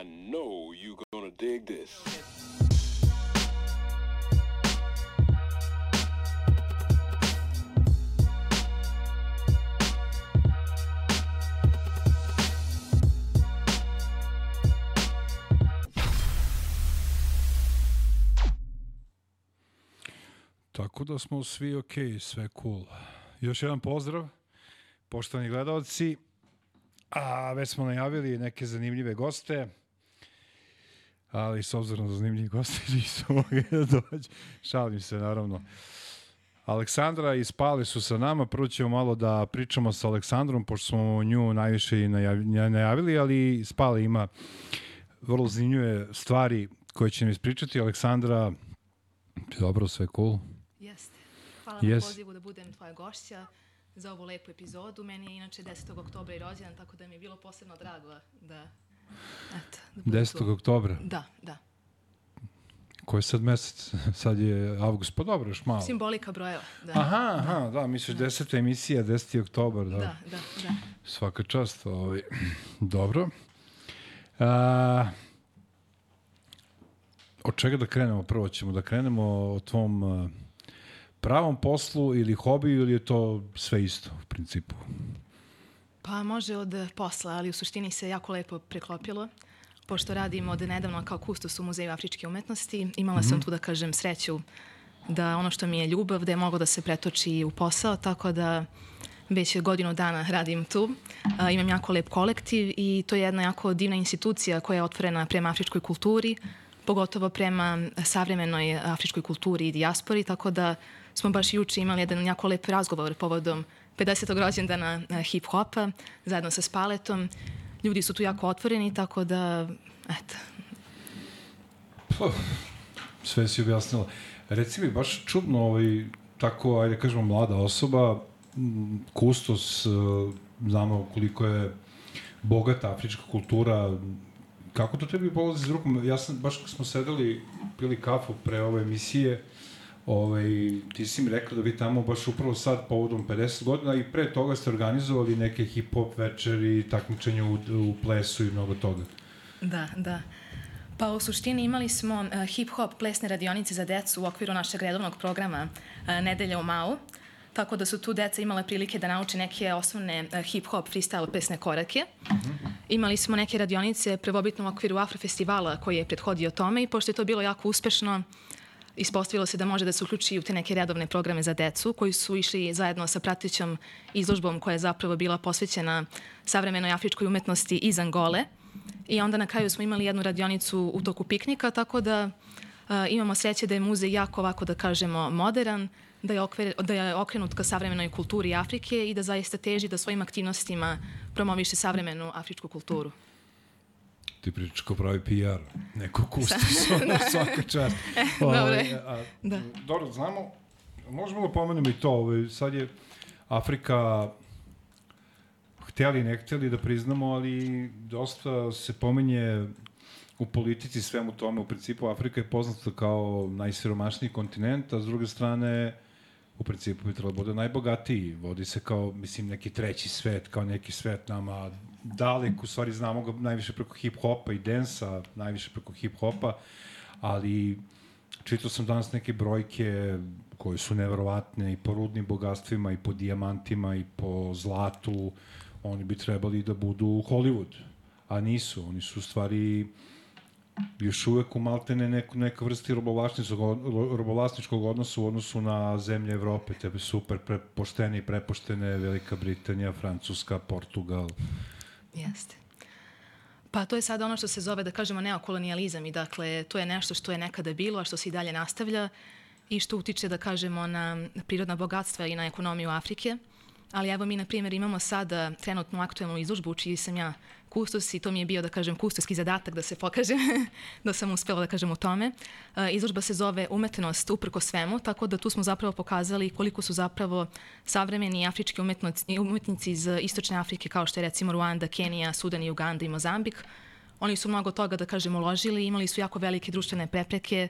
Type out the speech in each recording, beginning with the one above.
I know you gonna dig this. Tako da smo svi ok, sve cool. Još jedan pozdrav, poštovani gledalci. A već smo najavili neke zanimljive goste, ali s obzirom da zanimljivi goste nisu mogli da dođe. Šalim se, naravno. Aleksandra i Spali su sa nama. Prvo ćemo malo da pričamo sa Aleksandrom, pošto smo nju najviše i najavi- najavili, ali Spali ima vrlo zanimljive stvari koje će nam ispričati. Aleksandra, dobro, sve cool. Jeste. Hvala Yes. na pozivu da budem tvoja gošća za ovu lepu epizodu. Meni je inače 10. oktobra i rođendan, tako da mi je bilo posebno drago da... Eto, da budem 10. tu. oktobra. Da, da. Koji je sad mesec? Sad je avgust, pa dobro, još malo. Simbolika brojeva. Da, Aha, aha, da, misliš 10. emisija, 10. oktobar, da. da, da. da. Svaka čast, ovaj. Dobro. A, od čega da krenemo? Prvo ćemo da krenemo o tvom pravom poslu ili hobiju ili je to sve isto u principu? Pa može od posla, ali u suštini se jako lepo preklopilo. Pošto radim od nedavno kao kustos u Muzeju afričke umetnosti, imala sam tu da kažem sreću da ono što mi je ljubav, da je moglo da se pretoči u posao, tako da već godinu dana radim tu. A, imam jako lep kolektiv i to je jedna jako divna institucija koja je otvorena prema afričkoj kulturi, pogotovo prema savremenoj afričkoj kulturi i dijaspori, tako da smo baš juče imali jedan jako lep razgovor povodom 50. rođendana eh, hip-hopa zajedno sa Spaletom. Ljudi su tu jako otvoreni, tako da, eto, sve si objasnila. Reci mi, baš čudno, ovaj, tako, ajde kažemo, mlada osoba, kustos, e, znamo koliko je bogata afrička kultura, kako to tebi polazi s rukom? Ja sam, baš smo sedeli, pili kafu pre ove emisije, ovaj, ti si mi rekla da vi tamo baš upravo sad povodom 50 godina i pre toga ste organizovali neke hip-hop večeri, takmičenja u, u plesu i mnogo toga. Da, da. Pa u suštini imali smo uh, hip-hop plesne radionice za decu u okviru našeg redovnog programa uh, Nedelja u Mau. Tako da su tu deca imala prilike da nauče neke osnovne uh, hip-hop freestyle plesne korake. Imali smo neke radionice prvobitno u okviru Afrofestivala koji je prethodio tome i pošto je to bilo jako uspešno, ispostavilo se da može da se uključi u te neke redovne programe za decu koji su išli zajedno sa pratećom izložbom koja je zapravo bila posvećena savremenoj afričkoj umetnosti iz Angole. I onda na kraju smo imali jednu radionicu u toku piknika, tako da a, imamo sreće da je muzej jako ovako da kažemo modern, da je, okver, da je okrenut ka savremenoj kulturi Afrike i da zaista teži da svojim aktivnostima promoviše savremenu afričku kulturu. Ti pričaš kao pravi PR, neko kustos, ono svaka čast. dobro Ovaj, je. Da. Dobro, znamo, možemo da pomenemo i to, ovaj, sad je Afrika hteli, ne hteli da priznamo, ali dosta se pominje u politici svemu tome. U principu Afrika je poznata kao najsiromašniji kontinent, a s druge strane u principu bi trebalo da bude najbogatiji. Vodi se kao, mislim, neki treći svet, kao neki svet nama dalek, u stvari znamo ga najviše preko hip-hopa i densa, najviše preko hip-hopa, ali čitao sam danas neke brojke koje su neverovatne i po rudnim bogatstvima i po dijamantima i po zlatu, oni bi trebali da budu Hollywood, a nisu, oni su u stvari još uvek u maltene neku, neka vrsti robovlasničkog, robovlasničkog odnosa u odnosu na zemlje Evrope, tebe super pre, poštene i prepoštene Velika Britanija, Francuska, Portugal. Jeste. Pa to je sada ono što se zove, da kažemo, neokolonijalizam i dakle, to je nešto što je nekada bilo, a što se i dalje nastavlja i što utiče, da kažemo, na prirodna bogatstva i na ekonomiju Afrike. Ali evo mi, na primjer, imamo sada trenutnu aktuelnu izložbu, čiji sam ja kustos i to mi je bio, da kažem, kustoski zadatak da se pokažem, da sam uspela da kažem u tome. E, Izložba se zove Umetnost uprko svemu, tako da tu smo zapravo pokazali koliko su zapravo savremeni afrički umetnici iz Istočne Afrike, kao što je recimo Ruanda, Kenija, Sudan i Uganda i Mozambik. Oni su mnogo toga, da kažem, uložili, imali su jako velike društvene prepreke,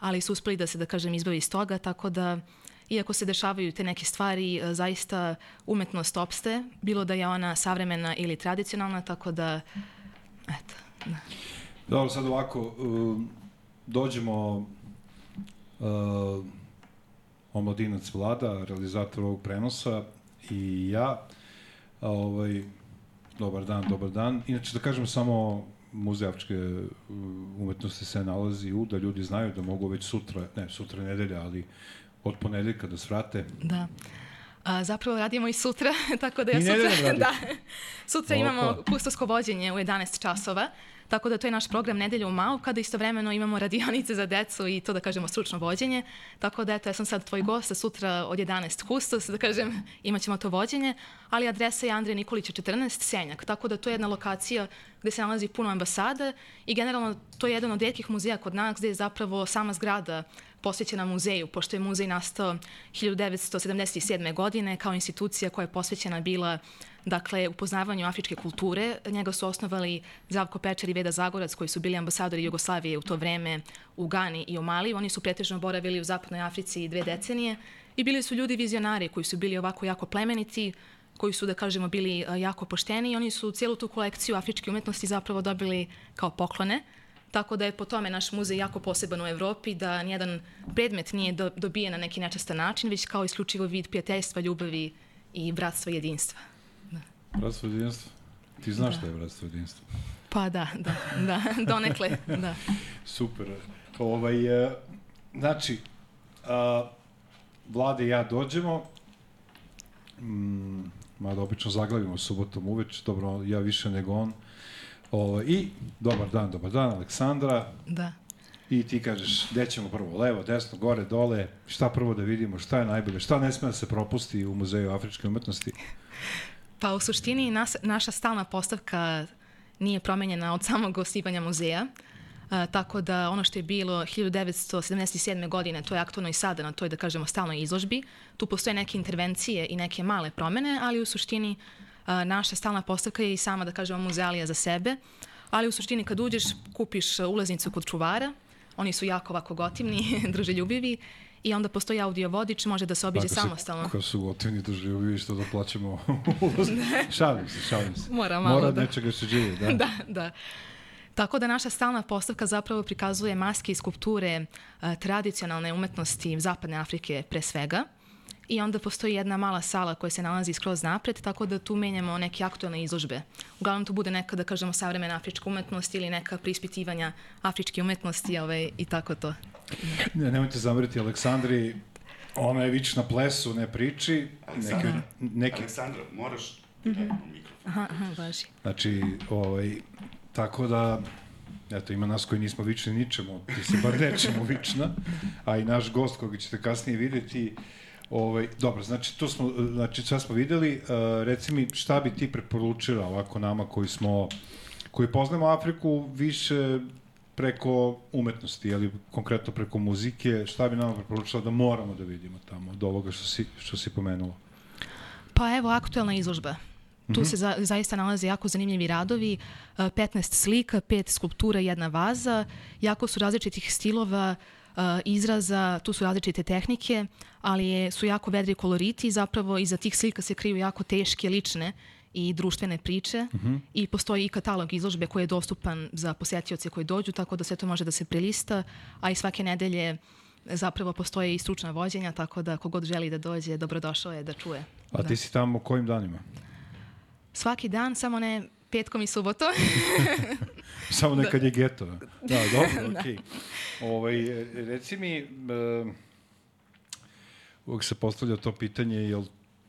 ali su uspeli da se, da kažem, izbavi iz toga, tako da iako se dešavaju te neke stvari, e, zaista umetnost opste, bilo da je ona savremena ili tradicionalna, tako da, eto, da. Dobro, sad ovako, um, dođemo uh, omladinac Vlada, realizator ovog prenosa i ja. Ovaj, dobar dan, dobar dan. Inače, da kažem samo Muzej afričke uh, umetnosti se nalazi u, da ljudi znaju da mogu već sutra, ne, sutra nedelja, ali od ponedeljka da svrate. Da. A, zapravo radimo i sutra, tako da ja I sutra... da. Sutra imamo kustosko vođenje u 11 časova, tako da to je naš program Nedelja u Mau, kada istovremeno imamo radionice za decu i to da kažemo stručno vođenje. Tako da eto, ja sam sad tvoj gost, sutra od 11 kustos, da kažem, imat ćemo to vođenje, ali adresa je Andreja Nikolića 14, Senjak, tako da to je jedna lokacija gde se nalazi puno ambasada i generalno to je jedan od redkih muzeja kod nas gde je zapravo sama zgrada posvećena muzeju, pošto je muzej nastao 1977. godine kao institucija koja je posvećena bila dakle, upoznavanju afričke kulture. Njega su osnovali Zavko Pečar i Veda Zagorac, koji su bili ambasadori Jugoslavije u to vreme u Gani i u Mali. Oni su pretežno boravili u zapadnoj Africi dve decenije i bili su ljudi vizionari koji su bili ovako jako plemeniti, koji su, da kažemo, bili a, jako pošteni i oni su cijelu tu kolekciju afričke umetnosti zapravo dobili kao poklone. Tako da je po tome naš muzej jako poseban u Evropi, da nijedan predmet nije do, dobijen na neki nečastan način, već kao isključivo vid prijateljstva, ljubavi i bratstva i jedinstva. Bratstvo jedinstvo. Ti znaš da. šta je bratstvo jedinstvo. Pa da, da, da, donekle, da. Super. Ovaj, e, znači, a, Vlade i ja dođemo, mm, mada obično zaglavimo subotom uveč, dobro, ja više nego on. Ovaj, I, dobar dan, dobar dan, Aleksandra. Da. I ti kažeš, gde ćemo prvo, levo, desno, gore, dole, šta prvo da vidimo, šta je najbolje, šta ne sme da se propusti u Muzeju afričke umetnosti. Pa u suštini nas, naša stalna postavka nije promenjena od samog osnivanja muzeja. A, tako da ono što je bilo 1977. godine, to je aktualno i sada na toj, da kažemo, stalnoj izložbi. Tu postoje neke intervencije i neke male promene, ali u suštini a, naša stalna postavka je i sama, da kažemo, muzealija za sebe. Ali u suštini kad uđeš, kupiš ulaznicu kod čuvara, oni su jako ovako gotivni, druželjubivi, i onda postoji audio vodič, može da se obiđe samostalno. Kako su gotivni doživljivi što da plaćamo ulaz. šalim se, šalim se. Mora malo Mora da- nečega se živi, da. da, da. Tako da naša stalna postavka zapravo prikazuje maske i skulpture a, tradicionalne umetnosti Zapadne Afrike pre svega. I onda postoji jedna mala sala koja se nalazi skroz napred, tako da tu menjamo neke aktualne izložbe. Uglavnom tu bude neka, da kažemo, savremena afrička umetnost ili neka prispitivanja afričke umetnosti ovaj, i tako to. Ne, nemojte zameriti Aleksandri, ona je vič na plesu, ne priči. Neki, neki, Aleksandra, moraš direktno mikrofon. Aha, aha, važi. znači, ovaj, tako da, eto, ima nas koji nismo vični ničemu, ti si bar nečemu vična, a i naš gost koga ćete kasnije videti, Ovaj, dobro, znači, to smo, znači, sve smo videli. Uh, reci mi, šta bi ti preporučila ovako nama koji smo, koji poznamo Afriku više preko umetnosti, ali konkretno preko muzike, šta bi nama preporučila da moramo da vidimo tamo od ovoga što si, što si pomenula? Pa evo, aktuelna izložba. Tu se za, zaista nalaze jako zanimljivi radovi, e, 15 slika, 5 skulptura, jedna vaza, jako su različitih stilova, e, izraza, tu su različite tehnike, ali je, su jako vedri koloriti i zapravo iza tih slika se kriju jako teške, lične i društvene priče i postoji i katalog izložbe koji je dostupan za posetioce koji dođu, tako da sve to može da se prelista, a i svake nedelje zapravo postoje i stručna vođenja, tako da kogod želi da dođe, dobrodošao je da čuje. A ti si tamo kojim danima? Svaki dan, samo ne petkom i subotom. Samo nekad je geto. Da, dobro, okej. Ovaj, reci mi, e, uvek se postavlja to pitanje, jel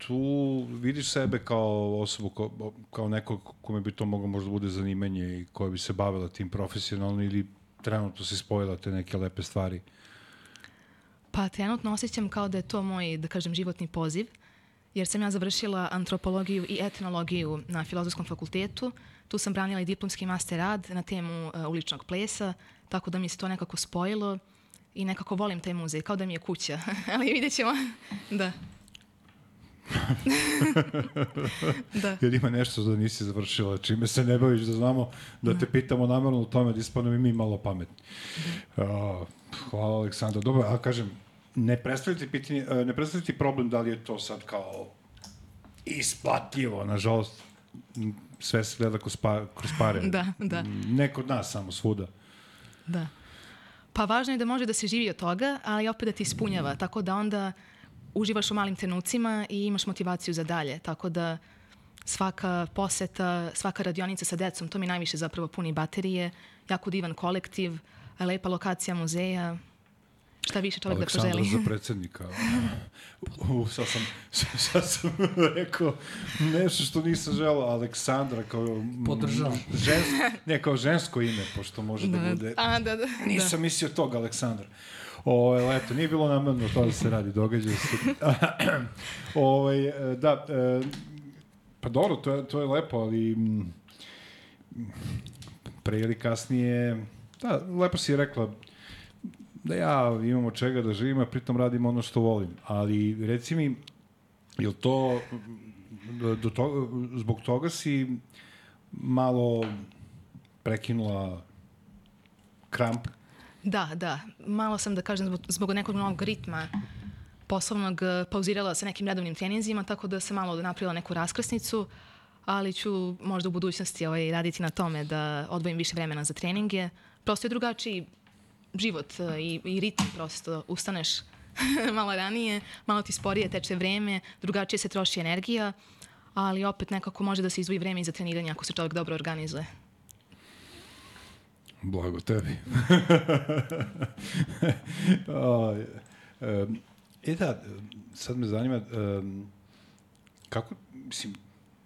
tu vidiš sebe kao osobu, kao, kao neko kome bi to moglo možda bude zanimanje i koja bi se bavila tim profesionalno ili trenutno si spojila te neke lepe stvari? Pa trenutno osjećam kao da je to moj, da kažem, životni poziv, jer sam ja završila antropologiju i etnologiju na Filozofskom fakultetu. Tu sam branila i diplomski master rad na temu uh, uličnog plesa, tako da mi se to nekako spojilo i nekako volim taj muzej, kao da mi je kuća. Ali vidjet ćemo. da. Da. Jer ima nešto da nisi završila, čime se ne baviš, da znamo da te pitamo namerno u tome, da ispadno i mi malo pametni. Uh, hvala Aleksandra. Dobro, a kažem, ne predstavljati pitanje, e, ne predstavljati problem da li je to sad kao isplatljivo, nažalost. sve se gleda kroz, pa, kroz pare. Da, da. Ne kod nas, samo svuda. Da. Pa važno je da može da se živi od toga, ali opet da ti ispunjava, tako da onda uživaš u malim trenucima i imaš motivaciju za dalje, tako da svaka poseta, svaka radionica sa decom, to mi najviše zapravo puni baterije, jako divan kolektiv, lepa lokacija muzeja, šta više čovjek da Aleksandar poželi. za predsednika. U, sad sam, sad sam rekao nešto što nisam želao, Aleksandra kao... Podržavam. Žensko, ne, kao žensko ime, pošto može da, bude... A, da, da. Nisam mislio tog, Aleksandar. Ovo, eto, nije bilo namerno to da se radi, događa se. Ovaj, e, da, e, pa dobro, to je, to je lepo, ali pre ili kasnije, da, lepo si rekla, da ja imam od čega da živim, a pritom radim ono što volim. Ali reci mi, je to, do to, zbog toga si malo prekinula kramp Da, da. Malo sam, da kažem, zbog, zbog nekog novog ritma poslovnog eh, pauzirala sa nekim redovnim treninzima, tako da sam malo napravila neku raskrsnicu, ali ću možda u budućnosti ovaj, raditi na tome da odvojim više vremena za treninge. Prosto je drugačiji život eh, i, i ritam prosto. Ustaneš malo ranije, malo ti sporije teče vreme, drugačije se troši energija, ali opet nekako može da se izvoji vreme i za treniranje ako se čovjek dobro organizuje. Blago tebi. o, e, e da, sad me zanima, e, kako, mislim,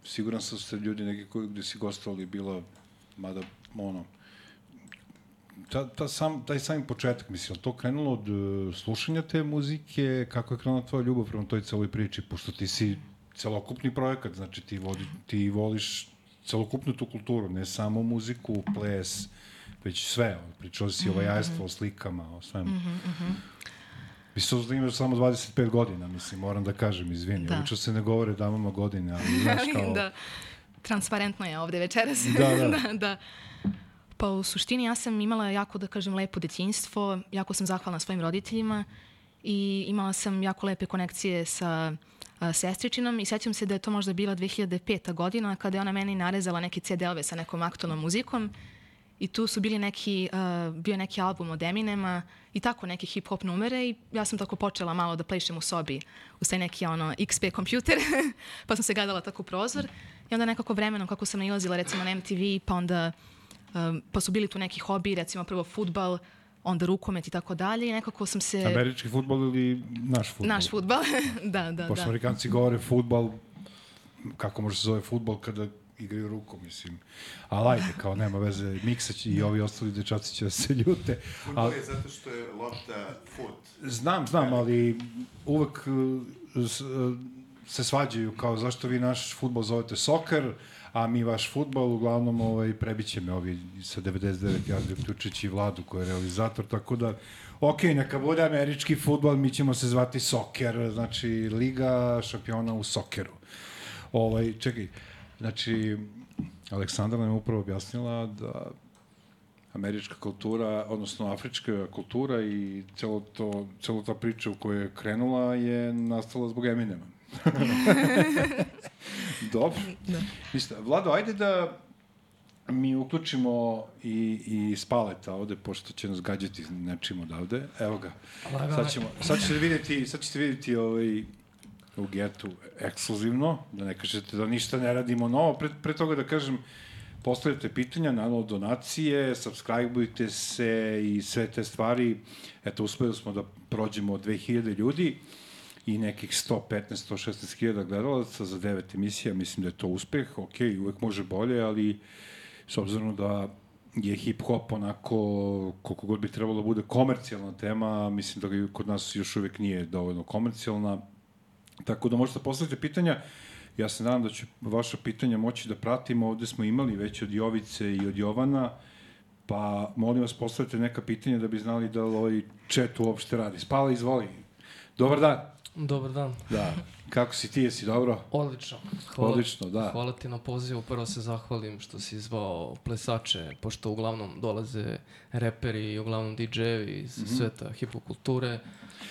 siguran sam da ste ljudi neki koji gde si gostovali bila, mada, ono, ta, ta sam, taj sami početak, mislim, to krenulo od e, slušanja te muzike, kako je krenula tvoja ljubav prema toj celoj priči, pošto ti si celokupni projekat, znači ti, vodi, ti voliš celokupnu tu kulturu, ne samo muziku, ples, već sve. Pričao si o vajajstvu, o slikama, o svemu. Mm -hmm. Mislim da imaš samo 25 godina, mislim, moram da kažem, izvini. Da. Obično se ne govore damama godine, ali znaš kao... da. Transparentno je ovde večeras. Da, da. da, da. Pa u suštini ja sam imala jako, da kažem, lepo detinjstvo, jako sam zahvalna svojim roditeljima i imala sam jako lepe konekcije sa a, sestričinom i sećam se da je to možda bila 2005. godina kada je ona meni narezala neke CD-ove sa nekom aktualnom muzikom i tu su bili neki, uh, bio neki album od Eminema i tako neke hip-hop numere i ja sam tako počela malo da plešem u sobi uz taj neki ono XP kompjuter, pa sam se gledala tako u prozor i onda nekako vremenom kako sam nailazila recimo na MTV pa onda um, pa su bili tu neki hobi, recimo prvo futbal, onda rukomet i tako dalje i nekako sam se... Američki futbol ili naš futbol? Naš futbal, da, da, Pošto da. Amerikanci govore futbol, kako može se zove futbol kada igraju rukom, mislim. Ali ajde, kao nema veze, Miksać i ovi ostali dečaci će da se ljute. Futbol je zato što je lopta foot. znam, znam, ali uvek uh, uh, se svađaju kao zašto vi naš futbol zovete soker, a mi vaš futbol, uglavnom ovaj, prebiće me ovi sa 99 jardi, uključujući i vladu koja je realizator, tako da ok, neka bude američki futbol, mi ćemo se zvati soker, znači Liga šampiona u sokeru. Ovaj, čekaj, znači, Aleksandra nam je upravo objasnila da američka kultura, odnosno afrička kultura i celo to, celo ta priča u kojoj je krenula je nastala zbog Eminema. Dobro. Da. Ništa. Vlado, ajde da mi uključimo i, i spaleta ovde, pošto će nas gađati nečim odavde. Evo ga. Sad, ćemo, sad ćete vidjeti, sad ćete vidjeti ovaj, u getu ekskluzivno, da ne kažete da ništa ne radimo novo. Pre, pre toga da kažem, postavljate pitanja, naravno donacije, subscribeujte se i sve te stvari. Eto, uspeli smo da prođemo 2000 ljudi i nekih 115-116 hiljada gledalaca za devet emisija. Mislim da je to uspeh. Ok, uvek može bolje, ali s obzirom da je hip-hop onako, koliko god bi trebalo da bude komercijalna tema, mislim da ga kod nas još uvek nije dovoljno komercijalna. Tako da možete postaviti pitanja. Ja se nadam da ću vaša pitanja moći da pratimo. Ovde smo imali već od Jovice i od Jovana, pa molim vas postavite neka pitanja da bi znali da li ovaj chat uopšte radi. Spala, izvoli. Dobar dan. Dobar dan. Da. Kako si ti, jesi dobro? Odlično. Odlično, da. Hvala ti na pozivu. Prvo se zahvalim što si zvao plesače, pošto uglavnom dolaze reperi i uglavnom DJ-evi iz Mhm. sveta hipokulture,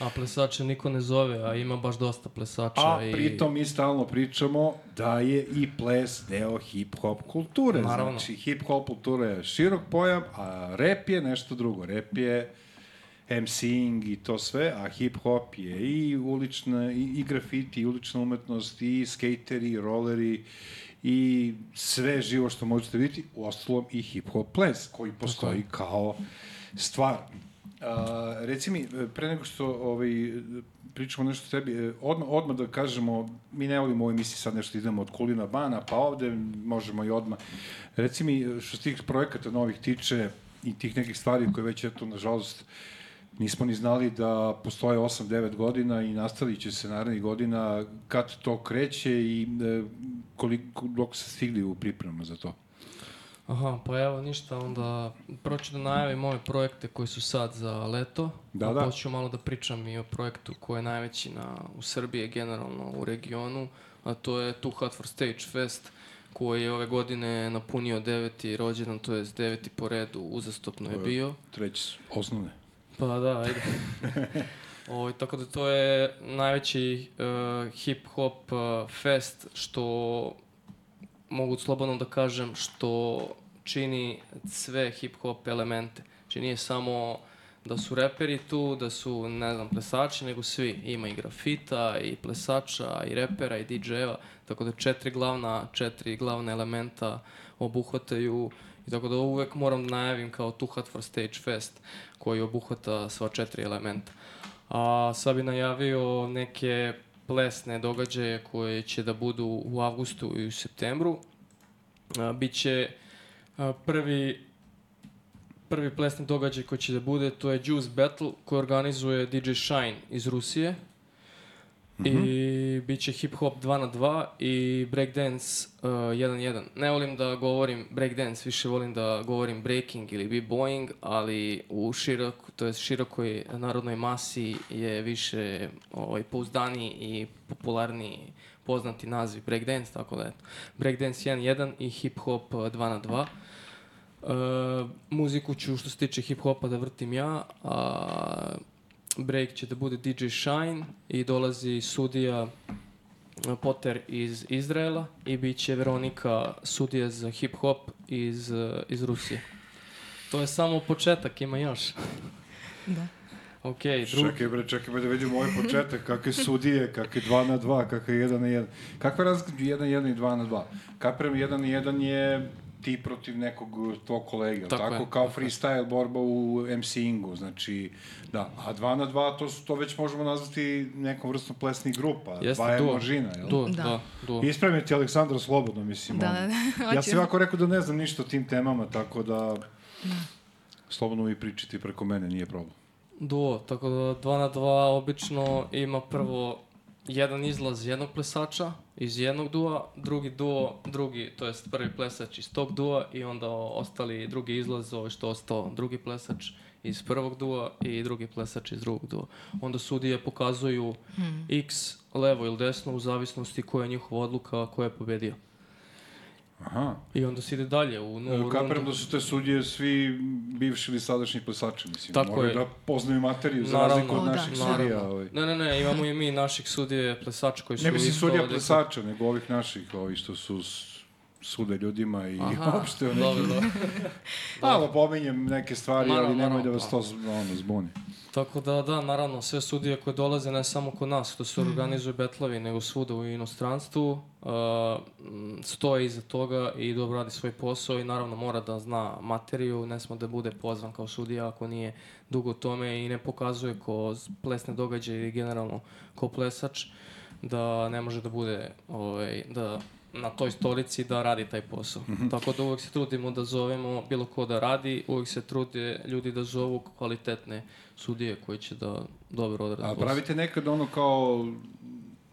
a plesače niko ne zove, a ima baš dosta plesača. A i... pritom mi stalno pričamo da je i ples deo hip-hop kulture. Naravno. Znači, hip-hop kultura je širok pojam, a rap je nešto drugo. Rap je MCing i to sve, a hip-hop je i ulična, i, i grafiti, i ulična umetnost, i skateri, i roleri, i sve živo što možete vidjeti, u ostalom i hip-hop ples, koji postoji kao stvar. A, reci mi, pre nego što ovaj, pričamo nešto o tebi, e, odmah, odmah da kažemo, mi ne volimo ovoj emisiji sad nešto idemo od Kulina Bana, pa ovde možemo i odmah. Reci mi, što se tih projekata novih tiče i tih nekih stvari koje već, eto, nažalost, nismo ni znali da postoje 8-9 godina i nastavit će se narednih godina kad to kreće i e, koliko, dok se stigli u pripremama za to. Aha, pa evo ništa, onda prvo ću da najavim ove projekte koji su sad za leto. Da, a da. Počću malo da pričam i o projektu koji je najveći na, u Srbiji, generalno u regionu, a to je Too Hot for Stage Fest, koji je ove godine napunio deveti rođendan, to je deveti po redu, uzastopno je bio. Treći osnovne. Pa da, ajde. Ovo, tako da to je najveći uh, hip-hop uh, fest što mogu slobodno da kažem što čini sve hip-hop elemente. Znači nije samo da su reperi tu, da su, ne znam, plesači, nego svi. Ima i grafita, i plesača, i repera, i DJ-eva. Tako da četiri glavna, četiri glavna elementa obuhvataju I tako da uvek moram da najavim kao Too Hot for Stage Fest koji obuhvata sva četiri elementa. A sad bi najavio neke plesne događaje koje će da budu u avgustu i u septembru. A, biće prvi prvi plesni događaj koji će da bude, to je Juice Battle koji organizuje DJ Shine iz Rusije. I bit će hip hop 2 na 2 i breakdance 1 1. Ne volim da govorim breakdance, više volim da govorim breaking ili b-boying, ali u širok, to jest širokoj narodnoj masi je više ovaj, pouzdaniji i popularniji poznati naziv breakdance, tako da eto. Breakdance 1 1 i hip hop 2 na 2. Uh, muziku ću što se tiče hip-hopa da vrtim ja, a break će da bude DJ Shine i dolazi sudija uh, Potter iz Izraela i bit će Veronika sudija za hip-hop iz, uh, iz Rusije. To je samo početak, ima još. Da. Ok, drugi... Čekaj bre, čekaj bre da vidimo ovaj početak, kakve sudije, kakve 2 na 2, kakve 1 na 1. Kakva je razlika 1 na 1 i 2 na 2? Kapiram 1 na 1 je ti protiv nekog tvog kolege, Tako tako, je, kao tako freestyle borba u MC-ingu, znači, da, a 2 na 2 to, su- to već možemo nazvati nekom vrstom plesnih grupa, Jeste, dva je duo. možina, jel? Duo, Da. da, duo. Ispravi me ti Aleksandra slobodno, mislim. Da, da, da. Ja sam ovako rekao da ne znam ništa o tim temama, tako da slobodno vi pričati preko mene, nije problem. Duo, tako da 2 na 2 obično ima prvo jedan izlaz jednog plesača iz jednog dua, drugi duo, drugi, to jest prvi plesač iz tog dua i onda ostali drugi izlaz, ovo što ostao drugi plesač iz prvog dua i drugi plesač iz drugog dua. Onda sudije pokazuju x levo ili desno u zavisnosti koja je njihova odluka, ko je pobedio. Aha. I onda se ide dalje u novu Kapiram rundu. da su te sudije svi bivši ili sadašnji plesači, mislim. Tako Moraju je. da poznaju materiju, za Naravno. razliku od O, da. naših Naravno. sudija. Ovaj. Ne, ne, ne, imamo i mi naših sudije plesača koji su... Ne mislim isto sudija plesača, nego ovih naših, ovi što su s- sude ljudima i Aha, uopšte o dobro, nekim... dobro. Malo pominjem neke stvari, Naravno, ali nemoj da vas to z- ono, zbuni. Tako da, da, naravno, sve sudije koje dolaze ne samo kod nas, što se organizuju betlovi, nego svuda u inostranstvu, uh, stoje iza toga i dobro radi svoj posao i naravno mora da zna materiju, ne smo da bude pozvan kao sudija ako nije dugo u tome i ne pokazuje ko plesne događaje ili generalno ko plesač da ne može da bude ovaj, da na toj stolici da radi taj posao. Tako da uvek se trudimo da zovemo bilo ko da radi, uvek se trude ljudi da zovu kvalitetne sudije koji će da dobro odrade A posao. pravite nekad ono kao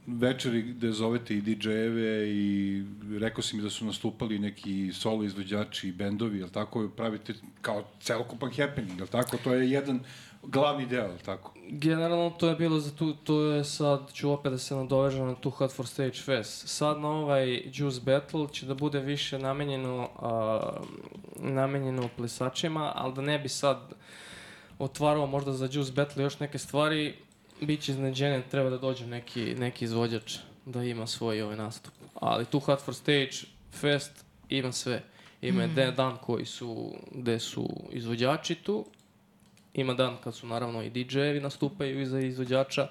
večeri gde zovete i DJ-eve i rekao si mi da su nastupali neki solo izvođači i bendovi, jel tako? Pravite kao celokupan happening, jel tako? To je jedan glavni deo, tako? Generalno to je bilo za tu, to je sad, ću opet da se nadovežem na tu Hot for Stage Fest. Sad na ovaj Juice Battle će da bude više namenjeno, a, namenjeno plesačima, ali da ne bi sad otvarao možda za Juice Battle još neke stvari, bit će iznenađenje, treba da dođe neki, neki izvođač da ima svoj ovaj nastup. Ali tu Hot for Stage Fest ima sve. Ima mm. dan koji su, gde su izvođači tu, ima dan kad su naravno i DJ-evi nastupaju iza izvođača,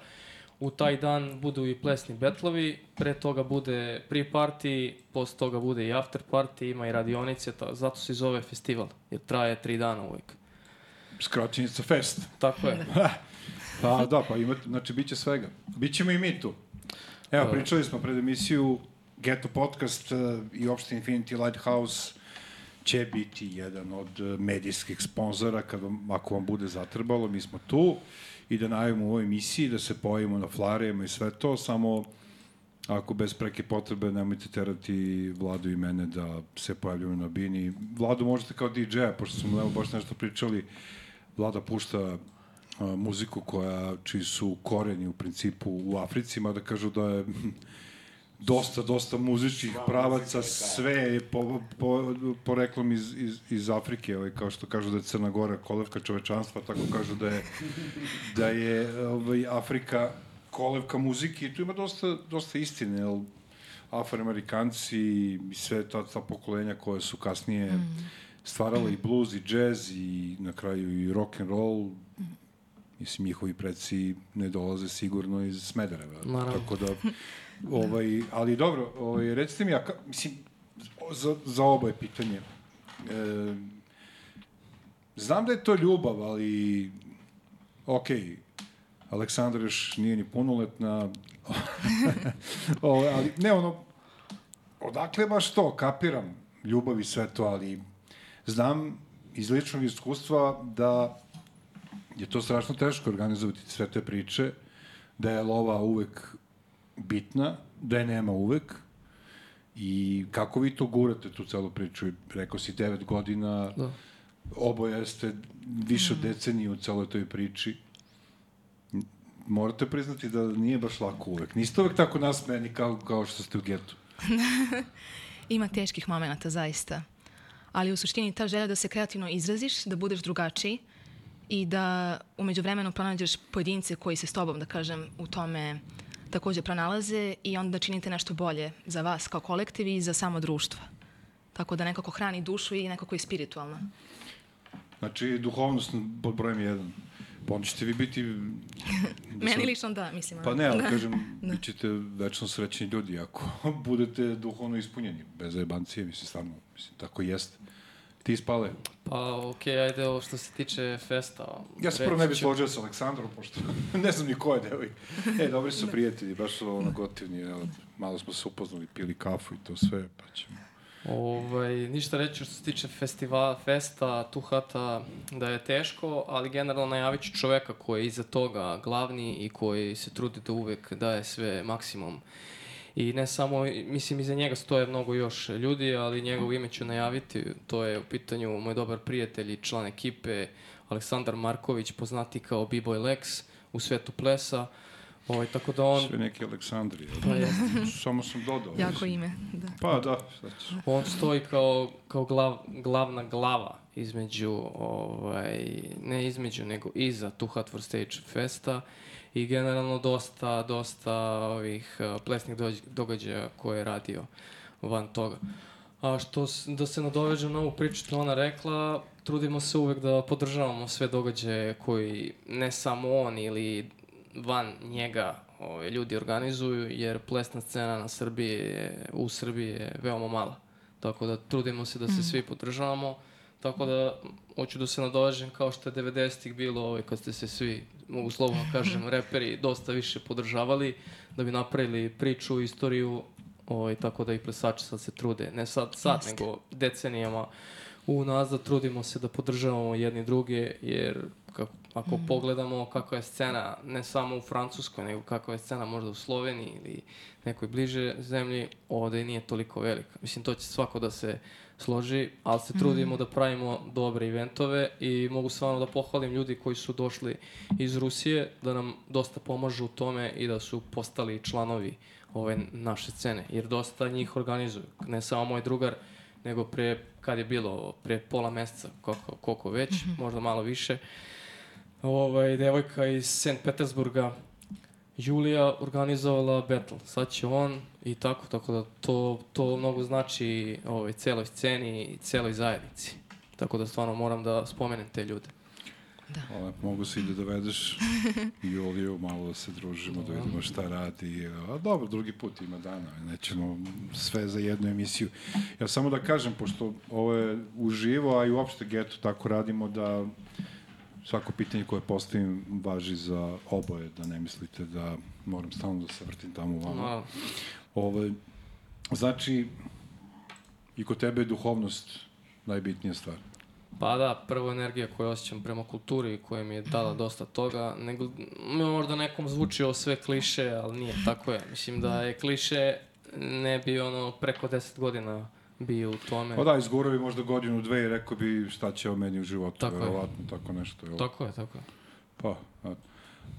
u taj dan budu i plesni betlovi, pre toga bude pre-party, posle toga bude i after party, ima i radionice, ta, zato se zove festival, jer traje tri dana uvijek. Skraćenica fest. Tako je. Pa da, pa imate, znači bit će svega. Bićemo i mi tu. Evo, Da. pričali smo pred emisiju Geto Podcast uh, i opšte Infinity Lighthouse će biti jedan od uh, medijskih sponzora kad vam, ako vam bude zatrbalo, mi smo tu i da najavimo u ovoj emisiji, da se pojavimo na flarijama i sve to, samo ako bez preke potrebe nemojte terati Vladu i mene da se pojavljamo na bini. Vladu možete kao DJ-a, pošto smo evo baš nešto pričali, Vlada pušta a, muziku koja, čiji su koreni u principu u Africi, mada kažu da je dosta, dosta muzičkih pravaca, sve je po, po, poreklom iz, iz, iz Afrike, ovaj, kao što kažu da je Crna Gora kolevka čovečanstva, tako kažu da je, da je ovaj, Afrika kolevka muzike i tu ima dosta, dosta istine, jer afroamerikanci i sve ta, ta pokolenja koje su kasnije mm. stvarala i blues i džez i na kraju i rock and roll, mislim, njihovi preci ne dolaze sigurno iz Smedereva. Naravno. Tako da, ovaj, ali dobro, ovaj, recite mi, a ka, mislim, za, za oba je pitanje. E, znam da je to ljubav, ali, okej, Aleksandra još nije ni punoletna, o, ali ne ono, odakle baš to, kapiram, ljubav i sve to, ali znam iz ličnog iskustva da je to strašno teško organizovati sve te priče, da je lova uvek bitna, da je nema uvek, i kako vi to gurate tu celu priču? Rekao si 9 godina, Da. oboje ste više od decenije u celoj toj priči. Morate priznati da nije baš lako uvek. Niste uvek tako nasmejani kao, kao što ste u getu. Ima teških momenta, zaista. Ali u suštini ta želja da se kreativno izraziš, da budeš drugačiji i da umeđu vremenu pronađeš pojedince koji se s tobom, da kažem, u tome takođe pronalaze i onda da činite nešto bolje za vas kao kolektiv i za samo društvo. Tako da nekako hrani dušu i nekako je spiritualna. Znači, duhovnost pod brojem jedan. Pa onda ćete vi biti... da Meni sad- lično da, mislim. Pa ne, ali da. kažem, bit ćete večno srećni ljudi ako budete duhovno ispunjeni. Bez zajebancije, mislim, stvarno, mislim, tako jeste. Ti spale. Pa okej, ajde ovo što se tiče festa. Ja se prvo ne bih složio sa Aleksandrom, pošto ne znam ni ko je devoj. E, dobri su prijatelji, baš su ono gotivni. Evo, malo smo se upoznali, pili kafu i to sve, pa ćemo... Ovaj, ništa reći što se tiče festivala, festa, Tuhata, da je teško, ali generalno najavit ću čoveka koji je iza toga glavni i koji se trudi da uvek daje sve maksimum. I ne samo, mislim, iza njega stoje mnogo još ljudi, ali njegovo ime ću najaviti. To je u pitanju moj dobar prijatelj i član ekipe Aleksandar Marković, poznati kao B-Boy Lex u svetu plesa. Ovaj, tako da on... Sve neki Aleksandri. jel? Pa jeste. Samo sam dodao. Jako ime, da. Pa da. On stoji kao, kao glav, glavna glava između, ovaj, ne između, nego iza tu Hot for Stage festa i generalno dosta, dosta ovih uh, plesnih događaja koje je radio van toga. A što, da se nadovežem na ovu priču što ona rekla, trudimo se uvek da podržavamo sve događaje koji ne samo on ili van njega ovaj, ljudi organizuju, jer plesna scena na Srbiji je, u Srbiji je veoma mala. Tako da trudimo se da se svi podržavamo. Tako da, hoću da se nadovežem kao što je 90-ih bilo ovaj, kad ste se svi, mogu slobodno kažem, reperi dosta više podržavali da bi napravili priču, istoriju, ovaj, tako da i plesači sad se trude. Ne sad, sad, Jeste. nego decenijama unazad trudimo se da podržavamo jedni druge, jer Kako, ako pogledamo kakva je scena, ne samo u Francuskoj, nego kakva je scena možda u Sloveniji ili nekoj bliže zemlji, ovde nije toliko velika. Mislim, to će svako da se složi, ali se trudimo da pravimo dobre eventove i mogu stvarno da pohvalim ljudi koji su došli iz Rusije, da nam dosta pomažu u tome i da su postali članovi ove naše scene, jer dosta njih organizuju. Ne samo moj drugar, nego pre, kad je bilo, pre pola meseca, koliko, koliko već, možda malo više, ovaj, devojka iz St. Petersburga, Julija, organizovala battle. Sad će on i tako, tako da to, to mnogo znači ovaj, celoj sceni i celoj zajednici. Tako da stvarno moram da spomenem te ljude. Ovo, mogu si i da dovedeš Juliju, malo da se družimo, da vidimo šta radi. A dobro, drugi put ima dana, nećemo sve za jednu emisiju. Ja samo da kažem, pošto ovo je uživo, a i uopšte geto tako radimo da svako pitanje koje postavim važi za oboje, da ne mislite da moram stalno da se vrtim tamo u vama. Ma, Ovo, znači, i kod tebe je duhovnost najbitnija stvar. Pa da, prvo energija koju osjećam prema kulturi koja mi je dala dosta toga, nego možda nekom zvuči ovo sve kliše, ali nije, tako je. Mislim da je kliše, ne bi ono preko 10 godina bio u tome. Pa da, izgurao bi možda godinu, dve i rekao bi šta će o meni u životu, Tako je. verovatno, tako nešto. Jel? Tako je, tako je. Pa,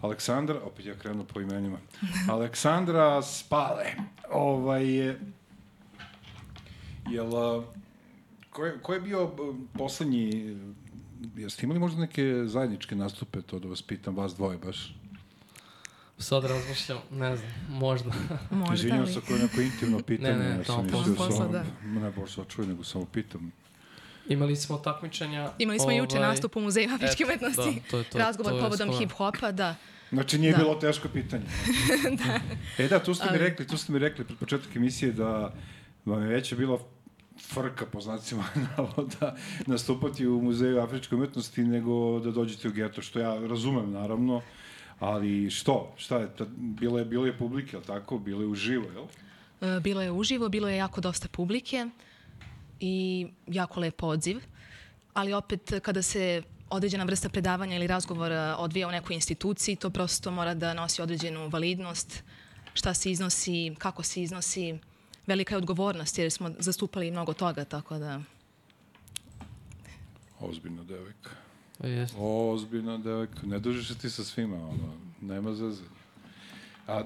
Aleksandra, opet ja krenuo po imenima. Aleksandra Spale, ovaj je, jel, ko je, ko je bio poslednji, jeste imali možda neke zajedničke nastupe, to da vas pitam, vas dvoje baš? Sad razmišljam, ne znam, možda. Možda, Izvinjam se ako je neko intimno pitanje, Ne, ne, ja to posle, samo, da. ne boš se čuje, nego samo pitam. Imali smo takmičenja. Imali smo juče ovaj, nastup u Muzeju afričke eto, umetnosti. da, to je to, Razgovor to je povodom hip-hopa, da. Znači nije Da. bilo teško pitanje. da. E da, tu ste mi Ali- rekli, tu ste mi rekli pred početak emisije da vam je veća bila frka, po znacima navoda, nastupati u Muzeju afričke umetnosti nego da dođete u geto, što ja razumem, naravno, ali što? Šta je? Bilo, je, bilo je publike, jel tako? Bilo je uživo, jel? E, Bilo je uživo, bilo je jako dosta publike i jako lep odziv. Ali opet kada se određena vrsta predavanja ili razgovora odvija u nekoj instituciji, to prosto mora da nosi određenu validnost, šta se iznosi, kako se iznosi. Velika je odgovornost jer smo zastupali mnogo toga, tako da... Ozbiljna devojka. Pa Jeste. Ozbiljna devojka. Ne družiš se ti sa svima, ono, nema zeze. A,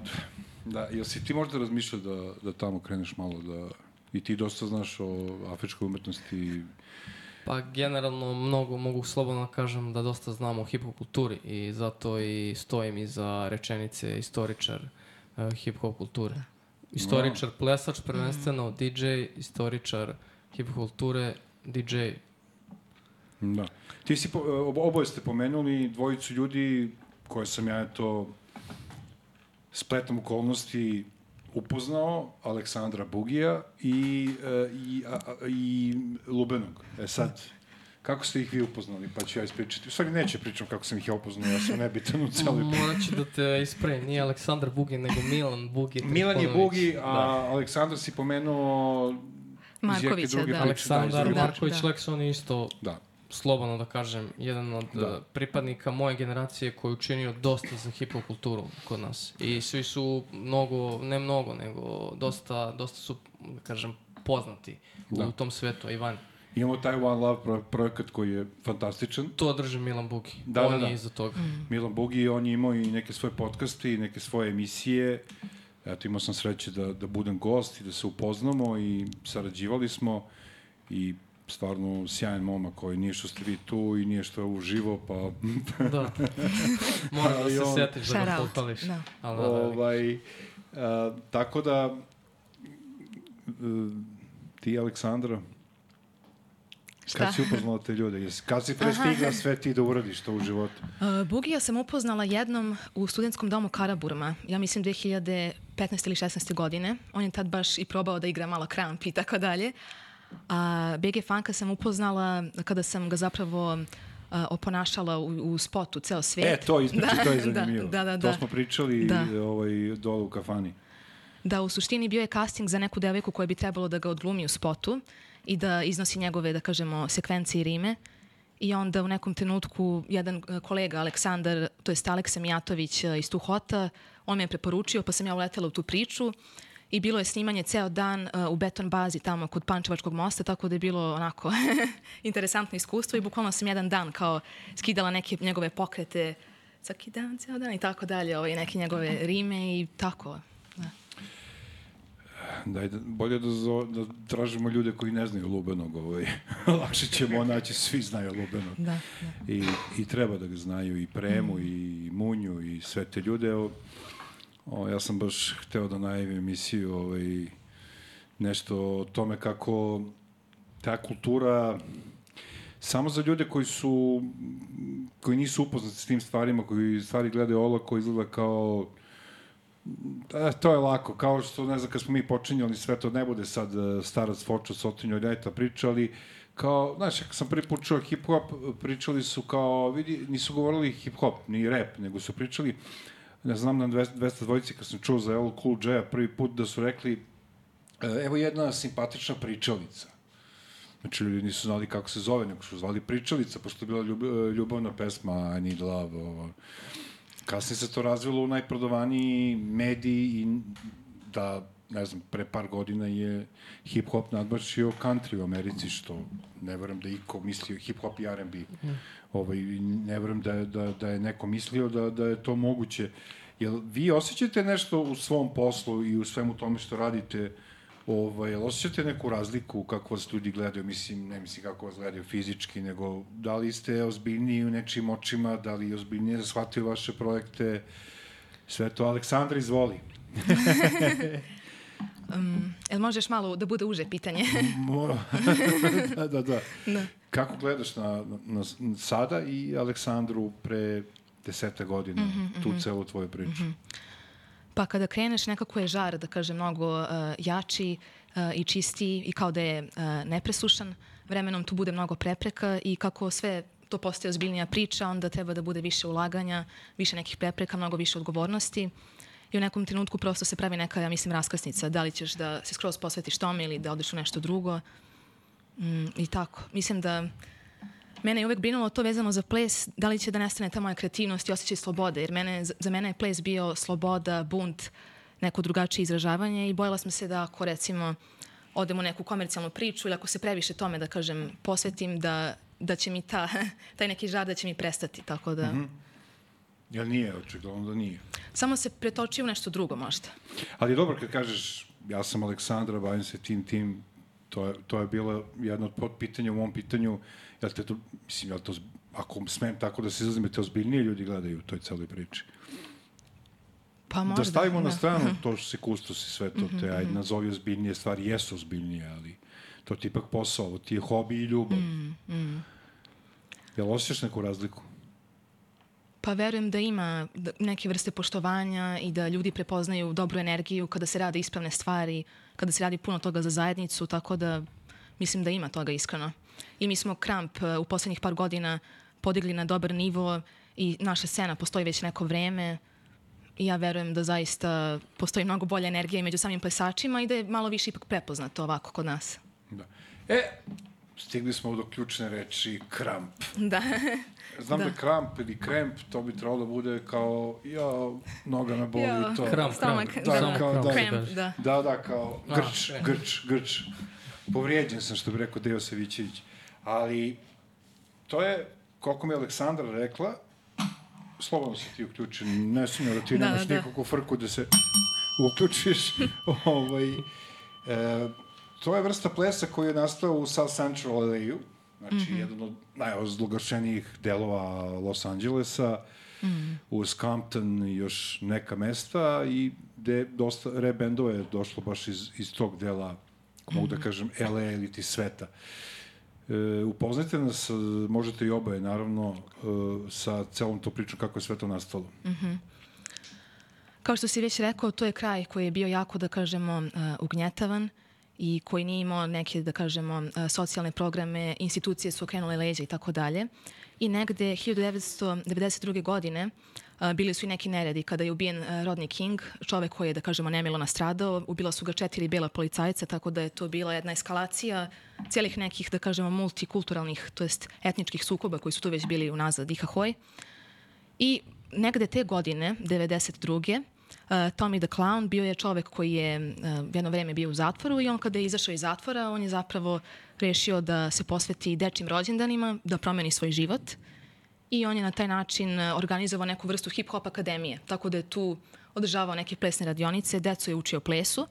da, jel si ti možda razmišljao da, da tamo kreneš malo da... I ti dosta znaš o afričkoj umetnosti. Pa generalno mnogo mogu slobodno da kažem da dosta znam o hip-hop kulturi i zato i stojim iza rečenice istoričar uh, hip-hop kulture. Istoričar plesač prvenstveno, DJ, istoričar hip-hop kulture, DJ. Da. Ti si, po, obo- oboje ste pomenuli dvojicu ljudi koje sam ja, eto, spletom okolnosti upoznao, Aleksandra Bugija i, e, i, i Lubenog. E sad, kako ste ih vi upoznali? Pa ću ja ispričati. U stvari neće pričam kako sam ih ja upoznao, ja sam nebitan u celoj Morat ću da te ispravim, nije Aleksandar Bugin, nego Milan Bugin. Milan je. Bugi, a Da. Aleksandar si pomenuo Markovića, da. priče, Aleksandar Da, Marković da. Lekson je isto Da. Slobodno da kažem, jedan od Da. da. pripadnika moje generacije koji je učinio dosta za hip-hop kulturu kod nas. I svi su mnogo, ne mnogo, nego dosta, dosta su, da kažem, poznati Da. u tom svetu, a i van. Imamo taj One Love pro- projekat koji je fantastičan. To drži Milan Buki. Da, On da, da. je iza toga. Milan Bugi, on je imao i neke svoje podcaste i neke svoje emisije. Eto, imao sam sreće da, da budem gost i da se upoznamo i sarađivali smo i stvarno sjajan momak koji nije što ste vi tu i nije što je uživo, pa Da. Moram da se on- setiš da ga pohvališ. da. Ali, da, da, da. ovaj, a, tako da e, ti Aleksandra Šta? kad si upoznala te ljude? Jesi, kad si pre stigla sve ti da uradiš to u životu? Uh, Bugija sam upoznala jednom u studentskom domu Karaburma, ja mislim 2015. ili 16. godine. On je tad baš i probao da igra malo kramp i tako dalje. A BG Funka sam upoznala kada sam ga zapravo oponašala u, u spotu ceo svet. E, to ispriči, Da, to je da, zanimljivo. da, da, To da. smo pričali Da. ovaj, dole u kafani. Da, u suštini bio je casting za neku devojku koja bi trebalo da ga odglumi u spotu i da iznosi njegove, da kažemo, sekvencije i rime. I onda u nekom trenutku jedan e, kolega, Aleksandar, to jest Aleksa Mijatović e, iz Tuhota, on me je preporučio, pa sam ja uletela u tu priču i bilo je snimanje ceo dan uh, u beton bazi tamo kod Pančevačkog mosta, tako da je bilo onako interesantno iskustvo i bukvalno sam jedan dan kao skidala neke njegove pokrete svaki dan, ceo dan i tako dalje, ovaj, neke njegove rime i tako. Da. Daj, da, bolje da, zo, da tražimo ljude koji ne znaju Lubenog. Ovaj. Lakše ćemo naći, svi znaju Lubenog. Da, da. I, I treba da ga znaju i Premu, mm. i Munju, i sve te ljude. O, o, ja sam baš hteo da najavim emisiju ovaj, nešto o tome kako ta kultura samo za ljude koji su koji nisu upoznati s tim stvarima, koji stvari gledaju olako, izgleda kao E, to je lako, kao što, ne znam, kad smo mi počinjali sve to, ne bude sad uh, starac Fočo, Sotinjo i Ljeta pričali, kao, znaš, kad sam prvi put čuo hip-hop, pričali su kao, vidi, nisu govorili hip-hop, ni rap, nego su pričali, ne znam, na 200, 200 dvojici, kad sam čuo za El Cool J-a prvi put da su rekli, e, evo jedna simpatična pričalica. Znači, ljudi nisu znali kako se zove, nego su zvali pričalica, pošto je bila ljub, ljubavna pesma I Need Love, ovo. Kasnije se to razvilo u najprodavaniji mediji i da, ne znam, pre par godina je hip-hop nadbačio country u Americi, što ne verujem da iko mislio hip-hop i R&B. Mm. Ovaj, ne verujem da, da, da je neko mislio da, da je to moguće. Jel vi osjećate nešto u svom poslu i u svemu tome što radite Ovaj, osjećate neku razliku kako vas ljudi gledaju, mislim, ne mislim kako vas gledaju fizički, nego da li ste ozbiljniji u nečim očima, da li ozbiljnije shvataju vaše projekte, sve to. Aleksandra, izvoli. um, jel možeš malo da bude uže pitanje? da, da, da. No. Kako gledaš na, na, na sada i Aleksandru pre deseta godina, mm -hmm, tu mm -hmm. celu tvoju priču? Mm -hmm. Pa kada kreneš nekako je žar, da kažem, mnogo uh, jači uh, i čistiji i kao da je uh, nepresušan. Vremenom tu bude mnogo prepreka i kako sve to postaje ozbiljnija priča, onda treba da bude više ulaganja, više nekih prepreka, mnogo više odgovornosti. I u nekom trenutku prosto se pravi neka, ja mislim, raskrsnica. Da li ćeš da se skroz posvetiš tome ili da odeš u nešto drugo. Mm, I tako. Mislim da mene je uvek brinulo to vezano za ples, da li će da nestane ta moja kreativnost i osjećaj slobode, jer mene, za mene je ples bio sloboda, bunt, neko drugačije izražavanje i bojala sam se da ako recimo odem u neku komercijalnu priču ili ako se previše tome, da kažem, posvetim, da, da će mi ta, taj neki žar da će mi prestati, tako da... Mm -hmm. Jel nije, očigledno da nije. Samo se pretoči u nešto drugo možda. Ali dobro kad kažeš ja sam Aleksandra, bavim se tim, tim, to je, to je bilo jedno od pitanja u mom pitanju, Jel te to, mislim, jel to, ako smem tako da se izrazim, te ozbiljnije ljudi gledaju u toj celoj priči? Pa možda, da stavimo da. na stranu to što se kustos i sve to, te, ajde, mhm. nazovi ozbiljnije stvari, jesu ozbiljnije, ali to ti ipak posao, ovo ti je hobi i ljubav. Mm, mm. Jel osjećaš neku razliku? Pa verujem da ima neke vrste poštovanja i da ljudi prepoznaju dobru energiju kada se rade ispravne stvari, kada se radi puno toga za zajednicu, tako da mislim da ima toga iskreno. I mi smo Kramp uh, u poslednjih par godina podigli na dobar nivo i naša scena postoji već neko vreme i ja verujem da zaista postoji mnogo bolja energija među samim plesačima i da je malo više ipak prepoznato ovako kod nas. Da. E, stigli smo do ključne reči kramp. Da. Znam da. da kramp ili kremp, to bi trebalo da bude kao, ja, noga me boli jo, to. Kramp, stomak, da, da, kao, da, kramp, da. Da, da, kao grč, grč, grč. Povrijeđen sam što bi rekao Deo Savićević. Ali to je, koliko mi je Aleksandra rekla, slobodno se ti uključi, ne sumnja da ti da, nemaš da, nikakvu frku da se uključiš. ovaj, e, to je vrsta plesa koji je nastao u South Central LA-u, znači mm -hmm. jedan od najozloglašenijih delova Los Angelesa, mm -hmm. uz Compton i još neka mesta i gde dosta re bendova je došlo baš iz, iz tog dela, mm -hmm. mogu da mhm. kažem, LA ili ti sveta. E, upoznajte nas, možete i oboje, naravno, e, sa celom to pričom kako je sve to nastalo. Mm -hmm. Kao što si već rekao, to je kraj koji je bio jako, da kažemo, uh, ugnjetavan i koji nije imao neke, da kažemo, uh, socijalne programe, institucije su okrenule leđa i tako dalje. I negde 1992. godine A, bili su i neki neredi kada je ubijen a, Rodney King, čovek koji je, da kažemo, nemilo nastradao. Ubila su ga četiri bela policajca, tako da je to bila jedna eskalacija cijelih nekih, da kažemo, multikulturalnih, to jest etničkih sukoba koji su tu već bili unazad Ihahoj. I negde te godine, 92. Uh, Tommy the Clown bio je čovek koji je uh, jedno vreme bio u zatvoru i on kada je izašao iz zatvora, on je zapravo rešio da se posveti dečim rođendanima, da promeni svoj život i on je na taj način uh, organizovao neku vrstu hip-hop akademije, tako da je tu održavao neke plesne radionice, decu je učio plesu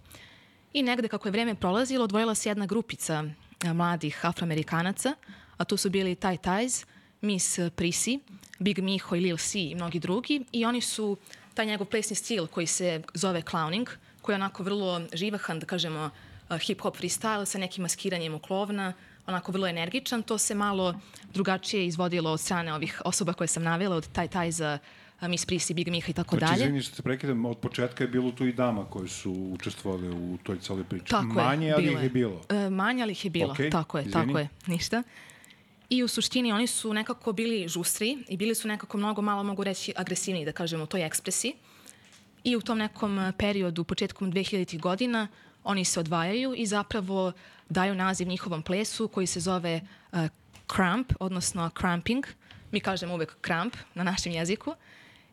i negde kako je vreme prolazilo, odvojila se jedna grupica uh, mladih afroamerikanaca, a tu su bili Ty Ties, Miss Prissy, Big Miho i Lil C i mnogi drugi i oni su taj njegov plesni stil koji se zove clowning, koji je onako vrlo živahan, da kažemo, uh, hip-hop freestyle sa nekim maskiranjem u klovna, onako vrlo energičan. To se malo drugačije izvodilo od strane ovih osoba koje sam navela, od Taj Taj za Miss Prissy, Big Miha i tako Znači, dalje. izvini što se prekidam, od početka je bilo tu i dama koje su učestvovali u toj celoj priči. Tako Manje, je, ali ih je bilo. E, manje, ali ih je bilo. Okej, tako je, izvini. tako je, ništa. I u suštini oni su nekako bili žustri i bili su nekako mnogo malo, mogu reći, agresivniji, da kažemo, u toj ekspresiji. I u tom nekom e, periodu, početkom 2000. godina, oni se odvajaju i zapravo daju naziv njihovom plesu koji se zove uh, cramp, odnosno cramping. Mi kažemo uvek cramp na našem jeziku.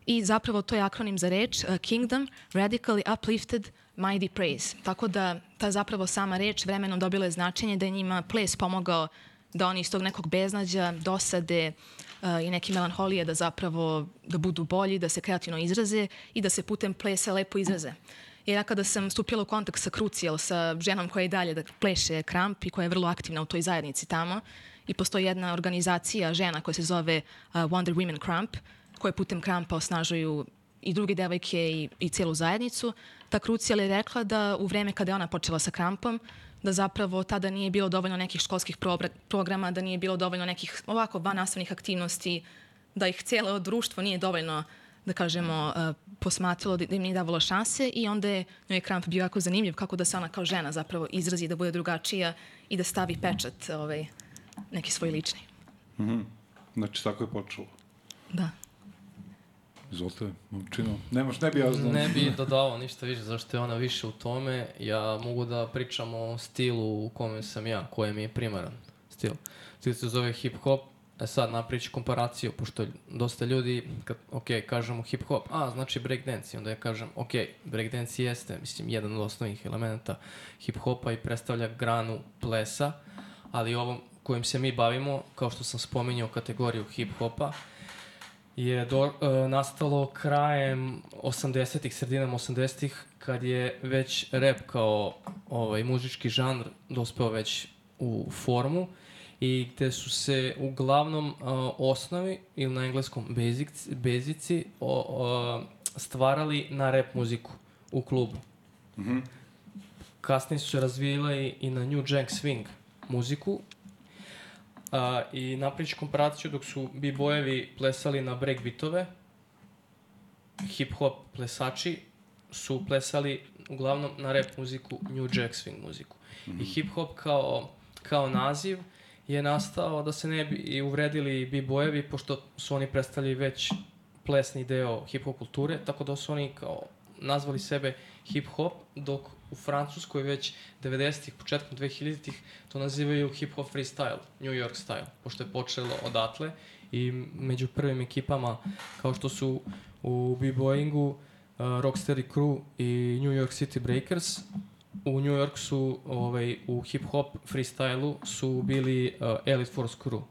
I zapravo to je akronim za reč uh, Kingdom Radically Uplifted Mighty Praise. Tako da ta zapravo sama reč vremenom dobila je značenje da je njima ples pomogao da oni iz tog nekog beznađa, dosade uh, i neke melanholije da zapravo da budu bolji, da se kreativno izraze i da se putem plesa lepo izraze. Jer ja kada sam stupila u kontakt sa Crucial, sa ženom koja i dalje da pleše kramp i koja je vrlo aktivna u toj zajednici tamo, i postoji jedna organizacija žena koja se zove uh, Wonder Women Cramp, koje putem krampa osnažuju i druge devojke i, i celu zajednicu. Ta Crucial je rekla da u vreme kada je ona počela sa krampom, da zapravo tada nije bilo dovoljno nekih školskih programa, da nije bilo dovoljno nekih ovako van nastavnih aktivnosti, da ih cijelo društvo nije dovoljno da kažemo, uh, posmatralo, da im nije davalo šanse i onda je njoj je kramp bio jako zanimljiv kako da se ona kao žena zapravo izrazi, da bude drugačija i da stavi pečat ovaj, neki svoj lični. Znači, tako je počelo. Da. Izvolite, momčino. Nemaš, ne bi ja znao. Ne bi dodavao ništa više, zašto je ona više u tome. Ja mogu da pričam o stilu u kome sam ja, koji mi je primaran stil. Stil se zove hip-hop, E sad naprići komparaciju, pošto dosta ljudi, kad, ok, kažemo hip-hop, a, znači breakdance, i onda ja kažem, ok, breakdance jeste, mislim, jedan od osnovnih elementa hip-hopa i predstavlja granu plesa, ali ovom kojim se mi bavimo, kao što sam spominjao kategoriju hip-hopa, je do, e, nastalo krajem 80-ih, sredinom 80-ih, kad je već rap kao ovaj, muzički žanr dospeo već u formu i gde su se uglavnom uh, osnovi ili na engleskom basic, bezici o, o, stvarali na rap muziku u klubu. Mm -hmm. Kasnije su se razvijele i na New Jack Swing muziku uh, i napriču komparaciju dok su b-bojevi plesali na breakbeatove, hip-hop plesači su plesali uglavnom na rap muziku, New Jack Swing muziku. Mm -hmm. I hip-hop kao, kao naziv je nastao da se ne bi uvredili b-bojevi, pošto su oni predstavljali već plesni deo hip-hop kulture, tako da su oni kao nazvali sebe hip-hop, dok u Francuskoj već 90-ih, početkom 2000-ih to nazivaju hip-hop freestyle, New York style, pošto je počelo odatle i među prvim ekipama kao što su u b-boyingu uh, Rocksteady Crew i New York City Breakers, u New York su ovaj, u hip-hop freestylu su bili uh, Elite Force Crew.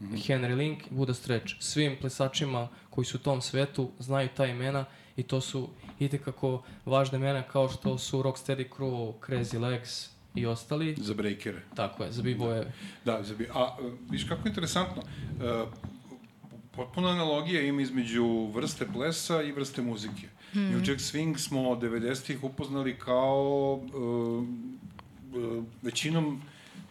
Mm -hmm. Henry Link, Buda Stretch. Svim plesačima koji su u tom svetu znaju ta imena i to su itekako važne imena kao što su Rocksteady Crew, Crazy Legs i ostali. Za breakere. Tako je, za b-boyeve. Da, za bi... A, viš kako je interesantno. Uh, potpuna analogija ima između vrste plesa i vrste muzike. Mm. New Jack Swing smo 90-ih upoznali kao uh, uh, većinom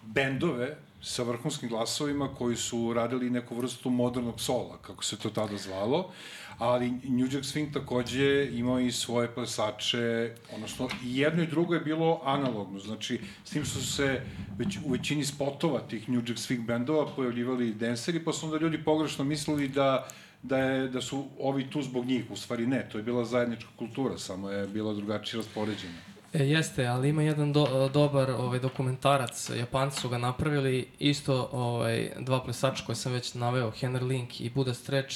bendove sa vrhunskim glasovima koji su radili neku vrstu modernog sola, kako se to tada zvalo, ali New Jack Swing takođe imao i svoje plesače, odnosno i jedno i drugo je bilo analogno, znači s tim su se već u većini spotova tih New Jack Swing bendova pojavljivali denseri, pa su onda ljudi pogrešno mislili da da, je, da su ovi tu zbog njih. U stvari ne, to je bila zajednička kultura, samo je bila drugačije raspoređena. E, jeste, ali ima jedan do, dobar ovaj, dokumentarac, Japanci su ga napravili, isto ovaj, dva plesača koje sam već naveo, Henry Link i Buda Stretch,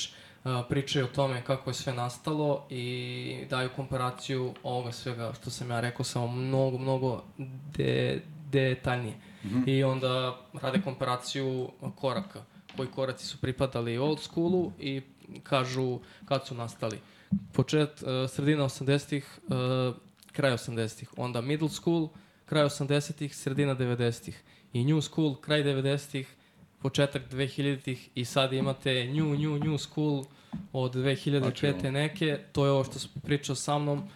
pričaju o tome kako je sve nastalo i daju komparaciju ovoga svega što sam ja rekao, samo mnogo, mnogo de, detaljnije. Mm -hmm. I onda rade komparaciju koraka, koji koraci su pripadali old schoolu i kažu kad su nastali. Počet, uh, sredina 80-ih, uh, kraj 80-ih, onda middle school, kraj 80-ih, sredina 90-ih i new school, kraj 90-ih, početak 2000-ih i sad imate new, new, new school od 2005. Znači, neke, to je ovo što sam pričao sa mnom,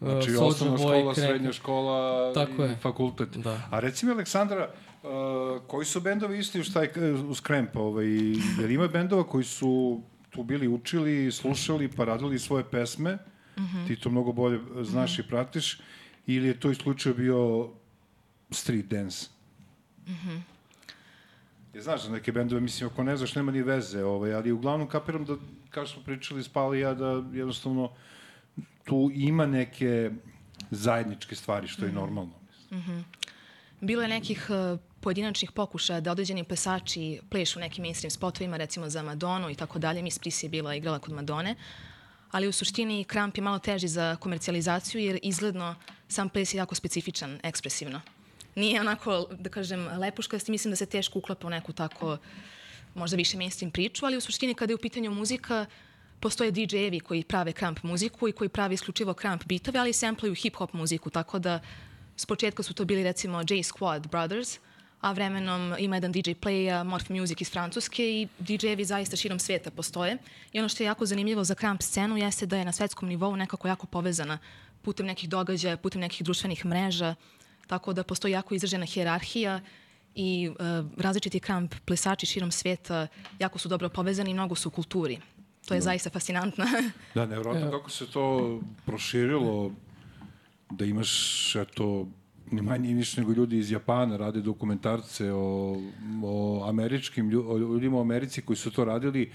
Znači, uh, osnovna škola, krek. srednja škola Tako i je. fakultet. Da. A reci mi, Aleksandra, uh, koji su bendovi isti uz, taj, uz Kremp? Ovaj, jer ima bendova koji su tu bili učili, slušali, pa radili svoje pesme, mm -hmm. ti to mnogo bolje znaš mm -hmm. i pratiš, ili je to isključio bio street dance? Mm -hmm. Je, znaš, za neke bendove, mislim, ako ne znaš, nema ni veze, ovaj, ali uglavnom kapiram da, kao smo pričali, spali ja, da jednostavno tu ima neke zajedničke stvari, što je normalno. Mm -hmm. Bilo je nekih uh, pojedinačnih pokušaja da određeni plesači plešu nekim mainstream spotovima, recimo za Madonu i tako dalje. Miss Prissy je bila igrala kod Madone, ali u suštini Kramp je malo teži za komercijalizaciju jer izgledno sam ples je jako specifičan, ekspresivno. Nije onako, da kažem, lepuškast i mislim da se teško uklapa u neku tako možda više mainstream priču, ali u suštini kada je u pitanju muzika, postoje DJ-evi koji prave kramp muziku i koji prave isključivo kramp bitove, ali sampluju hip-hop muziku, tako da s početka su to bili recimo J Squad Brothers, a vremenom ima jedan DJ Play, Morph Music iz Francuske i DJ-evi zaista širom sveta postoje. I ono što je jako zanimljivo za kramp scenu jeste da je na svetskom nivou nekako jako povezana putem nekih događaja, putem nekih društvenih mreža, tako da postoji jako izražena hjerarhija i uh, različiti kramp plesači širom sveta jako su dobro povezani i mnogo su u kulturi. To je da. zaista fascinantno. da, nevjerojatno kako se to proširilo da imaš eto ni manje ni više nego ljudi iz Japana rade dokumentarce o, o američkim ljudima u Americi koji su to radili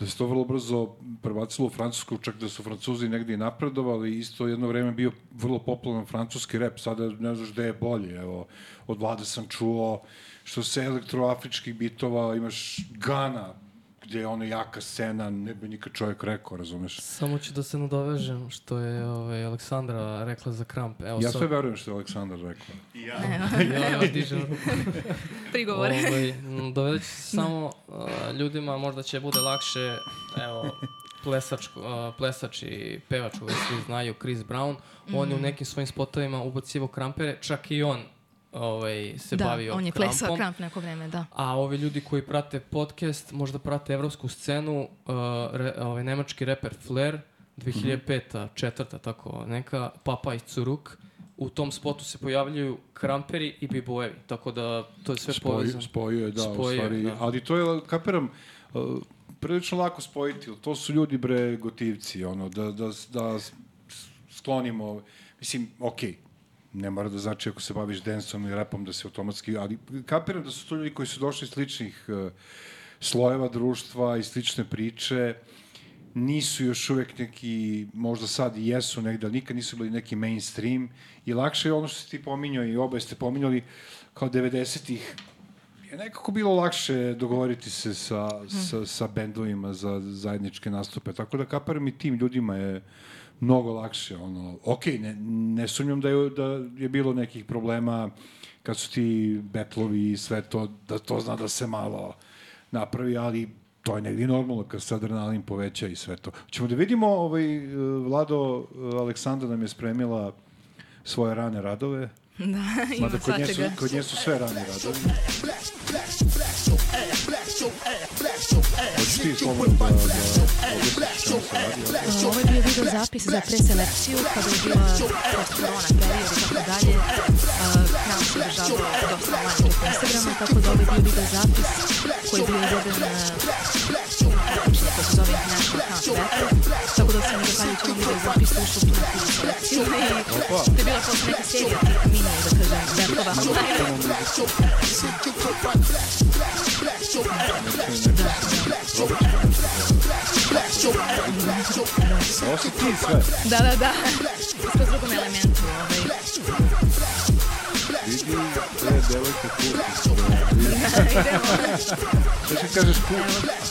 da se to vrlo brzo prebacilo u Francusku, čak da su Francuzi negde i napredovali, isto jedno vreme bio vrlo popularan francuski rep, sada ne znaš gde je bolje, evo, od vlade sam čuo, što se elektroafričkih bitova, imaš Gana, gde je ono jaka scena, ne bi nikad čovjek rekao, razumeš? Samo ću da se nadovežem što je ovaj, Aleksandra rekla za kramp. Evo, ja sve sad... verujem što je Aleksandra rekla. I ja. ja, ja dižem. Prigovore. Ovaj, dovedeć samo uh, ljudima, možda će bude lakše, evo, plesač, uh, plesač i pevač, uvek svi znaju, Chris Brown, mm. on je u mhm. nekim svojim spotovima ubacivo krampere, čak i on ovaj, se da, bavio on je krampom. plesao kramp neko vreme, da. A ovi ljudi koji prate podcast, možda prate evropsku scenu, uh, re, ovaj, nemački reper Flair, 2005. četvrta, tako neka, Papa iz Curuk, u tom spotu se pojavljaju kramperi i bibojevi, tako da to je sve Spoj, povezano. Spojuje, da, spojuje, u stvari, da. ali to je, kapiram, uh, prilično lako spojiti, to su ljudi bre gotivci, ono, da, da, da sklonimo, mislim, okej, okay, ne mora da znači ako se baviš densom i repom da se automatski, ali kapiram da su to ljudi koji su došli iz sličnih uh, slojeva društva i slične priče, nisu još uvek neki, možda sad i jesu negde, ali nikad nisu bili neki mainstream i lakše je ono što si ti pominjao i oba ste pominjali kao 90-ih je nekako bilo lakše dogovoriti se sa, hmm. sa, sa bendovima za zajedničke nastupe. Tako da kaparam i tim ljudima je mnogo lakše. Ono, ok, ne, ne sumnjam da je, da je bilo nekih problema kad su ti betlovi i sve to, da to zna da se malo napravi, ali to je negdje normalno kad se adrenalin poveća i sve to. Ćemo da vidimo, ovaj, Vlado Aleksandra nam je spremila svoje rane radove. Da, ima Mada kod nje, su, kod nje su sve rane radovi. Ovo je bio video zapis za preselekciju kada je bila post-corona period i tako dalje. Kanal se održavao dosta online preko Instagrama, tako da ovo je bio video zapis koji je bio izveden na utakmičenje koja se zove International Count Battle. Tako da sam zahvaljujući ovom video zapisu ušao u tu selekciju i to je bila posle neka serija tih mini, da kažem, battlova online. Ovo si ti sve. Da, da, da. Da ti kažeš.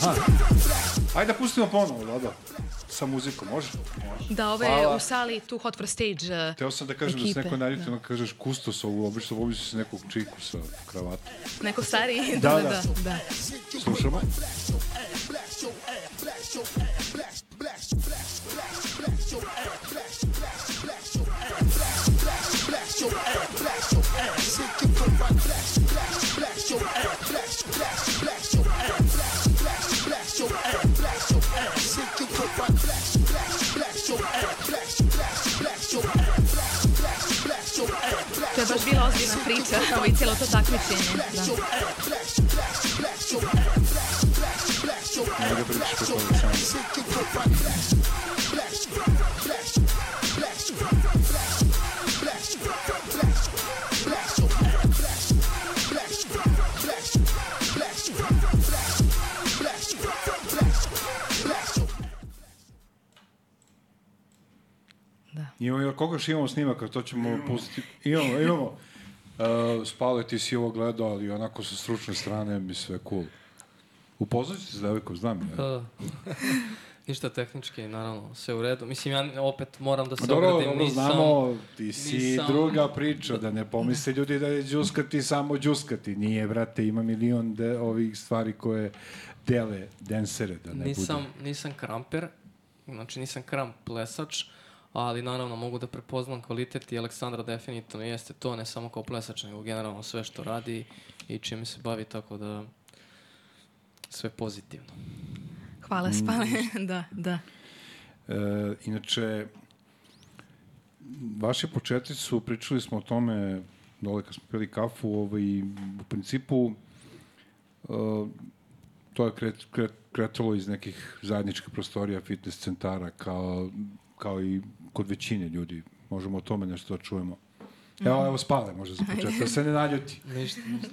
Aha. Ajde da pustimo ponovo, Lado. Sa muzikom, može? Može. Da, ovo je Hvala. u sali Too Hot for Stage uh, Teo sam da kažem da se ekipe. neko naljutio, da kažeš kustos ovu, obično obično se nekog čiku sa kravatom. Neko stariji? Da, da, da. da. da. Slušamo. To je baš bila ozbiljna priča, i cijelo to takmičenje. Da. Imamo, koga još imamo snimaka, to ćemo pustiti. Imamo, imamo. Uh, Spale, ti si ovo gledao, ali onako sa stručne strane mi sve cool. Upoznat ću se s devojkom, znam ja. Da. Ništa tehnički, naravno, sve u redu. Mislim, ja opet moram da se dobro, ogradim, dobro, nisam... znamo, ti si nisam- druga priča, da ne pomisle ljudi da je džuskati samo džuskati. Nije, brate, ima milion de, ovih stvari koje dele densere, da ne Nisam, bude. nisam kramper, znači nisam kramp plesač, ali naravno mogu da prepoznam kvalitet i Aleksandra definitivno jeste to, ne samo kao plesač, nego generalno sve što radi i čime se bavi, tako da sve pozitivno. Hvala, spale. da, da. E, inače, vaši početci su, pričali smo o tome dole kad smo pili kafu, ovaj, u principu e, to je kret, kret, kretalo iz nekih zajedničkih prostorija, fitness centara, kao, kao i kod većine ljudi. Možemo o tome nešto da čujemo. Evo, evo spale možda za početak, da se ne naljuti. Ništa, ništa.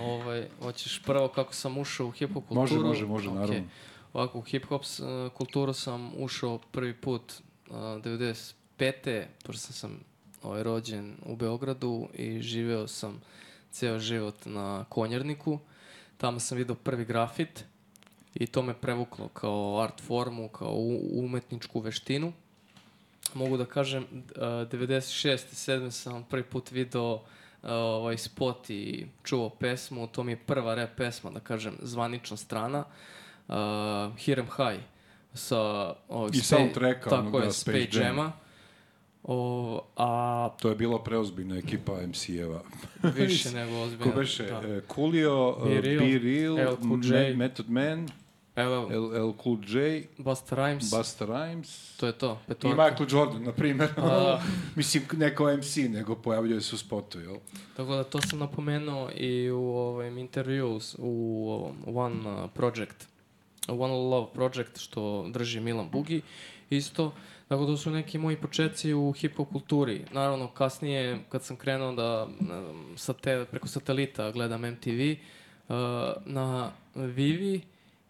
ovaj, hoćeš prvo kako sam ušao u hip-hop kulturu? Može, može, može, Okej. naravno. Ovako, u hip-hop uh, kulturu sam ušao prvi put uh, 95. Pošto sam ovaj, rođen u Beogradu i živeo sam ceo život na Konjarniku. Tamo sam video prvi grafit i to me prevuklo kao art formu, kao umetničku veštinu. Mogu da kažem, uh, 96. 7. sam prvi put video uh, ovaj spot i čuo pesmu, to mi je prva rap pesma, da kažem, zvanična strana, uh, Hirem High sa ovog I soundtracka tako je, Space Space Jama. Jama. O, a To je bila preozbiljna ekipa MC-eva. više nego ozbiljno. Ko beše? Da. e, Coolio, Be Be Real, Be Real Method Man, Evo, LL Cool J, Busta Rhymes, Busta Rhymes to je to. i Petorka. Michael Jordan, na primjer. A. Mislim, neko MC, nego pojavljuje se u spotu, jel? Tako da to sam napomenuo i u ovim intervju u ovom One uh, Project, One Love Project što drži Milan Bugi isto. Tako da su neki moji početci u hip-hop kulturi. Naravno, kasnije, kad sam krenuo da ne znam, sa te, preko satelita gledam MTV, uh, na Vivi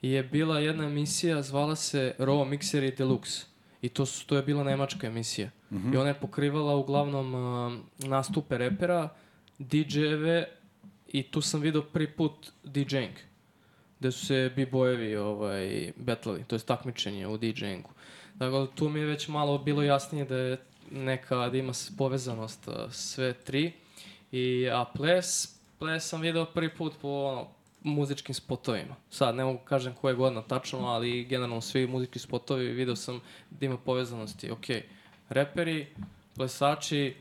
je bila jedna emisija, zvala se Raw Mixeri Deluxe. I to, su, to je bila nemačka emisija. I ona je pokrivala uglavnom uh, nastupe repera, DJ-eve i tu sam video prvi put DJing gde su se b-bojevi ovaj, betlali, to je takmičenje u DJ-ingu. Dakle, tu mi je već malo bilo jasnije da je neka, da ima povezanost uh, sve tri. I, a ples, ples sam video prvi put po ono, muzičkim spotovima. Sad, ne mogu kažem koje godina tačno, ali generalno svi muzički spotovi video sam da ima povezanosti. Ok, reperi, plesači,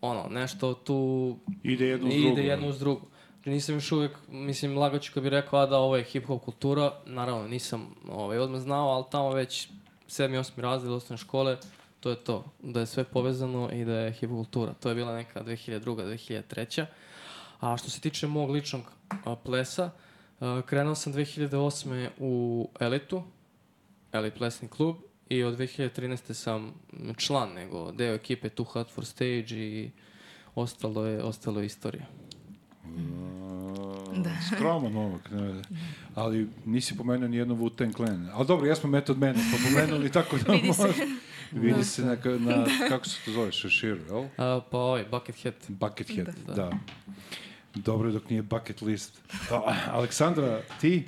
ono, nešto tu Ide jedno uz ide drugo. jedno uz drugo. Nisam još uvijek, mislim, lagaću kad bi rekao a da ovo je hip-hop kultura, naravno nisam ovaj, odmah znao, ali tamo već 7. 8. razred osnovne škole, to je to, da je sve povezano i da je hip-hop kultura. To je bila neka 2002. 2003. A što se tiče mog ličnog a, plesa, a, krenuo sam 2008. u Elitu, Elite Plesni klub, i od 2013. sam član, nego deo ekipe Too Hot for Stage i ostalo je, ostalo je istorija. Da. skroman momak, ne, ali nisi pomenuo ni jednu Wu-Tang Clan. Ali dobro, jesmo Method Man, smo pomenuli tako da može. Vidi se na, na, kako se to zove, šeširu, jel? A, pa ovaj, Buckethead. Buckethead, da. Da. da. Dobro je dok nije bucket list. A, Aleksandra, ti?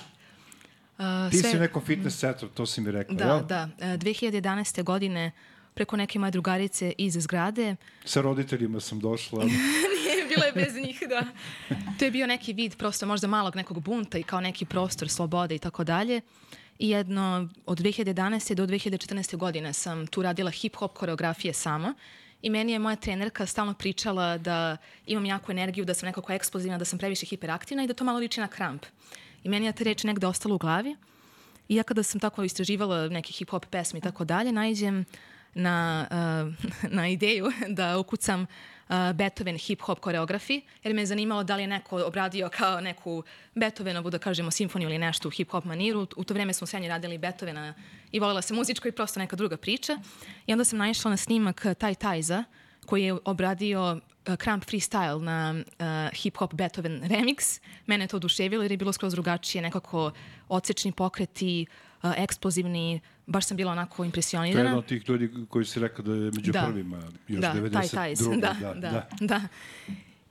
Uh, Ti sve- si u nekom fitness centru, to si mi rekla, Da, jel? da. E, 2011. godine preko neke moje drugarice iz zgrade Sa roditeljima sam došla. Nije, bilo je bez njih, da. To je bio neki vid prosto možda malog nekog bunta i kao neki prostor slobode i tako dalje. I jedno, od 2011. do 2014. godine sam tu radila hip-hop koreografije sama i meni je moja trenerka stalno pričala da imam jaku energiju, da sam nekako eksplozivna, da sam previše hiperaktivna i da to malo liči na kramp. I meni je ta reč negde ostala u glavi. I ja kada sam tako istraživala neke hip-hop pesme i tako dalje, najđem na, uh, na ideju da ukucam uh, Beethoven hip-hop koreografi, jer me je zanimalo da li je neko obradio kao neku Beethovenovu, da kažemo, simfoniju ili nešto u hip-hop maniru. U to vreme smo srednje radili Beethovena i volila se muzičko i prosto neka druga priča. I onda sam naišla na snimak Taj Tajza, koji je obradio uh, Kramp Freestyle na uh, hip-hop Beethoven remix. Mene je to oduševilo jer je bilo skroz drugačije, nekako odsečni pokreti, uh, eksplozivni, baš sam bila onako To je impresionirana. jedan od tih ljudi koji si rekao da je među Da. prvima, još da, 92. taj tajs, da, da, da, da.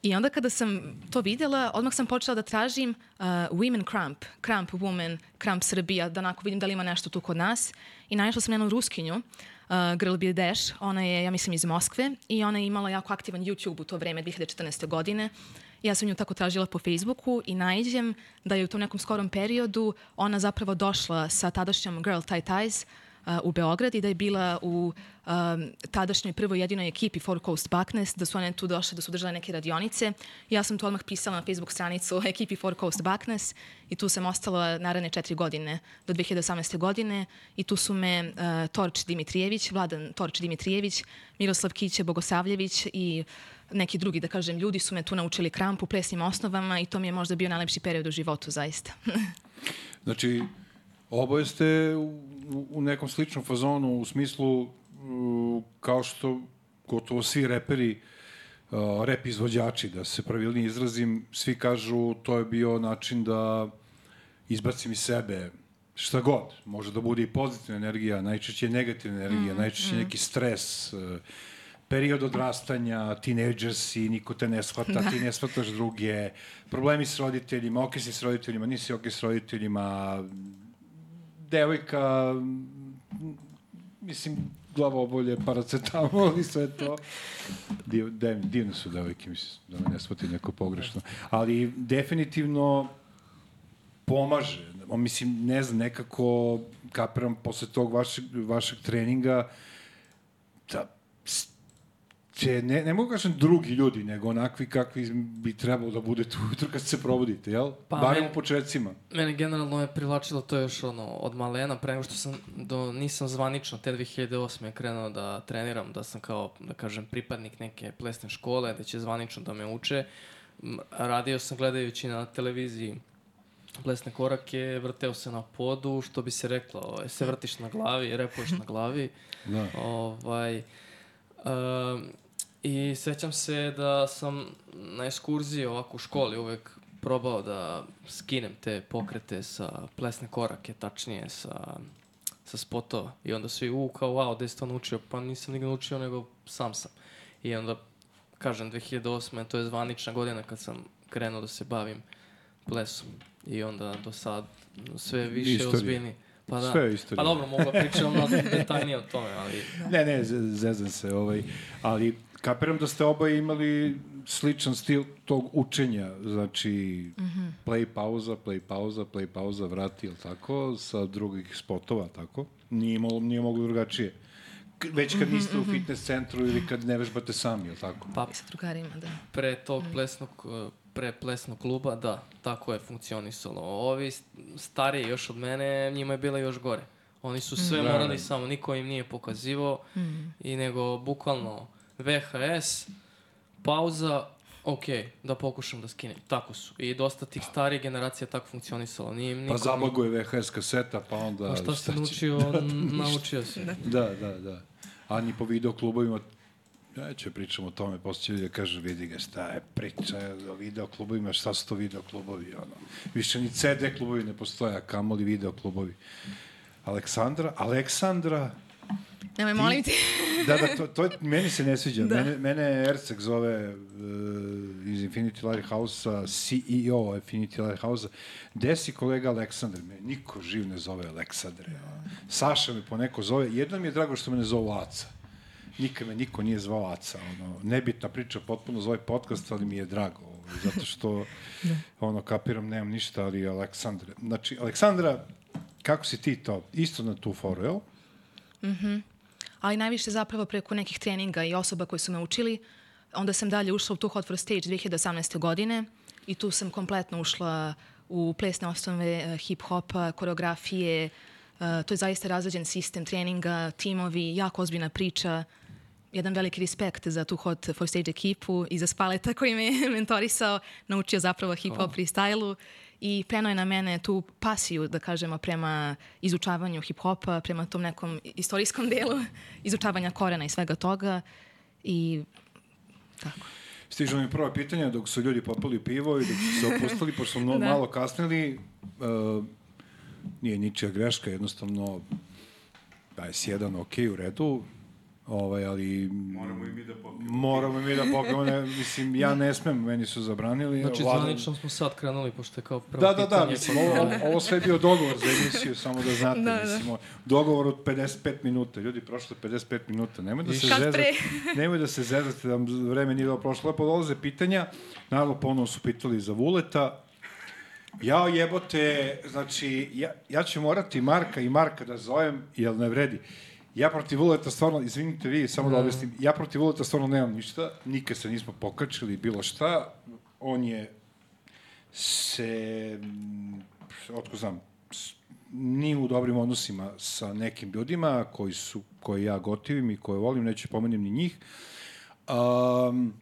I onda kada sam to videla, odmah sam počela da tražim uh, Women Cramp, Cramp Woman, Cramp Srbija, da onako vidim da li ima nešto tu kod nas. I našla sam jednu ruskinju, uh, Girl Dash, ona je, ja mislim, iz Moskve i ona je imala jako aktivan YouTube u to vreme, 2014. godine. Ja sam nju tako tražila po Facebooku i najđem da je u tom nekom skorom periodu ona zapravo došla sa tadašnjom Girl Tie Ties uh, u Beograd i da je bila u um, tadašnjoj prvoj jedinoj ekipi Four Coast Buckness, da su one tu došle, da su držale neke radionice. Ja sam to odmah pisala na Facebook stranicu ekipi Four Coast Buckness i tu sam ostala naredne četiri godine, do 2018. godine i tu su me uh, Torč Dimitrijević, Vladan Torč Dimitrijević, Miroslav Kiće Bogosavljević i neki drugi, da kažem, ljudi su me tu naučili krampu, plesnim osnovama i to mi je možda bio najlepši period u životu, zaista. Znači, oboje ste u, u nekom sličnom fazonu u smislu kao što gotovo svi reperi rep izvođači, da se pravilnije izrazim, svi kažu to je bio način da izbacim iz sebe šta god. Može da bude i pozitivna energija, najčešće negativna energija, mm, najčešće mm. neki stres, uh, period odrastanja, tinejdžersi, niko te ne shvata, da. ti ne shvataš druge, problemi s roditeljima, ok si s roditeljima, nisi ok s roditeljima, devojka, mislim, glavobolje, paracetamol i sve to. Div, dev, divne su devojke, mislim, da me ne shvati neko pogrešno. Ali definitivno pomaže. O, mislim, ne znam, nekako kapiram posle tog vašeg, vašeg treninga da će, ne, ne mogu kažem drugi ljudi, nego onakvi kakvi bi trebalo da budete ujutro kad se probudite, jel? Pa, Barem meni- u početcima. Mene generalno je privlačilo to još ono, od malena, pre nego što sam, do, nisam zvanično, te 2008. krenuo da treniram, da sam kao, da kažem, pripadnik neke plesne škole, da će zvanično da me uče. Radio sam gledajući na televiziji plesne korake, vrteo se na podu, što bi se reklo, ovaj, se vrtiš na glavi, repuješ na glavi. Da. Ovaj, um, I sećam se da sam na ekskurziji ovako u školi uvek probao da skinem te pokrete sa plesne korake, tačnije sa, sa spotova. I onda svi, u, kao, wow, gde si to naučio? Pa nisam ni ga naučio, nego sam sam. I onda, kažem, 2008. to je zvanična godina kad sam krenuo da se bavim plesom. I onda do sad sve više Istorija. ozbiljni. Pa da. Sve je istorija. Pa dobro, mogu da pričam mnogo detaljnije o tome, ali... Ne, ne, ze- zezam se, ovaj, ali kapiram da ste oba imali sličan stil tog učenja, znači mm -hmm. play pauza, play pauza, play pauza, vrati, ili tako, sa drugih spotova, tako? Nije, mo, nije mogu drugačije. K- Već kad niste u fitness centru ili kad ne vežbate sami, ili tako? Pa Sa drugarima, da. pre tog plesnog, uh, pre plesnog kluba, da, tako je funkcionisalo. Ovi stariji još od mene, njima je bila još gore. Oni su sve Da, morali da. samo, niko im nije pokazivao i nego bukvalno VHS, pauza, ok, da pokušam da skinem. Tako su. I dosta tih starih generacija tako funkcionisalo. Nije Pa niko... zabaguje VHS kaseta, pa onda... Pa šta si naučio, naučio si. Da, da, da. A ni po video klubovima Ja ću pričam o tome, posle da kažu, vidi ga, šta je priča o video klubovima, šta su to video klubovi, ono. Više ni CD klubovi ne postoje, a kamoli video klubovi. Aleksandra, Aleksandra, Nemoj, molim te. da, da, to, to meni se ne sviđa. Da. Mene, mene Erceg zove uh, iz Infinity Lighthouse-a, CEO Infinity Lighthouse-a. Gde si kolega Aleksandar? Me niko živ ne zove Aleksandre. Saša me poneko zove. Jedno mi je drago što me ne zovu Aca. Nikad me niko nije zvao Aca. Ono, nebitna priča potpuno za ovaj podcast, ali mi je drago. ovaj, Zato što, ono, kapiram, nemam ništa, ali Aleksandra. Znači, Aleksandra, kako si ti to? Isto na tu foru, jel? Ali najviše zapravo preko nekih treninga i osoba koji su me učili. Onda sam dalje ušla u Too Hot for Stage 2018. godine i tu sam kompletno ušla u plesne osnove eh, hip-hopa, koreografije. Eh, to je zaista razređen sistem treninga, timovi, jako ozbiljna priča. Jedan veliki respekt za Too Hot for Stage ekipu i za Spaleta koji me je mentorisao, naučio zapravo hip-hop freestylu i preno je na mene tu pasiju, da kažemo, prema izučavanju hip-hopa, prema tom nekom istorijskom delu, izučavanja korena i svega toga. I tako. Stižu mi prva pitanja dok su ljudi popili pivo i dok su se opustili, pošto smo Da. malo kasnili. Uh, nije ničija greška, jednostavno 21 ok u redu, ovaj, ali Moramo i mi da popijemo. moramo i mi da pokrijemo, ne, mislim, ja ne smem, meni su zabranili. Znači, Vlada- zvanično smo sad krenuli, pošto je kao prvo Da, da, da, pitanje, mislim, pa- ovo, ovo sve je bio dogovor za emisiju, samo da znate, Da, da. mislim, o- dogovor od 55 minuta, ljudi, prošlo je 55 minuta, nemoj da se zezate, nemoj da se zezate, da vreme nije dobro prošlo, lepo dolaze pitanja, naravno ponovo su pitali za Vuleta, Jao jebote, znači, ja, ja ću morati Marka i Marka da zovem, jel ne vredi. Ja protiv Vuleta stvarno, izvinite vi, samo da objasnim, ja protiv Vuleta stvarno nemam ništa, nikad se nismo pokačili, bilo šta. On je se, mm, otko znam, nije u dobrim odnosima sa nekim ljudima koji su, koje ja gotivim i koje volim, neću pomenem ni njih. Um,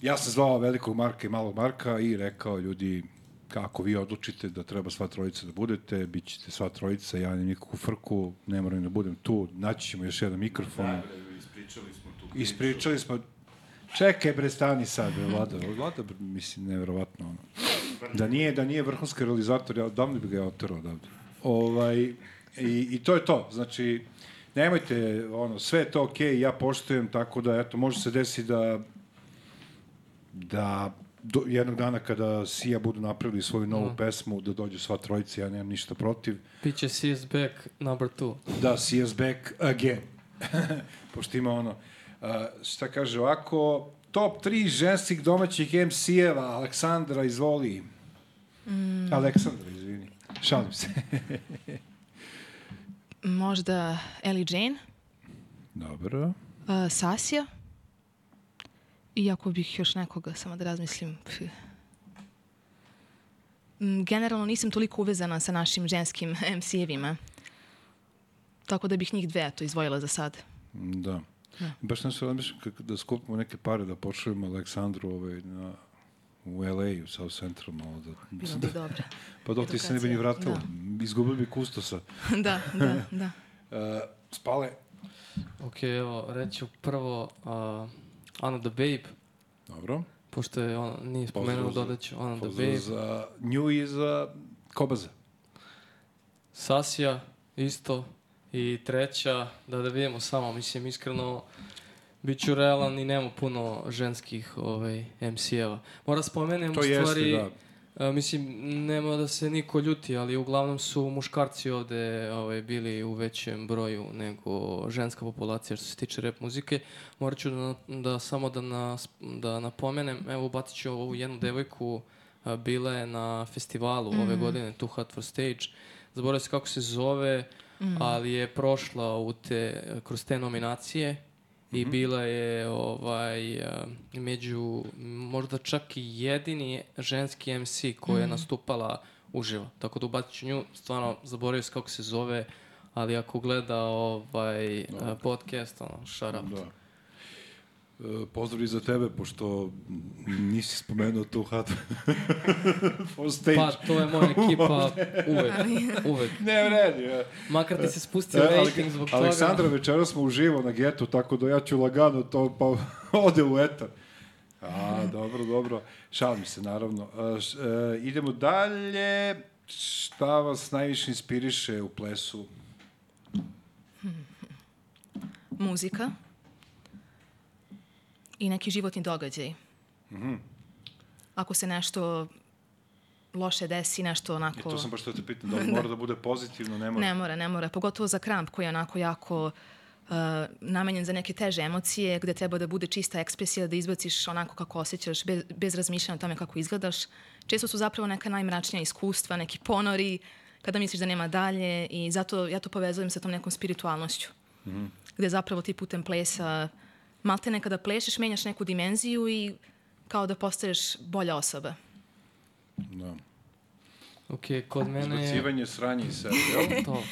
ja sam zvao velikog Marka i malog Marka i rekao ljudi kako vi odlučite da treba sva trojica da budete, bit ćete sva trojica, ja nemam nikakvu frku, ne moram da budem tu, naći ćemo još jedan mikrofon. Da, ispričali smo tu priču. Ispričali smo, čekaj bre, stani sad, bre, Vlada, Vlada, mislim, nevjerovatno, ono. Da nije, da nije vrhunski realizator, ja odavno bi ga ja odavde. Ovaj, i, I to je to, znači, nemojte, ono, sve je to okej, ja poštujem, tako da, eto, može se desiti da da do, jednog dana kada Sija budu napravili svoju novu pesmu, da dođu sva trojica, ja nemam ništa protiv. Biće CS back number two. Da, CS back again. Pošto ima ono, uh, šta kaže ovako, top 3 ženskih domaćih MC-eva, Aleksandra, izvoli. Mm. Aleksandra, izvini. Šalim se. Možda Ellie Jane, Dobro. uh, Sasija. Iako bih još nekoga, samo da razmislim. Generalno nisam toliko uvezana sa našim ženskim MC-evima. Tako da bih njih dve to izvojila za sad. Da. Baš nešto razmišljam kako da skupimo neke pare da počujemo Aleksandru ovaj, na, u LA, u South Central, malo da... Bilo bi dobro. Pa dok ti se ne bi ni Edukacija, vratilo. Izgubili bi kustosa. da, da, da. Uh, spale. Ok, evo, reću prvo uh, Anna the Babe, Dobro. pošto je on, nije spomenuo, Pozdrav za- dodat ću Anna the Pozdrav Babe. za nju i za Kobaza. Sasija isto i treća, da da vidimo samo, mislim iskreno bit ću realan i nema puno ženskih ovaj, MC-eva. Mora spomenem To u jeste, stvari, da. A, mislim, nema da se niko ljuti, ali uglavnom su muškarci ovde ovaj, bili u većem broju nego ženska populacija što se tiče rap muzike. Morat ću da, da samo da, nas, da napomenem, evo ubacit ću ovu jednu devojku, a, bila je na festivalu ove godine, Too Hot for Stage, zaboravio se kako se zove, ali je prošla u te, kroz te nominacije i bila je ovaj a, među možda čak i jedini ženski MC koja je nastupala uživo. Tako da ubacit ću nju, stvarno zaboravio se kako se zove, ali ako gleda ovaj a, podcast, ono, shut up. Da. Pozdrav i za tebe, pošto nisi spomenuo tu hatu. For stage. Pa, to je moja ekipa uvek, uvek. Ne vredi. ja. Makar ti se spustio E, rating zbog toga. Aleksandra, večeras smo uživo na getu, tako da ja ću lagano to pa ode u etar. A, dobro, dobro. Šalim se, naravno. A, š, e, idemo dalje. Šta vas najviše inspiriše u plesu? Muzika i neki životni događaj. Mhm. Ako se nešto loše desi, nešto I onako... to sam baš to te pitam, da li mora da bude pozitivno, ne mora. Ne mora, ne mora. Pogotovo za kramp koji je onako jako uh, namenjen za neke teže emocije, gde treba da bude čista ekspresija, da izbaciš onako kako osjećaš, bez, bez razmišljanja o tome kako izgledaš. Često su zapravo neka najmračnija iskustva, neki ponori, kada misliš da nema dalje i zato ja to povezujem sa tom nekom spiritualnošću. Mm -hmm. Gde zapravo ti putem plesa, malte nekada plešeš, menjaš neku dimenziju i kao da postaješ bolja osoba. Da. Ok, kod mene je... Izbacivanje sranje iz sebe, jel? To.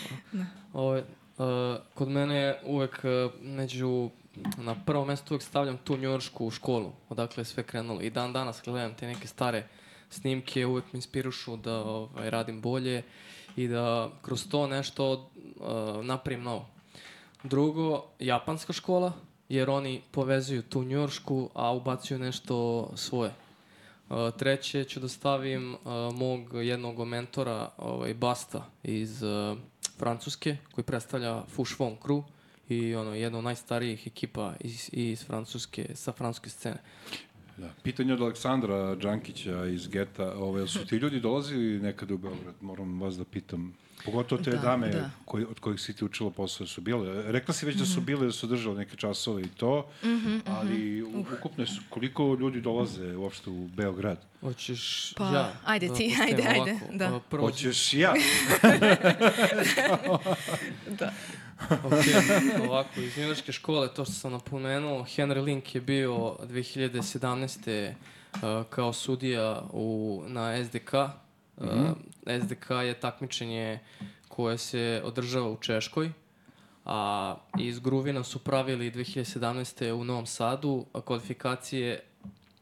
Ovo, uh, kod mene je uvek uh, među na prvo mesto uvek stavljam tu njujoršku školu, odakle je sve krenulo. I dan danas gledam te neke stare snimke, uvek me inspirušu da ovaj, radim bolje i da kroz to nešto uh, napravim novo. Drugo, japanska škola, jer oni povezuju tu njujoršku, a ubacuju nešto svoje. Uh, treće ću da stavim uh, mog jednog mentora, ovaj, Basta iz uh, Francuske, koji predstavlja Fouchevon Crew i ono, jedna od najstarijih ekipa iz, iz Francuske, sa francuske scene. Da. Pitanje od Aleksandra Đankića iz Geta, ove, su ti ljudi dolazili nekada u Beograd? Moram vas da pitam. Pogotovo te Da, dame da. koji, od kojih si ti učila posao su bile. Rekla si već da su bile, da su držale neke časove i to, ali u- ukupno su, koliko ljudi dolaze uopšte u Beograd? Hoćeš Pa, ja ajde da ti, postavim ajde, ajde, ovako? da. Prvo, Hoćeš ja? Ok, ovako, iz njujorške škole, to što sam napomenuo, Henry Link je bio 2017. Uh, kao sudija u, na SDK. Uh, SDK je takmičenje koje se održava u Češkoj, a iz Gruvina su pravili 2017. u Novom Sadu kvalifikacije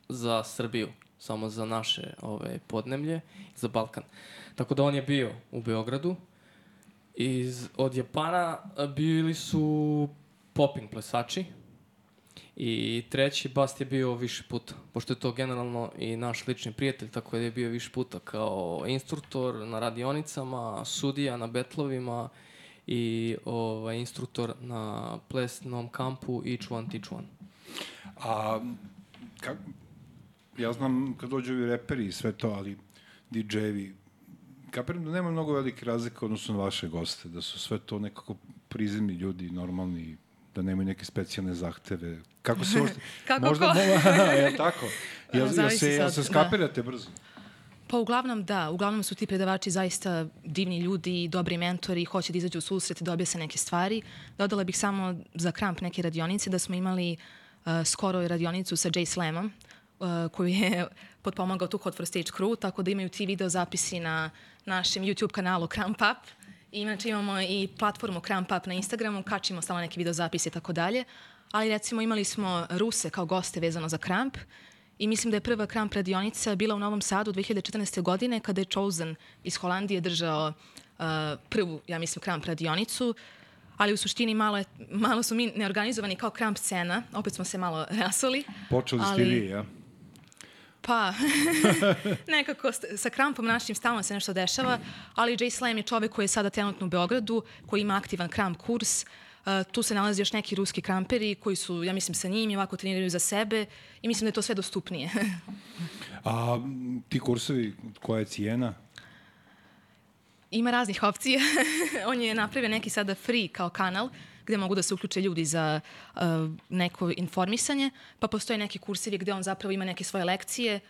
za Srbiju, samo za naše ove, podnemlje, za Balkan. Tako da on je bio u Beogradu, Iz, od Japana bili su popping plesači i treći Bast je bio više puta, pošto je to generalno i naš lični prijatelj, tako da je bio više puta kao instruktor na radionicama, sudija na betlovima i ovaj, instruktor na plesnom kampu Each One Teach One. A, kak, ja znam kad dođu ovi reperi i sve to, ali DJ-evi, kapiram da nema mnogo velike razlike odnosno na vaše goste, da su sve to nekako prizemni ljudi, normalni, da nemaju neke specijalne zahteve. Kako se uopšte... Kako možda, ko? Mo, je tako? Jel, jel, se, jel se da. skapirate brzo? Pa uglavnom da, uglavnom su ti predavači zaista divni ljudi, dobri mentori, hoće da izađu u susret, da objasne neke stvari. Dodala bih samo za kramp neke radionice da smo imali uh, skoro radionicu sa Jay Slamom, uh, koju je potpomagao tu Hot for Stage Crew, tako da imaju ti video zapisi na našem YouTube kanalu Cramp Up. Inače imamo i platformu Cramp Up na Instagramu, kačimo stalno neke video zapise i tako dalje. Ali recimo imali smo Ruse kao goste vezano za Cramp I mislim da je prva kramp radionica bila u Novom Sadu 2014. godine kada je Chosen iz Holandije držao uh, prvu, ja mislim, kramp radionicu. Ali u suštini malo, je, malo su mi neorganizovani kao kramp scena. Opet smo se malo rasuli. Počeli ste Ali- vi, ja? Pa, nekako sa krampom našim stalno se nešto dešava, ali Jay Slam je čovek koji je sada trenutno u Beogradu, koji ima aktivan kramp kurs. Uh, tu se nalazi još neki ruski kramperi koji su, ja mislim, sa njim i ovako treniraju za sebe i mislim da je to sve dostupnije. A ti kursovi, koja je cijena? Ima raznih opcija. On je napravio neki sada free kao kanal gde mogu da se uključe ljudi za uh, neko informisanje, pa postoje neki kursevi gde on zapravo ima neke svoje lekcije,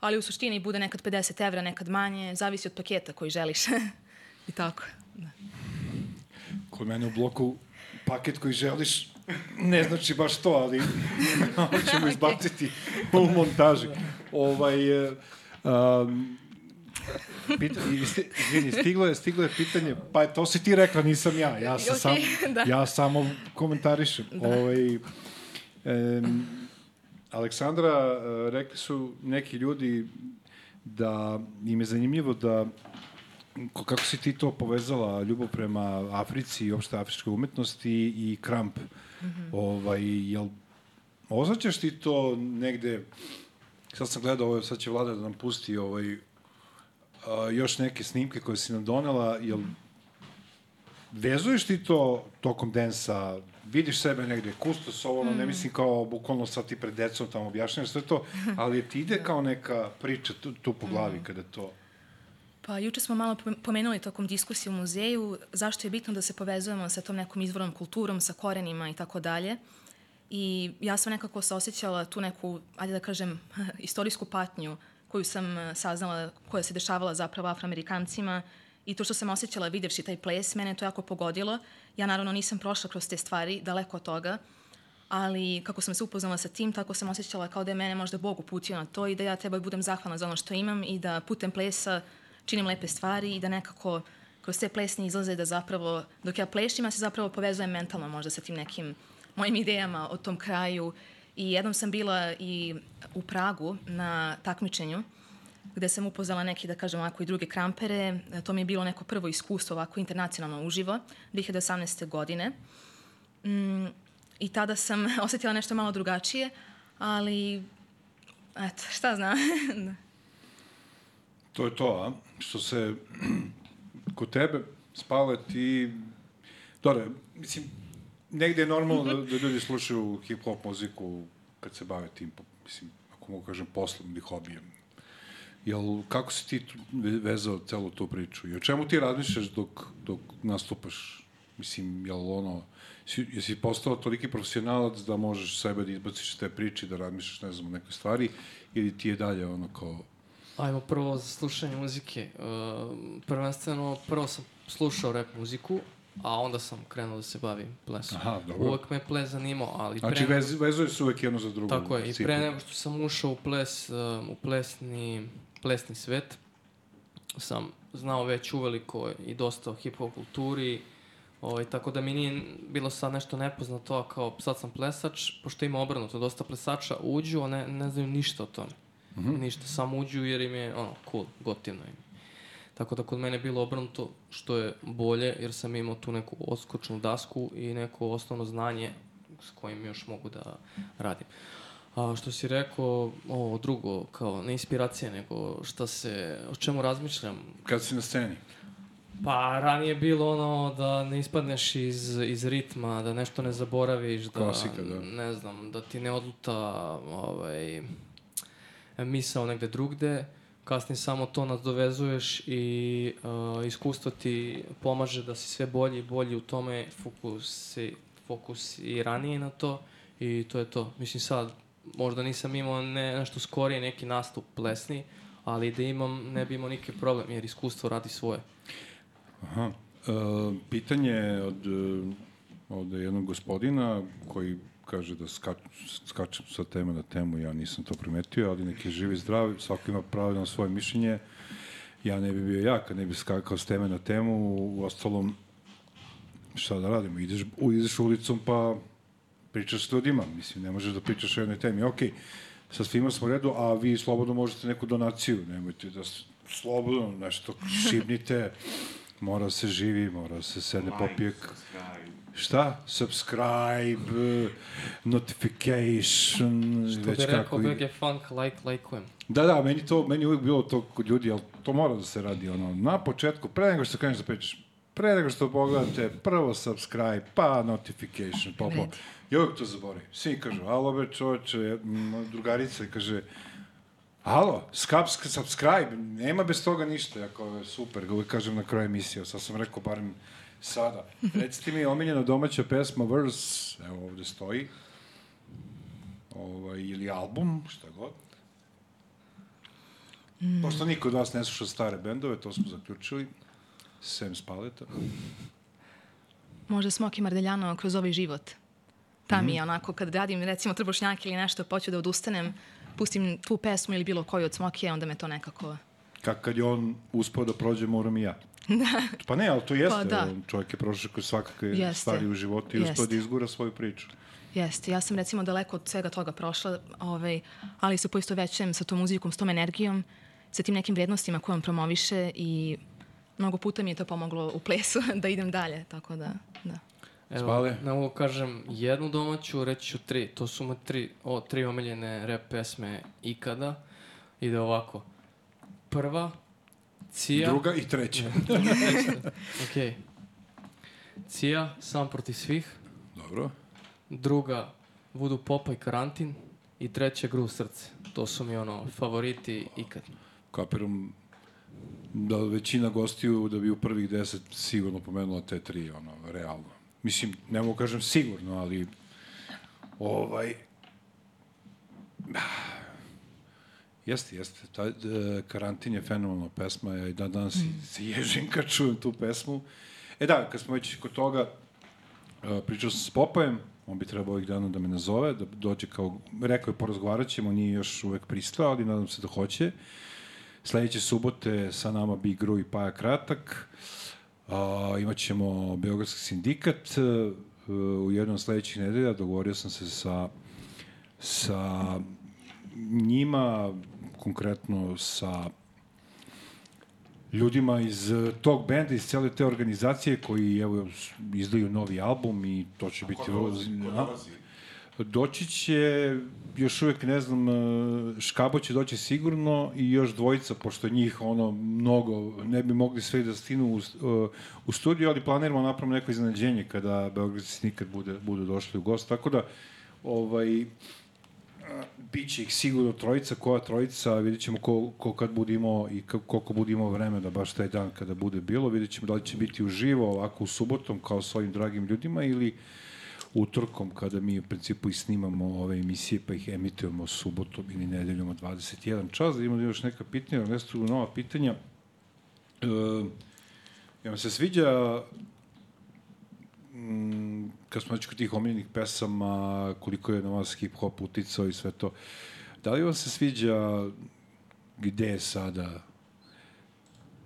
ali u suštini bude nekad 50 evra, nekad manje, zavisi od paketa koji želiš. I tako. Da. Kod mene u bloku paket koji želiš ne znači baš to, ali ćemo izbaciti u montaži. Ovaj, um, Pita, izvini, stiglo je, stiglo je pitanje, pa to si ti rekla, nisam ja. Ja, sam sam, da. ja samo komentarišem. Ovaj, em, Aleksandra, e, rekli su neki ljudi da im je zanimljivo da ko- kako si ti to povezala, ljubav prema Africi i opšte afričkoj umetnosti i kramp. ovaj, jel, osjećaš ti to negde, sad sam gledao, ovo, sad će vlada da nam pusti ovaj, a, još neke snimke koje si nam donela, jel vezuješ ti to tokom densa, vidiš sebe negde kustosovano, mm. ne mislim kao bukvalno sad ti pred decom tamo objašnjaš sve to, ali ti ide kao neka priča tu, tu po glavi kada to... Pa juče smo malo pome- pomenuli tokom diskusije u muzeju zašto je bitno da se povezujemo sa tom nekom izvornom kulturom, sa korenima i tako dalje. I ja sam nekako se osjećala tu neku, ajde da kažem, istorijsku patnju koju sam eh, saznala, koja se dešavala zapravo afroamerikancima i to što sam osjećala videvši taj ples, mene to jako pogodilo. Ja naravno nisam prošla kroz te stvari, daleko od toga, ali kako sam se upoznala sa tim, tako sam osjećala kao da je mene možda Bog uputio na to i da ja treba da budem zahvalna za ono što imam i da putem plesa činim lepe stvari i da nekako kroz te plesne izlaze da zapravo, dok ja plešim, ja se zapravo povezujem mentalno možda sa tim nekim mojim idejama o tom kraju. I jednom sam bila i u Pragu na takmičenju gde sam upoznala neki, da kažem ovako, i druge krampere. To mi je bilo neko prvo iskustvo ovako internacionalno uživo, 2018. godine. Mm, I tada sam osetila nešto malo drugačije, ali eto, šta znam. To je to, a? Što se kod tebe spale ti... Dobre, mislim, negde je normalno da, da ljudi slušaju hip-hop muziku kad se bave tim, mislim, ako mogu kažem, poslom ili hobijem. Jel, kako si ti vezao celu tu priču? I o čemu ti razmišljaš dok, dok nastupaš? Mislim, jel ono, si, jesi postao toliki profesionalac da možeš sebe da izbaciš iz te priče, da razmišljaš, ne znam, o nekoj stvari, ili ti je dalje ono kao... Ajmo prvo za slušanje muzike. Uh, prvenstveno, prvo sam slušao rap muziku, a onda sam krenuo da se bavim plesom. Aha, dobro. Uvek me ples zanimao, ali Znači, pre... vez, vezuje se uvek jedno za drugo. Tako je, i pre nego što sam ušao u ples, um, u plesni, plesni svet, sam znao već uveliko i dosta o hip-hop kulturi, ovaj, tako da mi nije bilo sad nešto nepoznato, a kao sad sam plesač, pošto ima obrnuto, dosta plesača uđu, a ne, ne znaju ništa o tome. Mm -hmm. Ništa, samo uđu jer im je, ono, cool, gotivno im. Tako da kod mene je bilo obrnuto, što je bolje, jer sam imao tu neku odskočnu dasku i neko osnovno znanje s kojim još mogu da radim. A što si rekao, ovo drugo, kao ne inspiracije, nego šta se, o čemu razmišljam, Kad si na sceni. Pa ranije je bilo ono da ne ispadneš iz, iz ritma, da nešto ne zaboraviš, da, Klasika, da. ne znam, da ti ne odluta ovaj, misao negde drugde, kasnije samo to nadovezuješ i uh, iskustvo ti pomaže da si sve bolji i bolji u tome, fokusi, fokus i ranije na to i to je to. Mislim sad, možda nisam imao ne, nešto skorije neki nastup plesni, ali da imam, ne bi imao nikakve problem, jer iskustvo radi svoje. Aha. E, pitanje od, e, od jednog gospodina koji kaže da skač, skačem sa teme na temu, ja nisam to primetio, ali neki živi zdrav, svako ima pravo na svoje mišljenje. Ja ne bi bio ja kad ne bi skakao s teme na temu, u ostalom, šta da radimo, ideš, ideš ulicom pa pričaš s ljudima, mislim, ne možeš da pričaš o jednoj temi, okej, sa svima smo u redu, a vi slobodno možete neku donaciju, nemojte da slobodno nešto šibnite, mora se živi, mora se sedne popije, k- šta? Subscribe, notification, Što već bi rekao kako... i- BG Funk, like, lajkujem. Da, da, meni to, meni je uvijek bilo to kod ljudi, ali to mora da se radi ono, na početku, pre nego što kreneš da pričaš, pre nego što pogledate, prvo subscribe, pa notification, pa pa. Red. I uvijek to zaboravim. Svi kažu, alo be čoveče, drugarica kaže, alo, skap, subscribe, nema bez toga ništa, ja kao, super, ga uvijek kažem na kraju emisije, sad sam rekao barem sada. Recite mi omiljena domaća pesma, verse, evo ovde stoji, ovaj, ili album, šta god. Mm. Pošto niko od vas ne sluša stare bendove, to smo zaključili, sem Spaleta. Možda Smoki Mardeljano kroz ovaj život. Ta Mhm. mi je onako, kad radim recimo trbušnjak ili nešto, poću da odustanem, pustim tu pesmu ili bilo koju od Smokije, onda me to nekako... Kak kad je on uspeo da prođe, moram i ja. Da. Pa ne, ali to jeste. Pa da. Čovjek je prošao kroz svakakve Jeste. stvari u životu i Jeste. da izgura svoju priču. Jeste, ja sam recimo daleko od svega toga prošla, ovaj, ali se poisto većujem sa tom muzikom, s tom energijom, sa tim nekim vrednostima koje on promoviše i mnogo puta mi je to pomoglo u plesu da idem dalje, tako da, da. Evo, Spale? ne mogu kažem jednu domaću, reći ću tri. To su mu tri, o, tri omiljene rap pesme ikada. Ide ovako. Prva, Cija. Druga i treća. Ok. Cija, sam protiv svih. Dobro. Druga, Voodoo Popa i Karantin. I treća, Gru srce. To su mi ono, favoriti ikad. Kapiram da većina gostiju da bi u prvih deset sigurno pomenula te tri, ono, realno. Mislim, ne mogu kažem sigurno, ali ovaj... Jeste, jeste. Ta, e, karantin je fenomenalna pesma, ja i dan danas mm. se ježim kad čujem tu pesmu. E da, kad smo već kod toga, e, pričao sam s Popajem, on bi trebao ovih dana da me nazove, da dođe kao, rekao je porazgovarat ćemo, nije još uvek pristao, ali nadam se da hoće. Sledeće subote sa nama Big Gru i Paja Kratak. A, imaćemo Beogradski sindikat. E, u jednom sledećih nedelja dogovorio sam se sa, sa njima, konkretno sa ljudima iz eh, tog benda, iz cele te organizacije koji evo izdaju novi album i to će biti vrlo... A? Doći će, još uvek ne znam, eh, Škabo će doći sigurno i još dvojica, pošto njih ono mnogo, ne bi mogli sve da stinu u, eh, u studiju, ali planiramo napravimo neko iznenađenje kada Beogradci nikad bude, budu došli u gost, tako da ovaj, biće ih sigurno trojica, koja trojica, vidjet ćemo ko, ko kad bude imao i koliko bude imao vreme da baš taj dan kada bude bilo, vidjet ćemo da li će biti uživo ovako u subotom kao s ovim dragim ljudima ili utorkom kada mi u principu i snimamo ove emisije pa ih emitujemo subotom ili nedeljom od 21 čas, da imamo još neka pitanja, ne su nova pitanja. E, ja vam se sviđa mm, kad smo već kod tih omiljenih pesama, koliko je na vas hip-hop uticao i sve to, da li vam se sviđa gde je sada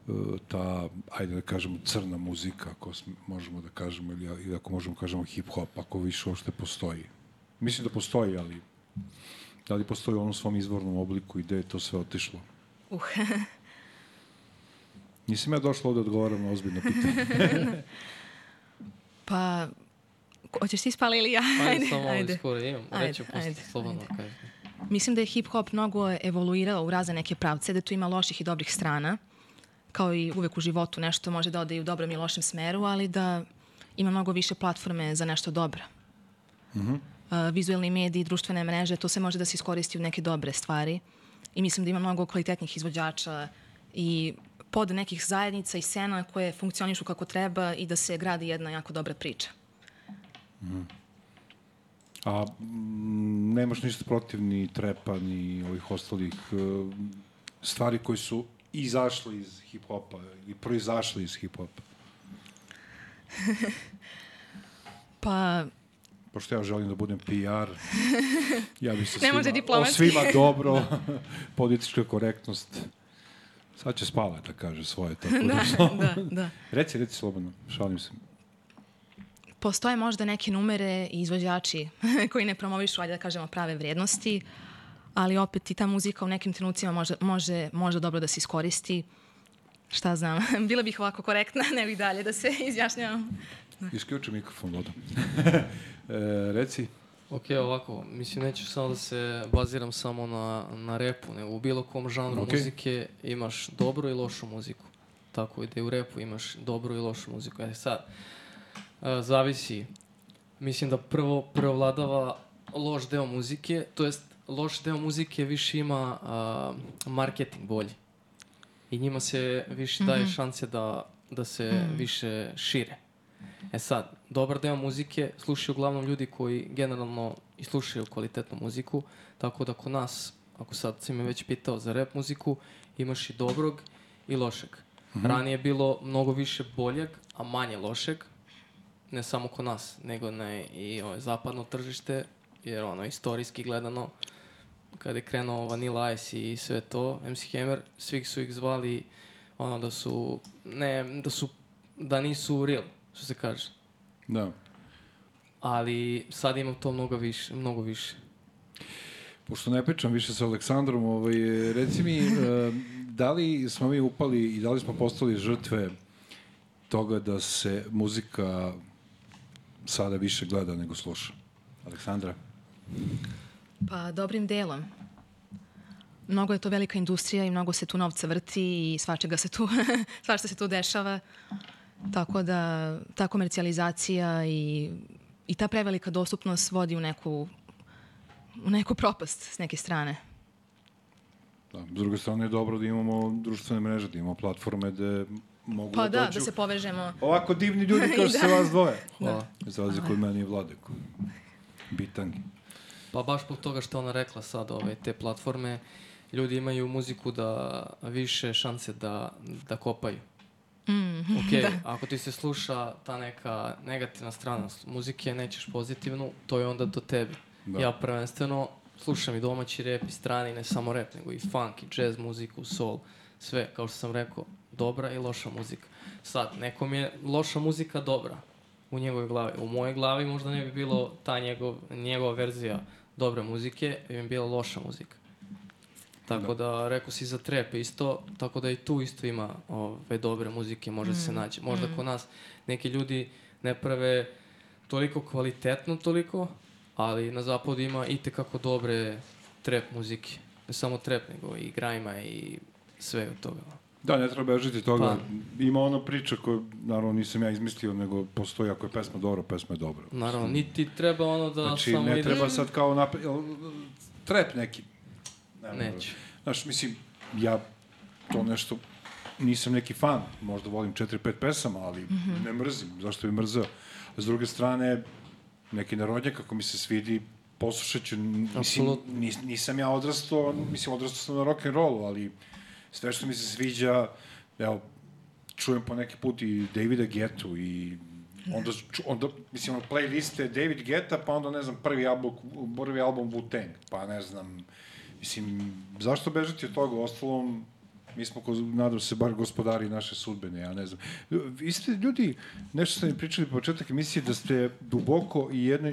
e, ta, ajde da kažemo, crna muzika, ako možemo da kažemo, ili, ili ako možemo da kažemo hip-hop, ako više uopšte postoji. Mislim da postoji, ali da li postoji u onom svom izvornom obliku i gde je to sve otišlo? Uh, Nisam ja došla ovde da odgovaram na ozbiljno pitanje. Pa, hoćeš ti spali ili ja? Ajde, samo ajde. skoro imam. Ajde, Reću ajde, posle slobodno ajde. kažem. Mislim da je hip-hop mnogo evoluirao u razne neke pravce, da tu ima loših i dobrih strana, kao i uvek u životu nešto može da ode i u dobrom i lošem smeru, ali da ima mnogo više platforme za nešto dobro. Mm -hmm. uh, vizuelni mediji, društvene mreže, to se može da se iskoristi u neke dobre stvari i mislim da ima mnogo kvalitetnih izvođača i pod nekih zajednica i scena koje funkcionišu kako treba i da se gradi jedna jako dobra priča. A mm, nemaš ništa protiv ni trepa, ni ovih ostalih e, stvari koji su izašle iz hip-hopa i proizašle iz hip-hopa. Pa, Pošto ja želim da budem PR, ja bih se Ne može svima, o svima dobro, politička korektnost. Sad će spava da kaže svoje. Tako da, da, da. Reci, reci slobodno, šalim se. Postoje možda neke numere i izvođači koji ne promovišu, ajde da kažemo, prave vrednosti, ali opet i ta muzika u nekim trenucima može, može, može dobro da se iskoristi. Šta znam, bila bih ovako korektna, ne bih dalje da se izjašnjavam. Isključi mikrofon, voda. e, reci, Ok, ovako, mislim neću samo da se baziram samo na, na repu, nego u bilo kom žanru Ok. muzike imaš dobru i lošu muziku. Tako i da i u repu imaš dobru i lošu muziku. E sad, e, zavisi. Mislim da prvo prevladava loš deo muzike, to jest loš deo muzike više ima a, marketing bolji. I njima se više daje šanse da, da se više šire. E sad, dobar deo muzike slušaju uglavnom ljudi koji generalno i slušaju kvalitetnu muziku, tako da kod nas, ako sad si me već pitao za rap muziku, imaš i dobrog i lošeg. Ranije je bilo mnogo više boljeg, a manje lošeg, ne samo kod nas, nego na i ovaj, zapadno tržište, jer ono, istorijski gledano, kada je krenuo Vanilla Ice i sve to, MC Hammer, svi su ih zvali ono da su, ne, da su, da nisu real, što se kaže. da. ali sad imam to mnogo više, mnogo više. Pošto ne pričam više sa Aleksandrom, ovaj, reci mi, e, da li smo mi upali i da li smo postali žrtve toga da se muzika sada više gleda nego sluša? Aleksandra? Pa dobrim delom. Mnogo je to velika industrija i mnogo se tu novca vrti i svačega se tu, svašta se tu dešava. Tako da ta komercijalizacija i, i ta prevelika dostupnost vodi u neku, u neku propast s neke strane. Da, s druge strane je dobro da imamo društvene mreže, da imamo platforme gde mogu Pa da, dođu da se povežemo. ovako divni ljudi kao što se Da. vas dvoje. Hvala. Za razliku od mene i Vlade. Bitangi. Pa baš zbog toga što ona rekla sad, ove, te platforme, ljudi imaju muziku da više šanse da, da kopaju. Mm, Ok, ako ti se sluša ta neka negativna strana muzike, nećeš pozitivnu, to je onda do tebe. Da. Ja prvenstveno slušam i domaći rep i strani, ne samo rep, nego i funk, i jazz muziku, soul, sve, kao što sam rekao, dobra i loša muzika. Sad, nekom je loša muzika dobra u njegovoj glavi. U mojoj glavi možda ne bi bilo ta njegov, njegova verzija dobre muzike, bi mi bila loša muzika. Tako da, rekao si za trep isto, tako da i tu isto ima ove dobre muzike, može se naći. Možda kod nas neki ljudi ne prave toliko kvalitetno toliko, ali na zapadu ima i tekako dobre trap muzike. Ne samo trap, nego i grajma i sve od toga. Da, ne treba bežiti toga. Pa. Ima ona priča koju, naravno, nisam ja izmislio, nego postoji ako je pesma dobra, pesma je dobra. Naravno, niti treba ono da Znači, samo ne ideš... treba sad kao napre... jel, Trep neki. Ne, ne, Neću. Znaš, mislim, ja to nešto nisam neki fan, možda volim 4-5 pesama, ali ne mrzim, zašto bi mrzeo. A s druge strane, neki narodnjak, kako mi se svidi, poslušat ću, mislim, nis, nisam ja odrastao, mislim, odrastao sam na rock'n'rollu, ali sve što mi se sviđa, evo, čujem po neki put i Davida Getu i onda, ču- onda mislim, playliste David Geta, pa onda, ne znam, prvi album, prvi album Wu-Tang, pa ne znam, mislim, zašto bežati od toga, ostalom, mi smo, nadam se, bar gospodari naše sudbene, ja ne znam. Vi ste ljudi, nešto ste mi pričali početak emisije, da ste duboko i jedno,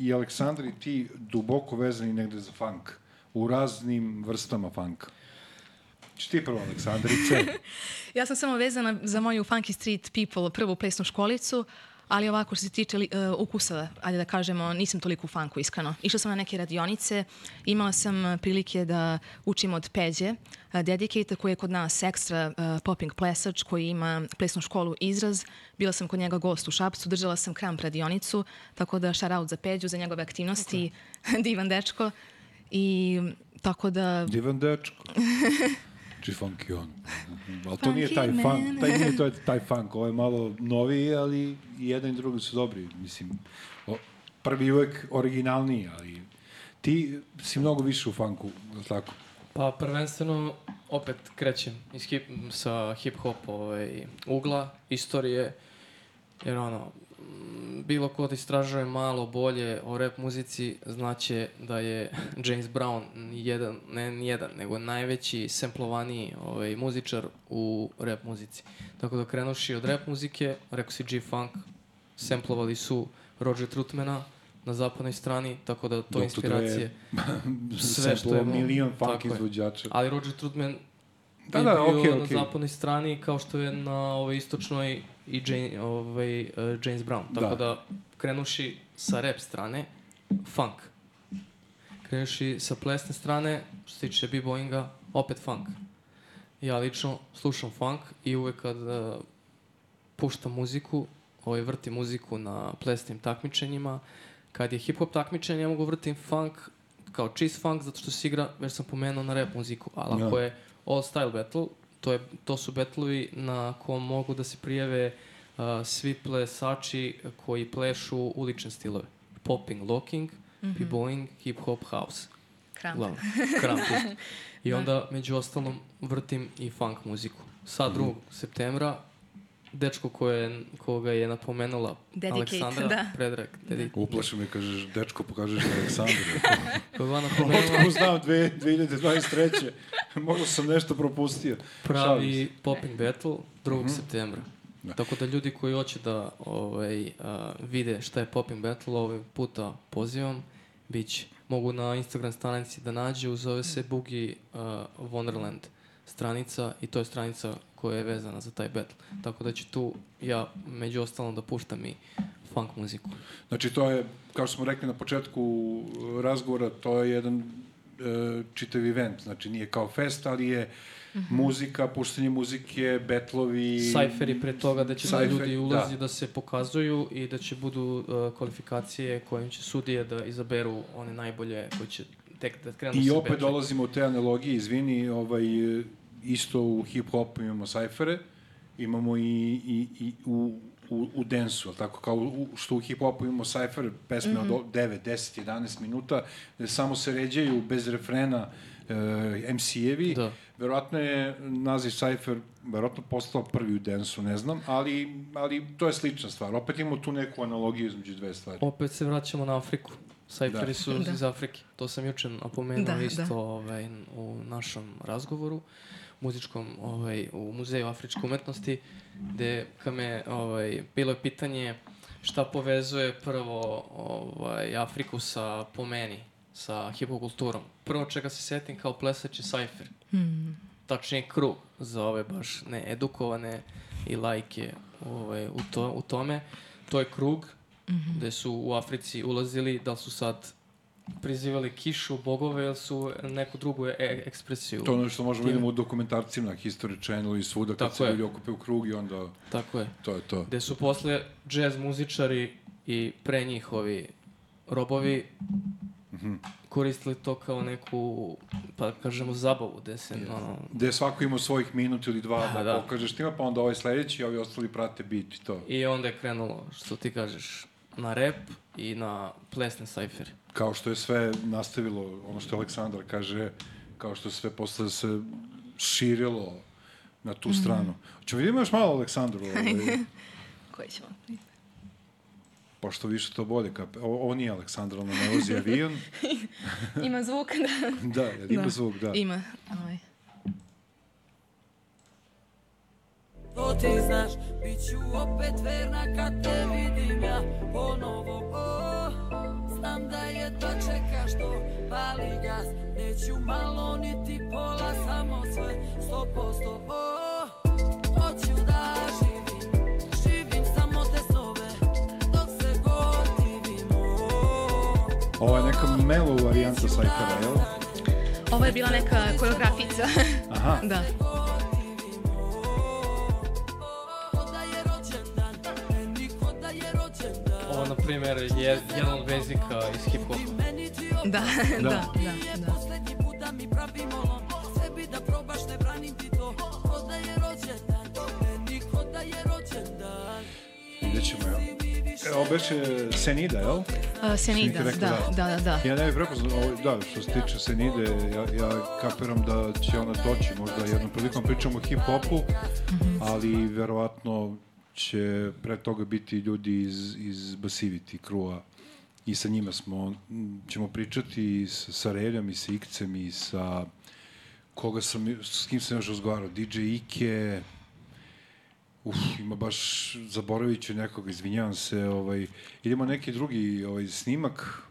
i Aleksandar i ti duboko vezani negde za funk, u raznim vrstama funka. Či ti prvo, Aleksandrice? Ja sam samo vezana za moju Funky Street People prvu plesnu školicu, ali ovako što se tiče li, uh, ukusa, ajde da kažemo, nisam toliko u funku, iskreno. Išla sam na neke radionice, imala sam uh, prilike da učim od Peđe, uh, Dedicator koji je kod nas ekstra uh, popping plesač koji ima plesnu školu Izraz. Bila sam kod njega gost u Šapcu, držala sam kramp radionicu, tako da shout out za Peđu, za njegove aktivnosti, divan dečko. I tako da Divan dečko. Či funky on. Ali to nije taj funk, taj nije to je taj funk, ovo je malo noviji, ali i jedan i drugi su dobri. Mislim, o, prvi je uvek originalniji, ali ti si mnogo više u funku, tako? Pa prvenstveno opet krećem iz hip, sa hip-hop ovaj, ugla, istorije, jer ono, bilo ko da istražuje malo bolje o rap muzici, znaće da je James Brown jedan, ne jedan, nego najveći semplovaniji ovaj, muzičar u rap muzici. Tako da krenuši od rap muzike, rekao si G-Funk, semplovali su Roger Trutmana na zapadnoj strani, tako da to. Dre inspiracije. Sve što je milion funk je. izvođača. Ali Roger Trutman Da, je da, bio okej, na okej. zapadnoj strani kao što je na ovoj istočnoj i Jane, ovaj, uh, James Brown. Tako Da. da. krenuši sa rap strane, funk. Krenuši sa plesne strane, što se tiče b-boyinga, opet funk. Ja lično slušam funk i uvek kad uh, puštam muziku, ovaj, vrtim muziku na plesnim takmičenjima, kad je hip-hop takmičenje, ja mogu vrtim funk kao čist funk, zato što se igra, već sam pomenuo, na rap muziku. Ali ako Da. je all style battle, to, je, to su battleovi na kom mogu da se prijeve uh, svi plesači koji plešu ulične stilove. Popping, locking, b-boying, hip-hop, house. kramp. Kramp. I onda, među ostalom, vrtim i funk muziku. Sa 2. septembra, dečko koje, koga je napomenula Dedicate, Aleksandra da. Predrag, dedi, Uplaši me, kažeš, dečko, pokažeš Aleksandru. koga je napomenula Otko znam, dve- 2023. Možda sam nešto propustio. Šalim pravi popping battle 2. septembra. Tako da ljudi koji hoće da ovaj, a, vide šta je Popping Battle, ovaj puta pozivam, bit mogu na Instagram stranici da nađu, zove se Boogie uh, Wonderland stranica i to je stranica koja je vezana za taj battle. Tako da ću tu ja među ostalom da puštam i funk muziku. Znači, to je, kao što smo rekli na početku razgovora, to je jedan e, čitav event. Znači, nije kao fest, ali je muzika, puštanje muzike, betlovi... Sajferi pre toga da će Sajfer, ljudi ulazi da. da. se pokazuju i da će budu uh, kvalifikacije kojim će sudije da izaberu one najbolje koji će tek da krenu I se opet dolazimo u te analogije, izvini, ovaj, isto u hip-hopu imamo sajfere, imamo i, i, i u, u, u densu, ali tako kao u, što u hip-hopu imamo sajfer, pesme mm -hmm. od 9, 10, 11 minuta, gde samo se ređaju bez refrena e, MC-evi. Da. Verovatno je naziv sajfer verovatno postao prvi u densu, ne znam, ali, ali to je slična stvar. Opet imamo tu neku analogiju između dve stvari. Opet se vraćamo na Afriku. Sajferi Da. su Da. iz Afrike. To sam juče napomenuo Da, isto da. Ovaj, u našem razgovoru muzičkom ovaj, u Muzeju afričke umetnosti gde kad me ovaj, bilo je pitanje šta povezuje prvo ovaj, Afriku sa po meni sa hipokulturom. Prvo čega se setim kao plesač je sajfer. Hmm. Tačnije krug za ove baš needukovane i lajke ovaj, u, to, u tome. To je krug Mhm. gde su u Africi ulazili, da su sad prizivali kišu, bogove ili su neku drugu e ekspresiju. To je ono što možemo vidimo u dokumentarcima, na History Channel i svuda, kad Tako se je. ljudi okupe u krug i onda Tako je. to je to. Gde su posle džez muzičari i pre njih ovi robovi Mhm. koristili to kao neku, pa kažemo, zabavu, gde se, ono, Gde je svako imao svojih minut ili dva da, Da, da. pokažeš tima, pa onda ovaj sledeći i ovi ostali prate bit i to. i onda je krenulo, što ti kažeš, na rap i na plesne sajfere. Kao što je sve nastavilo, ono što Aleksandar kaže, kao što sve posle se širilo na tu Mhm. stranu. Ćemo vidimo još malo Aleksandru, ovaj, Koji ćemo? pošto više to bolje. Kap... Ovo, ovo nije Aleksandar, ono ne vozi avion. Ima zvuk, da. da, jer ima Da. zvuk, da. Ima. Ovaj. To ti znaš, bit ću opet verna kad te vidim ja ponovo o, Znam da je to čeka što pali gas Neću malo niti pola, samo sve sto posto o, Hoću da živim, živim samo te snove Dok se gotivim o, Ovo je neka melo varijanta sajfera, jel? Ovo je bila neka koreografica. Aha, da. Da Ovo, na primjer, je jedan od vezika iz hip-hopa. Ti opet Da, da, da, da. Poslednji put da mi pravimo lom Sebi da probaš ne branim ti to Ko da je rođendan Meni ko da je rođendan vidjet ćemo, jel? E, ovo beše Senida, jel? Uh, Senida, rekao da, da. da, da, da. Ja ne bih prepoznao, ovo, da, što se tiče Senide, ja, ja kapiram da će ona doći možda jednom prilikom, pričamo o hip-hopu, ali verovatno će pre toga biti ljudi iz, iz Basivity krua. I sa njima smo, ćemo pričati i sa, sa Reljom i sa Ikcem i sa koga sam, s kim sam još razgovarao, DJ Ike, Uf, ima baš, zaboravit ću nekog, izvinjavam se, ovaj, idemo neki drugi ovaj, snimak,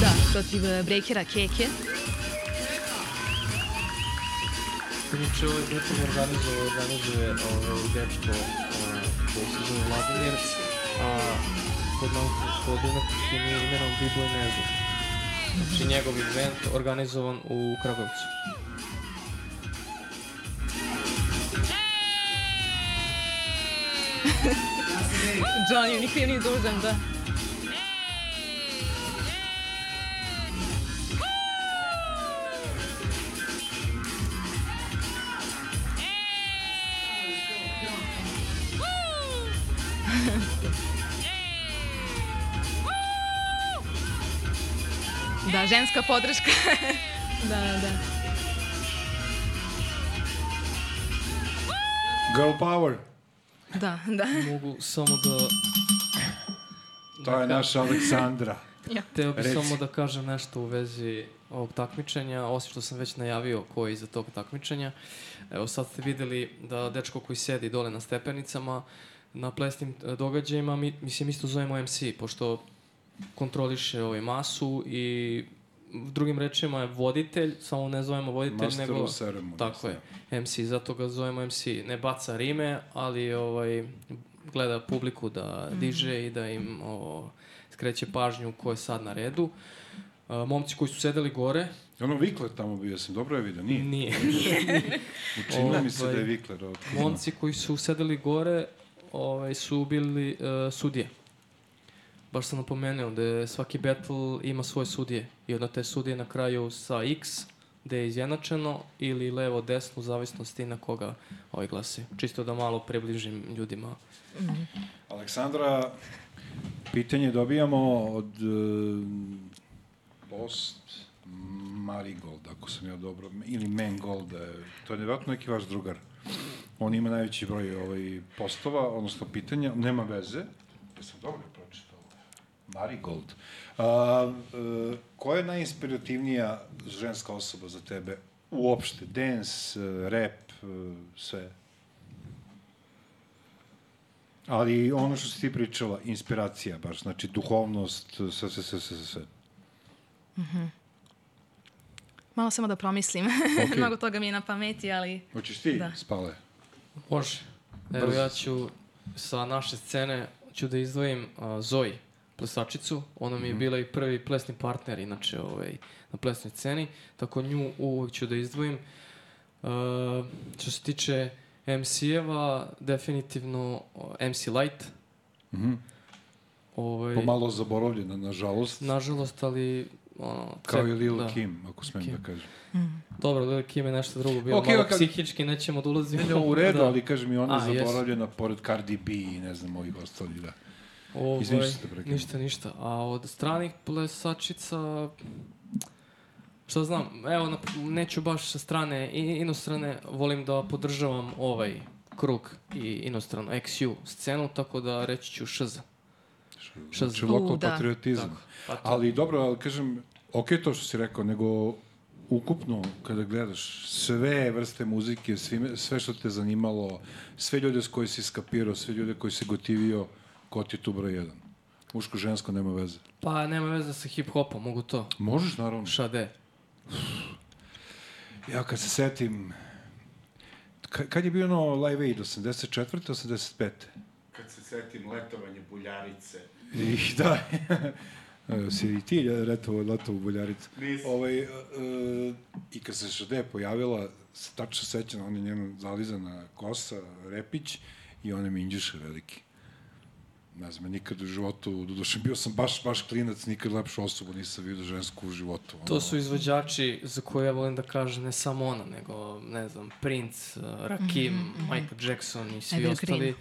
Da, protiv eh, breakera Keke. Inače, ovaj dečko organizuje, organizuje ovaj dečko ovaj, koji se zove Vladimir, a pod, pod umetničkim imenom B-Boy Nezu. Znači, njegov event organizovan u Kragovcu. Johnny, ni kriv ni dužan, da. Da, ženska podrška. da, da. Girl Power, Da, da. Mogu samo da... to je naša Aleksandra. Ja. Teo bih samo da kažem nešto u vezi ovog takmičenja, osim što sam već najavio ko je iza tog takmičenja. Evo sad ste videli da dečko koji sedi dole na stepenicama, na plesnim e, događajima, mi, mislim isto zovemo MC, pošto kontroliše ovaj masu i drugim rečima je voditelj, samo ne zovemo voditelj, Master nego... of ceremony. Tako je, MC, zato ga zovemo MC. Ne baca rime, ali ovaj, gleda publiku da diže i da im o, skreće pažnju ko je sad na redu. A, momci koji su sedeli gore, Ono Vikler tamo bio sam, dobro je vidio, nije. nije. Učinilo mi se da Ovaj, je Vikler. Od... momci koji su sedeli gore ovaj, su bili uh, sudije. Baš sam napomenuo da svaki battle ima svoje sudije. I onda te sudije na kraju sa X, gde je izjednačeno, ili levo, desno, u zavisnosti na koga ovaj glasi. Čisto da malo približim ljudima. Aleksandra, pitanje dobijamo od uh, Post Marigold, ako sam ja dobro, ili Mangold, eh, to je nevjerojatno neki vaš drugar. On ima najveći broj ovaj, postova, odnosno pitanja, nema veze. Sam dobro. Marigold. A, e, koja je najinspirativnija ženska osoba za tebe? Uopšte, dance, e, rap, e, sve. Ali ono što si ti pričala, inspiracija baš, znači duhovnost, sve, sve, sve, sve, sve. Malo samo da promislim. Okej. Mnogo toga mi je na pameti, ali... Hoćeš ti, Da. spale? Može. Evo Brzo. ja ću sa naše scene ću da izdvojim uh, Zoji, plesačicu. Ona mi je bila i prvi plesni partner, inače, ovaj, na plesnoj sceni. Tako nju uvek ću da izdvojim. Uh, što se tiče MC-eva, definitivno uh, MC Light. Mhm. Ovaj, Pomalo zaboravljena, nažalost. Nažalost, ali... Ono, Kao i Lil da. Kim, ako smem Kim. da kažem. Dobro, Lil Kim je nešto drugo bilo. Ok, Malo kad- psihički, nećemo da ulazimo. Ne, ne, u redu, Da. ali kažem i ona A, je zaboravljena pored Cardi B i ne znam ovih ostalih, da. Ovaj, Izvini što te ništa, ništa. A od stranih plesačica... Šta znam, evo, na, neću baš sa strane i inostrane, volim da podržavam ovaj krug i inostranu XU scenu, tako da reći ću šz. Znači, znam? lokal U, da. patriotizam. Tako. Pa to. Ali dobro, ali kažem, ok to što si rekao, nego ukupno kada gledaš sve vrste muzike, svime, sve što te zanimalo, sve ljude s koji si skapirao, sve ljude koji si gotivio, ko ti je tu broj jedan? Muško, žensko, nema veze. Pa nema veze sa hip-hopom, mogu to. Možeš, naravno. Šade. Ja kad se setim, ka- kad je bio ono Live Aid, 84. 85. Kad se setim letovanje buljarice, I da, E, si i ti letovao leto u Buljaricu. Nisam. Ovaj, e, e, I kad se Šade pojavila, se tačno sećam, on je njena zalizana kosa, repić i one minđuše veliki. Ne znam, nikad u životu, doduše bio sam baš, baš klinac, nikad lepšu osobu nisam vidio žensku u životu. To su izvođači za koje ja volim da kažem ne samo ona, nego, ne znam, Prince, uh, Rakim, Michael Jackson i svi ostali,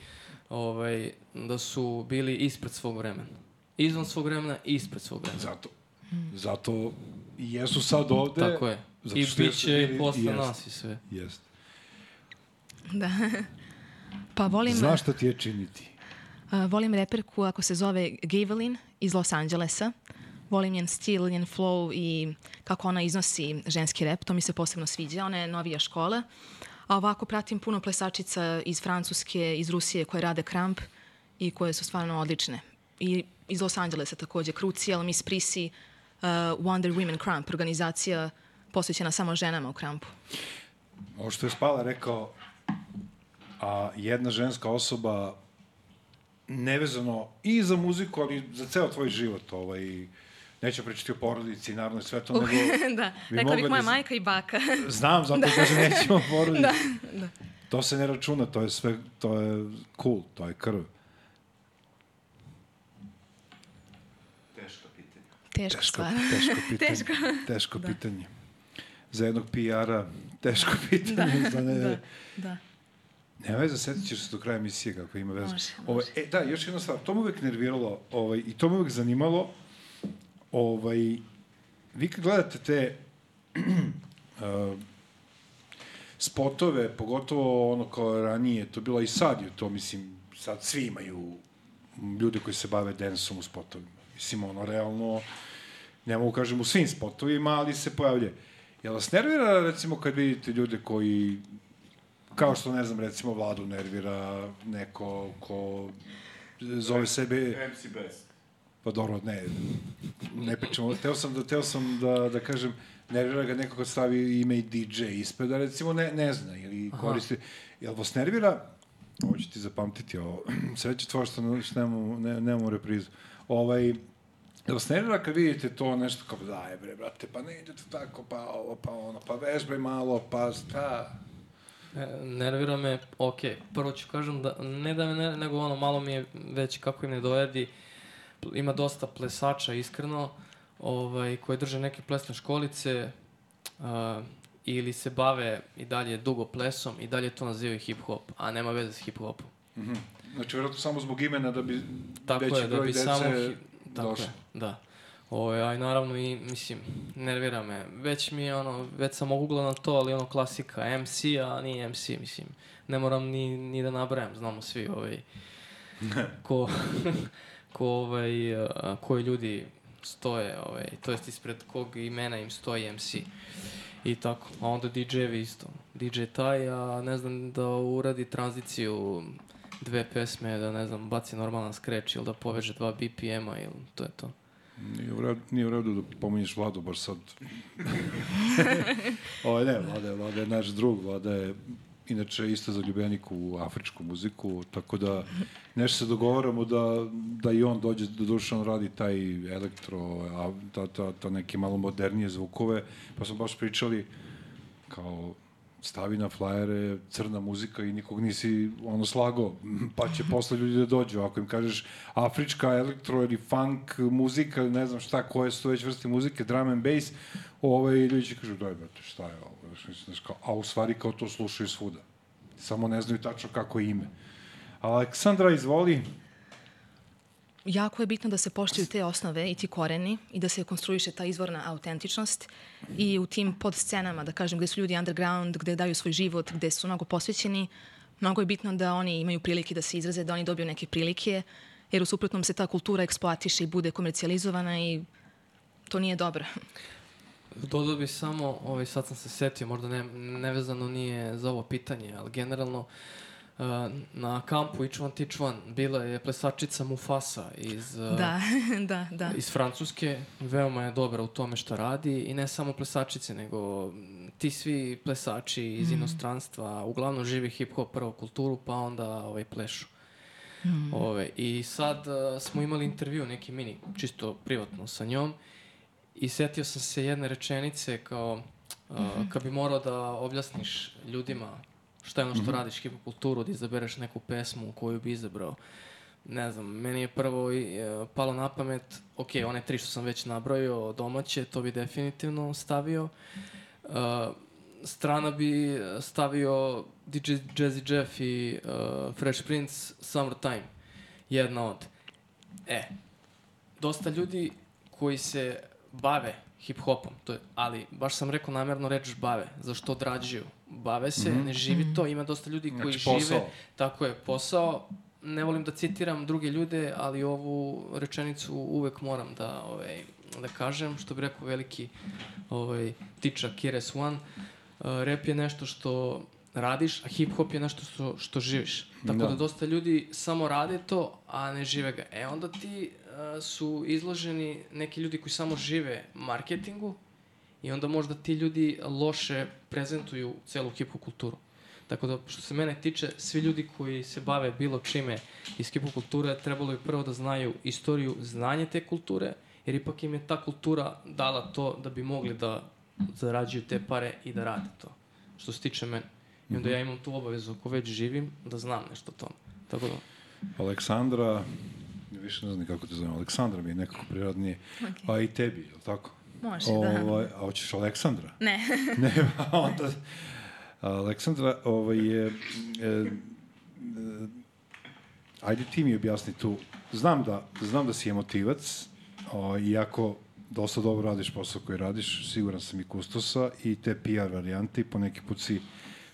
ovaj, da su bili ispred svog vremena. Izvan svog vremena i ispred svog vremena. Zato, zato i jesu sad ovde. Tako je. zato I bit će i posle jest, nas i sve. Jest. Da. pa volim... Znaš šta ti je činiti? Volim reperku ako se zove Gavelin iz Los Angelesa. Volim njen stil, njen flow i kako ona iznosi ženski rep, to mi se posebno sviđa. Ona je novija škola. A ovako pratim puno plesačica iz Francuske, iz Rusije koje rade kramp i koje su stvarno odlične. I iz Los Angelesa takođe, Crucial, Miss Prissy, uh, Wonder Women Cramp, organizacija posvećena samo ženama u krampu. Ovo što je Spala rekao, a jedna ženska osoba nevezano i za muziku, ali za ceo tvoj život, ovaj, neću pričati o porodici, naravno i sve to, nego da, bi rekla bih moja da- majka i baka. znam, zato da. kažem nećemo o porodici. da, da. To se ne računa, to je sve, to je cool, to je krv. teška pitanja. Teška Teško, stvar. teško pitanje. Teško. Teško pitanje. Za jednog PR-a teško pitanje. za ne, da, da. Nema veze, setit ćeš se do kraja emisije kako ima veze. Može, Ovaj, e, da, još jedna stvar, to me uvek nerviralo ovaj, i to me uvek zanimalo. Ovaj, vi kad gledate te uh, spotove, pogotovo ono kao ranije, to bilo i sad je to, mislim, sad svi imaju ljude koji se bave densom u spotovima. Mislim, ono, realno, ne mogu kažem u svim spotovima, ali se pojavljuje. Jel vas nervira, recimo, kad vidite ljude koji, kao što, ne znam, recimo, vladu nervira neko ko zove sebe... MC Best. Pa dobro, ne, ne pričamo. Teo sam da, teo sam da, da kažem, nervira ga neko kad stavi ime i DJ ispred, da recimo ne, ne zna ili koristi. Jel vas nervira, ovo ću ti zapamtiti, ovo, sreće tvoja što, nemamo, ne, nemamo reprizu. Ovaj, Jel vas nervira kad vidite to nešto kao, daj bre, brate, pa ne ide to tako, pa ovo, pa ono, pa vežbaj malo, pa šta, nervira me, ok, prvo ću kažem da, ne da me ne, nego ono, malo mi je već kako im ne dojedi, ima dosta plesača, iskreno, ovaj, koji drže neke plesne školice, uh, ili se bave i dalje dugo plesom i dalje to nazivaju hip-hop, a nema veze s hip-hopom. Znači, vjerojatno samo zbog imena da bi Tako veći je, da broj bi dece samo... hi- Tako došao. je, da. Ovo, a i naravno i, mislim, nervira me. Već mi je ono, već sam ogugla na to, ali ono klasika, MC, a nije MC, mislim. Ne moram ni, ni da nabrajam, znamo svi ovaj, ko, ko ovaj, a, koji ljudi stoje, ovaj, to jest ispred kog imena im stoji MC. I tako, a onda DJ-evi isto. DJ taj, a ne znam da uradi tranziciju dve pesme, da ne znam, baci normalan scratch ili da poveže dva BPM-a ili to je to. Nije u redu, nije u redu da pominješ Vladu baš sad. Ovo ne, Vlada je, Vlada je naš drug, Vlada je inače isto zaljubljenik u afričku muziku, tako da nešto se dogovaramo da, da i on dođe, da duše on radi taj elektro, a, ta, ta, ta neke malo modernije zvukove, pa smo baš pričali kao stavi na flajere crna muzika i nikog nisi ono slago, pa će posle ljudi da dođu. Ako im kažeš afrička elektro ili funk muzika, ne znam šta, koje su već vrste muzike, drum and bass, ovaj, ljudi će kažu, daj brate, šta je ovo? Znaš, kao, a u stvari kao to slušaju svuda. Samo ne znaju tačno kako je ime. Aleksandra, izvoli. Jako je bitno da se poštuju te osnove i ti koreni i da se konstruiše ta izvorna autentičnost i u tim podscenama, da kažem, gde su ljudi underground, gde daju svoj život, gde su mnogo posvećeni, mnogo je bitno da oni imaju prilike da se izraze, da oni dobiju neke prilike, jer u suprotnom se ta kultura eksploatiše i bude komercijalizovana i to nije dobro. Dodao bi samo, ovaj, sad sam se setio, možda ne, nevezano nije za ovo pitanje, ali generalno uh, na kampu Teach One bila je plesačica Mufasa iz, uh, Da, da, da. iz Francuske. Veoma je dobra u tome što radi i ne samo plesačice, nego mm, ti svi plesači iz inostranstva uglavnom živi hip-hop prvo kulturu, pa onda ovaj, plešu. Ove, I sad uh, smo imali intervju, neki mini, čisto privatno sa njom i setio sam se jedne rečenice kao uh, kad bi morao da objasniš ljudima šta je ono što radiš hip kulturu, da izabereš neku pesmu koju bi izabrao. Ne znam, meni je prvo i, e, palo na pamet, ok, one tri što sam već nabrojio domaće, to bi definitivno stavio. Uh, strana bi stavio DJ Jazzy Jeff i uh, Fresh Prince Summertime. Jedna od. E, dosta ljudi koji se bave hip-hopom, to je, ali baš sam rekao namjerno reč bave, zašto odrađuju. Bave se, mm -hmm. ne živi to, ima dosta ljudi koji Znači, posao. žive, tako je, posao. Ne volim da citiram druge ljude, ali ovu rečenicu uvek moram da, ovaj, da kažem, što bi rekao veliki ovaj, tiča Kires One. Uh, rap je nešto što radiš, a hip-hop je nešto što, što živiš. Tako Da. da. dosta ljudi samo rade to, a ne žive ga. E onda ti uh, su izloženi neki ljudi koji samo žive marketingu i onda možda ti ljudi loše prezentuju celu hip-hop kulturu. Tako da, što se mene tiče, svi ljudi koji se bave bilo čime iz hip-hop kulture, trebalo bi prvo da znaju istoriju, znanje te kulture, jer ipak im je ta kultura dala to da bi mogli da zarađuju te pare i da rade to. Što se tiče mene. I onda ja imam tu obavezu, ako već živim, da znam nešto o tome. Tako da, Aleksandra, više ne znam kako te zovem, Aleksandra mi je nekako prirodnije, a i tebi, je li tako? Može, da. Ovaj, a hoćeš Aleksandra? Ne. ne, onda... Aleksandra, ovaj je... E, e, ajde ti mi objasni tu. Znam da, znam da si emotivac, o, iako dosta dobro radiš posao koji radiš, siguran sam i kustosa i te PR varijante i po neki put si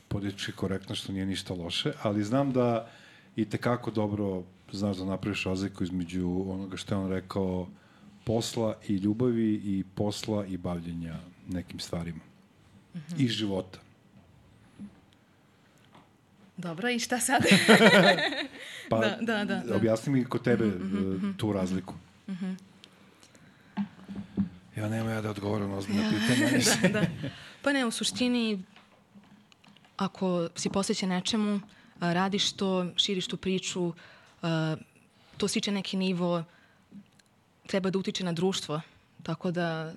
politički korektno, što nije ništa loše, ali znam da i tekako dobro znaš da napraviš razliku između onoga što je on rekao posla i ljubavi i posla i bavljenja nekim stvarima. I života. Dobro, i šta sad? Pa, Da, da, da, da. objasni mi kod tebe e, tu razliku. Ja nema ja da odgovorim na ozbiljna pitanja. da, da. Pa ne, u suštini, ako si posvećen nečemu, radiš to, širiš tu priču, to stiče neki nivo, treba da utiče na društvo. Tako da,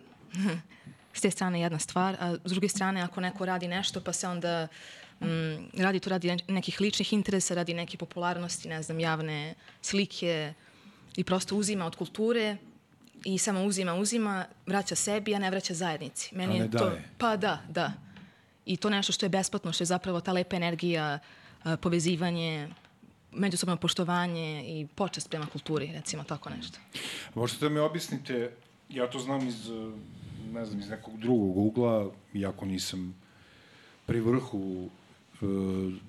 s te strane jedna stvar, a s druge strane, ako neko radi nešto, pa se onda mm, radi to radi nekih ličnih interesa, radi neke popularnosti, ne znam, javne slike i prosto uzima od kulture i samo uzima, uzima, vraća sebi, a ne vraća zajednici. Meni je to, daje. Pa da, da. I to nešto što je besplatno, što je zapravo ta lepa energija, povezivanje, međusobno poštovanje i počast prema kulturi, recimo tako nešto. Možete da mi objasnite, ja to znam iz, ne znam, iz nekog drugog ugla, iako nisam pri vrhu eh,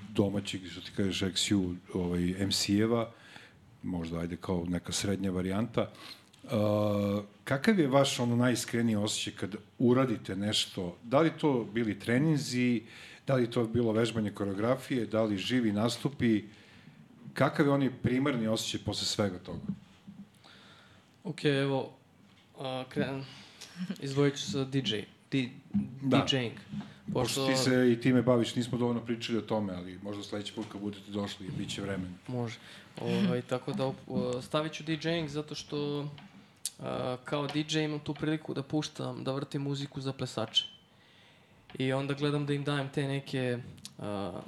domaćeg, što ti kažeš, XU, ovaj, MC-eva, možda ajde kao neka srednja varijanta, Uh, kakav je vaš ono najiskreniji osjećaj kad uradite nešto, da li to bili treninzi, da li to bilo vežbanje koreografije, da li živi nastupi, kakav je onaj primarni osjećaj posle svega toga? Ok, evo, a, kren, izdvojit ću sa DJ, di, Da. DJing. Pošto ti se i time baviš, nismo dovoljno pričali o tome, ali možda sledeći put kad budete došli, bit će vremena. Može. Ovaj, tako da op- stavit ću DJing zato što a, kao DJ imam tu priliku da puštam, da vrtim muziku za plesače. I onda gledam da im dajem te neke a,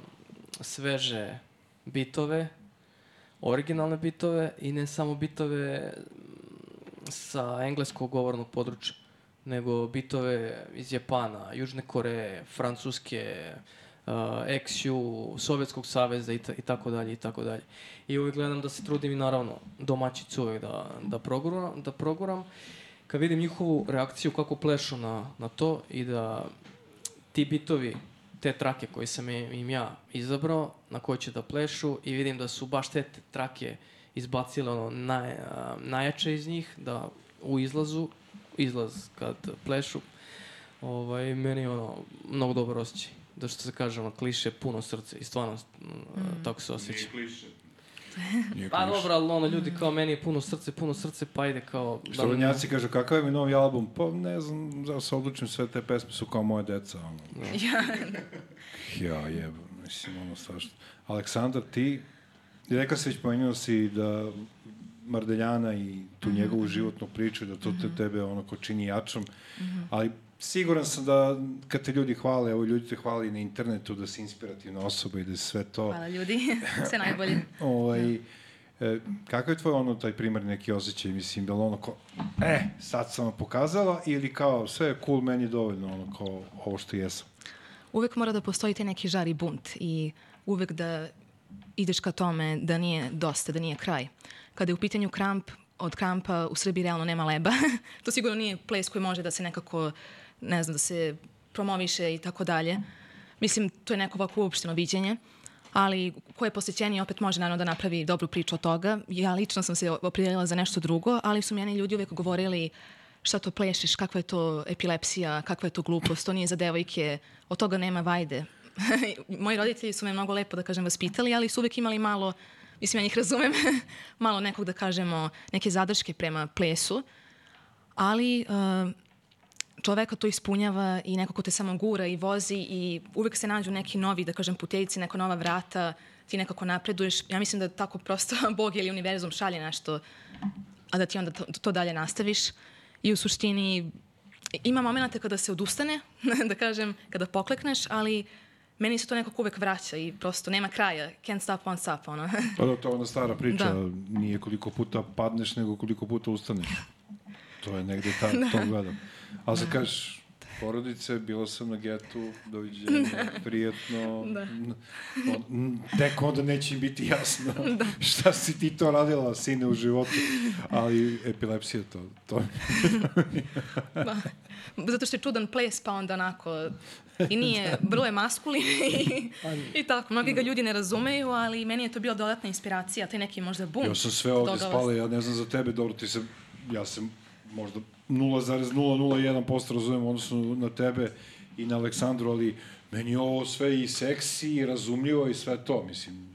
sveže bitove, originalne bitove i ne samo bitove sa engleskog govornog područja, nego bitove iz Japana, Južne Koreje, Francuske, uh, XU, Sovjetskog saveza i, i tako dalje i tako dalje. I uvijek gledam da se trudim i naravno domaćicu uvijek da, da, proguram, da proguram. Kad vidim njihovu reakciju kako plešu na, na to i da ti bitovi, te trake koje sam im ja izabrao, na koje će da plešu i vidim da su baš te trake izbacile ono naj, a, najjače iz njih, da u izlazu, izlaz kad plešu, ovaj, meni je ono mnogo dobar osjećaj. Da što se kaže, ono, kliše puno srce i stvarno mm. tako se osjeća. Nije kliše. Nije Pa dobro, ali ono, ljudi kao meni je puno srce, puno srce, pa ide kao... Što Vrnjaci kažu, kakav je mi novi album? Pa ne znam, da se odlučim, sve te pesme su kao moje deca. Ono. ja jebam, mislim, ono strašno. Aleksandar, ti, rekao si već pomenuo si da Mardeljana i tu njegovu životnu priču, da to te tebe ono ko čini jačom, ali siguran sam da kad te ljudi hvale, evo ljudi te hvali na internetu, da si inspirativna osoba i da sve to. Hvala ljudi, sve najbolje. Ovaj, e, kakav je tvoj ono taj primarni neki osjećaj, mislim, da li ono kao, e, sad sam vam pokazala, ili kao, sve je cool, meni je dovoljno, ono kao, ovo što jesam. uvek mora da postoji taj neki žar i bunt i uvek da ideš ka tome da nije dosta, da nije kraj. Kada je u pitanju kramp, od krampa u Srbiji realno nema leba. to sigurno nije ples koji može da se nekako, ne znam, da se promoviše i tako dalje. Mislim, to je neko ovako uopšteno viđenje, ali ko je posvećeniji opet može naravno da napravi dobru priču od toga. Ja lično sam se oprijelila za nešto drugo, ali su meni ljudi uvek govorili šta to plešeš, kakva je to epilepsija, kakva je to glupost, to nije za devojke, od toga nema vajde. Moji roditelji su me mnogo lepo, da kažem, vaspitali, ali su uvek imali malo, mislim, ja njih razumem, malo nekog, da kažemo, neke zadrške prema plesu, ali uh, čoveka to ispunjava i neko ko te samo gura i vozi i uvek se nađu neki novi, da kažem, putejci, neka nova vrata, ti nekako napreduješ. Ja mislim da tako prosto Bog ili univerzum šalje nešto, a da ti onda to, to dalje nastaviš. I u suštini ima momenta kada se odustane, da kažem, kada poklekneš, ali meni se to nekako uvek vraća i prosto nema kraja. Can't stop, won't stop, ono. Pa da, to je ona stara priča, Da. nije koliko puta padneš, nego koliko puta ustaneš. To je negde ta, to gledam. Ali sad kažeš, porodice, bila sam na getu, doviđenja, prijetno. Da. N- tek onda neće im biti jasno šta si ti to radila, sine, u životu. Ali epilepsija to, to Da. Zato što je čudan ples, pa onda onako... I nije, vrlo je maskulin i, i tako. Mnogi ga ljudi ne razumeju, ali meni je to bila dodatna inspiracija, taj neki možda bum. Ja sam sve ovde spale, ja ne znam za tebe, dobro, ti se, ja sam možda 0,001% razumem odnosno na tebe i na Aleksandru, ali meni je ovo sve i seksi i razumljivo i sve to, mislim,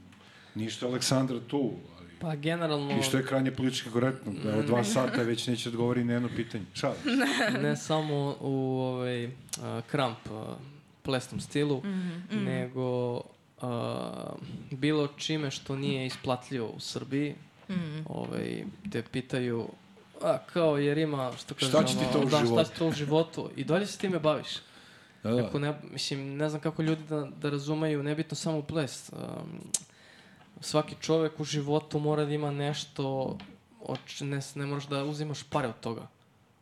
ništa Aleksandra tu, ali... Pa generalno, I što je krajnje politički korektno, evo dva sata već neće odgovori na jedno pitanje. Šalim se. ne samo u ovaj, uh, kramp uh, plesnom stilu, Mhm, nego uh, bilo čime što nije isplatljivo u Srbiji. Mhm. Ovaj, te pitaju, a kao jer ima, što kaže, Šta će ti to u da, životu? Šta će to u životu? I dalje se time baviš. Da, da. Ako ne, mislim, ne znam kako ljudi da, da razumeju, nebitno samo ples. Um, svaki čovek u životu mora da ima nešto, od, č- ne, ne moraš da uzimaš pare od toga.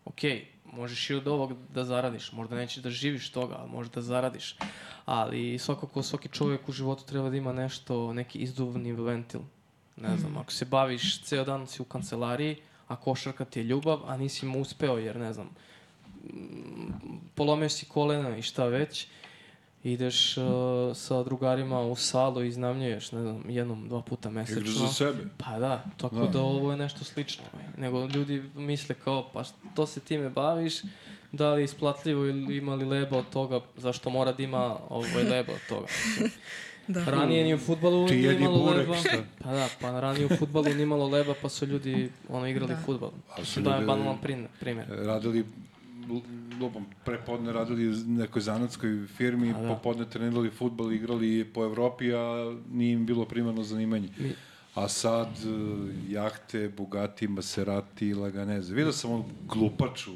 Okej, možeš i od ovog da zaradiš, možda nećeš da živiš toga, ali možeš da zaradiš. Ali svakako svaki čovjek u životu treba da ima nešto, neki izduvni ventil. Ne znam, ako se baviš, ceo dan si u kancelariji, a košarka ti je ljubav, a nisi mu uspeo jer, ne znam, polomio si kolena i šta već, ideš uh, sa drugarima u salu i iznajmljuješ, ne znam, jednom, dva puta mesečno. Igraš za sebe. Pa da, tako Da. da. ovo je nešto slično. ovaj. Nego ljudi misle kao, pa što se time baviš, da li je isplatljivo ili ima li leba od toga, zašto mora da ima ovaj leba od toga. Mislim, Da. Ranije ni u futbalu Ti nije imalo burek, leba. šta? Pa da, pa ranije u futbalu nije imalo leba, pa su ljudi ono, igrali Da. futbal. Su Da je banalan primjer. radili l- lupom prepodne radili u nekoj zanatskoj firmi, A, da. popodne trenirali futbol, igrali po Evropi, a nije im bilo primarno zanimanje. Mi- A sad e, jahte, Bugatti, Maserati, Laganeze. Vidio sam onu glupaču,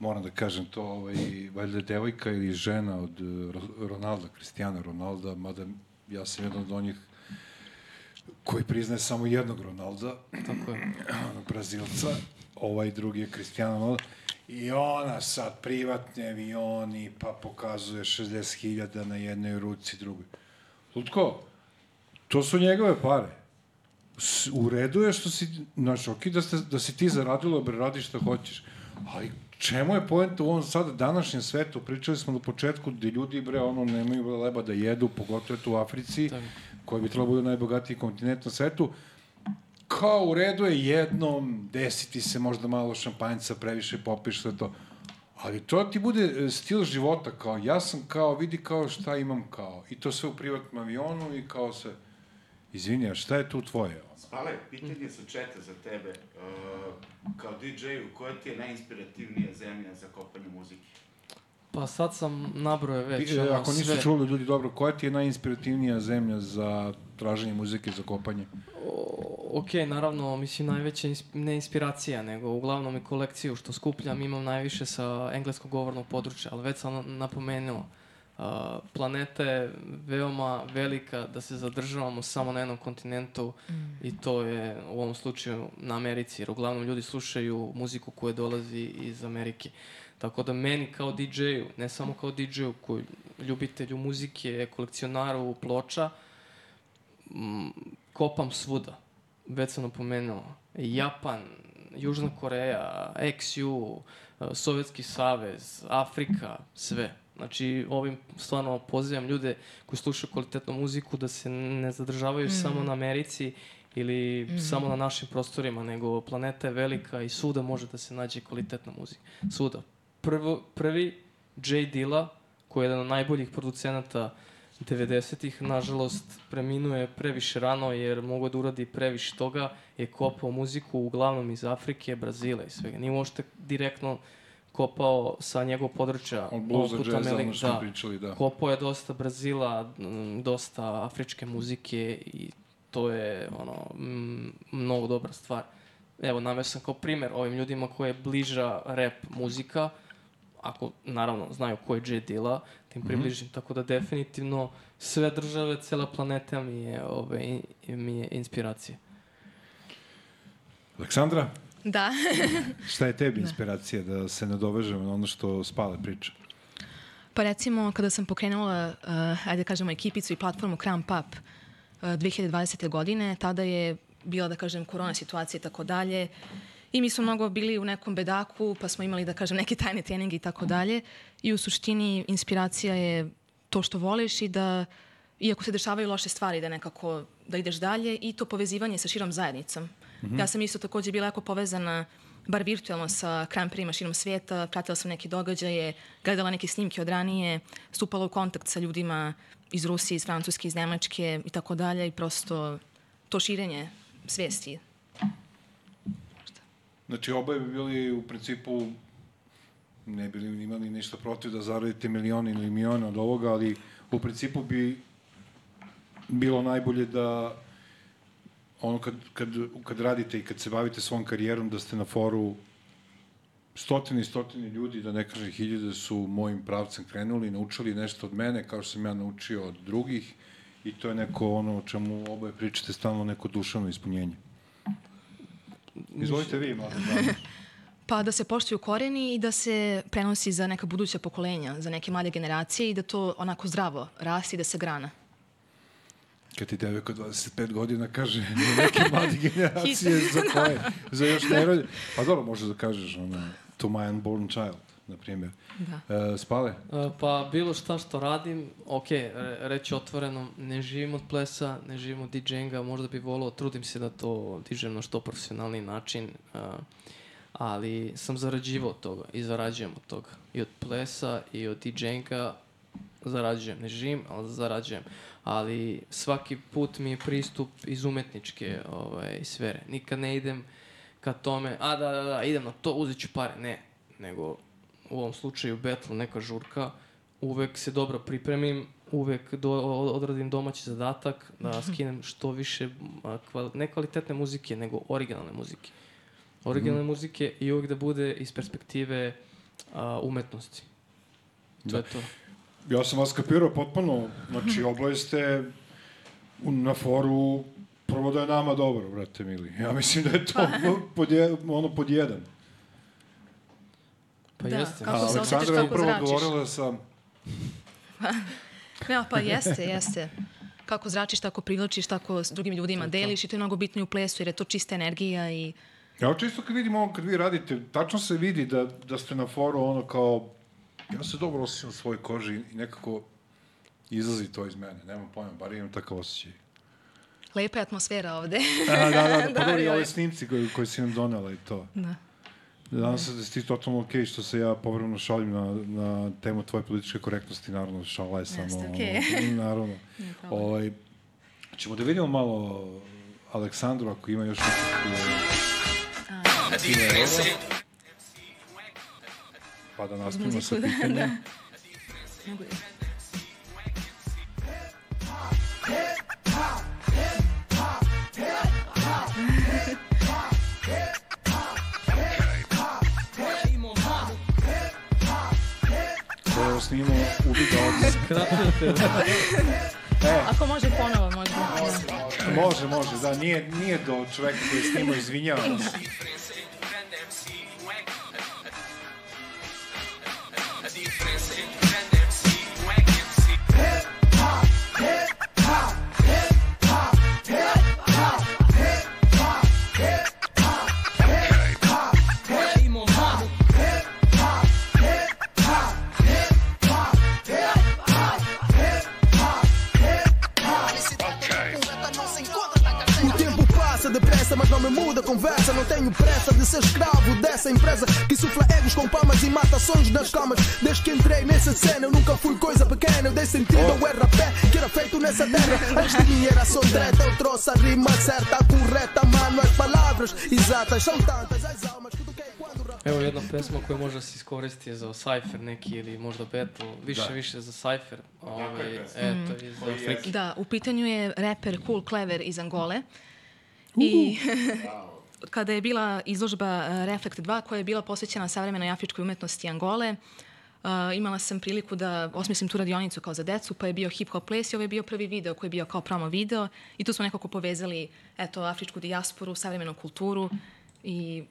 moram da kažem to, ovaj, valjda devojka ili žena od e, Ro- Ronalda, Cristiano Ronalda, mada ja sam jedan od onih koji priznaje samo jednog Ronalda, Tako je. Brazilca, ovaj drugi je Cristiano Ronaldo, i ona sad privatni avioni, pa pokazuje 60.000 na jednoj ruci, drugoj. Lutko, to su njegove pare. U redu je što si, znači, ok, da, ste, da si ti zaradilo, bre, radi šta hoćeš. Ali čemu je poenta u ovom sada današnjem svetu? Pričali smo na početku gde ljudi, bre, ono, nemaju leba da jedu, pogotovo tu u Africi, Tako. koji bi trebalo da bude najbogatiji kontinent na svetu kao u redu je jednom desiti se možda malo šampanjca, previše popiš sve to. Ali to ti bude e, stil života, kao ja sam kao, vidi kao šta imam kao. I to sve u privatnom avionu i kao sve. Izvini, a šta je tu tvoje? Spale, pitanje sa četa za tebe. Uh, kao DJ-u, koja ti je najinspirativnija zemlja za kopanje muzike? Pa sad sam nabroje već. E, ono, Ako nisu sve. čuli ljudi dobro, koja ti je najinspirativnija zemlja za traženje muzike, za kopanje? O, ok, naravno, mislim, najveća ins- ne inspiracija, nego uglavnom i kolekciju što skupljam imam najviše sa engleskog govornog područja, ali već sam na- napomenuo, planeta je veoma velika da se zadržavamo samo na jednom kontinentu i to je u ovom slučaju na Americi, jer uglavnom ljudi slušaju muziku koja dolazi iz Amerike. Tako da meni kao DJ-u, ne samo kao DJ-u, koji ljubitelju muzike, kolekcionaru ploča, mm, kopam svuda. Već sam napomenuo. Japan, Južna Koreja, XU, Sovjetski savez, Afrika, sve. Znači, ovim stvarno pozivam ljude koji slušaju kvalitetnu muziku da se ne zadržavaju mm. samo na Americi ili mm. samo na našim prostorima, nego planeta je velika i svuda može da se nađe kvalitetna muzika. Svuda. Prvo, prvi J. Dilla, koji je jedan od najboljih producenata 90-ih, nažalost, preminuje previše rano jer mogo da uradi previše toga, je kopao muziku uglavnom iz Afrike, Brazila i svega. Nije uopšte direktno kopao sa njegovog područja. Od bluza, džeza, ono što smo pričali, da. Kopao je dosta Brazila, dosta afričke muzike i to je ono, mnogo dobra stvar. Evo, naveo sam kao primer ovim ljudima koje je bliža rap muzika, ako naravno znaju ko je J. Dilla, da im približim, tako da definitivno sve države, cela planeta mi je, ove, mi je inspiracija. Aleksandra, Da. šta je tebi inspiracija da se nadovežemo na ono što Spale priča? Pa recimo, kada sam pokrenula, uh, ajde da kažemo, ekipicu i platformu Cramp Up uh, 2020. godine, tada je bila, da kažem, korona situacija i tako dalje. I mi smo mnogo bili u nekom bedaku, pa smo imali, da kažem, neke tajne treninge i tako dalje. I u suštini inspiracija je to što voliš i da, iako se dešavaju loše stvari, da nekako, da ideš dalje i to povezivanje sa širom zajednicom. Ja sam isto takođe bila jako povezana bar virtualno sa kramperima širom sveta, pratila sam neke događaje, gledala neke snimke od ranije, stupala u kontakt sa ljudima iz Rusije, iz Francuske, iz Nemačke i tako dalje i prosto to širenje svesti. Znači, oboje bi bili u principu ne bi li imali ništa protiv da zaradite milioni ili milione od ovoga, ali u principu bi bilo najbolje da ono kad, kad, kad radite i kad se bavite svom karijerom da ste na foru stotine i stotine ljudi, da ne kaže hiljade su mojim pravcem krenuli, naučili nešto od mene kao što sam ja naučio od drugih i to je neko ono o čemu oboje pričate stalno neko duševno ispunjenje. Izvolite vi, malo. Pa da se poštuju koreni i da se prenosi za neka buduća pokolenja, za neke mlade generacije i da to onako zdravo rasti i da se grana. Kad ti devojka 25 godina kaže neke mlade generacije, za koje? Za još ne rodi. Pa dobro, možeš da kažeš ono, to my unborn child, na primjer. Da. E, spale? E, Pa bilo šta što radim, ok, re- reći otvoreno, ne živim od plesa, ne živim od DJ-inga, možda bi volao, trudim se da to dižem na što profesionalni način, uh, ali sam zarađivao od toga i zarađujem od toga. I od plesa i od DJ-inga zarađujem, ne živim, ali zarađujem. Ali svaki put mi je pristup iz umetničke ovaj, sfere. Nikad ne idem ka tome, a da, da, da, idem na to, uzet ću pare. Ne, nego u ovom slučaju battle, neka žurka, uvek se dobro pripremim, uvek do, odradim domaći zadatak, da skinem što više a, kval, ne kvalitetne muzike, nego originalne muzike. Originalne muzike i uvek da bude iz perspektive a, umetnosti. To je to. Ja sam vas kapirao potpuno, znači oboje ste na foru prvo da je nama dobro, brate mili. Ja mislim da je to pod, je, ono pod jedan. Pa Da, jeste. Kako A se Aleksandra je upravo zračiš? odgovorila sa... Ja, pa jeste, jeste. Kako zračiš, tako privlačiš, tako s drugim ljudima deliš i to je mnogo bitno i u plesu jer je to čista energija i Ja čisto kad vidim ovo, kad vi radite, tačno se vidi da, da ste na foru ono kao... Ja se dobro osjećam u svojoj koži i nekako izlazi to iz mene. Nemam pojma, bar imam takav osjećaj. lepa je atmosfera ovde. Da, da, da, da, pa dobro i da. ove snimci koji, koji si nam donela i to. Da. Nadam se da si ti totalno okej što se ja povremeno šalim na, na temu tvoje političke korektnosti, naravno šala je samo... Jeste, ono, naravno. ovaj, ćemo da vidimo malo Aleksandru ako ima još nekih... Pa da nastavimo sa Muziku, da, pitanjem. da. Mogu da- Ko je ovo snimao, ubi ga ovdje. Ako može ponovo, može. Da. Može, može, da, nije, nije do čoveka koji je snimao, izvinjavam se. Sonhos nas camas. Desde que entrei nessa cena, eu nunca fui coisa pequena. Eu dei sentido ao RP que era feito nessa terra. Antes de mim era só treta, eu trouxe a rima certa, a correta, mano. As palavras exatas são tantas as almas que toquei quando. Evo jedna pesma koja možda se iskoristi za Cypher neki ili možda battle, više Da. više za Cypher. Ovaj, je eto, iz Afrike. Da, u pitanju je reper Cool Clever iz Angole. I kada je bila izložba uh, Reflekt 2 koja je bila posvećena savremenoj afričkoj umetnosti Angole, uh, imala sam priliku da osmislim tu radionicu kao za decu, pa je bio hip hop ples i ovo je bio prvi video koji je bio kao promo video i tu smo nekako povezali eto, afričku dijasporu, savremenu kulturu i,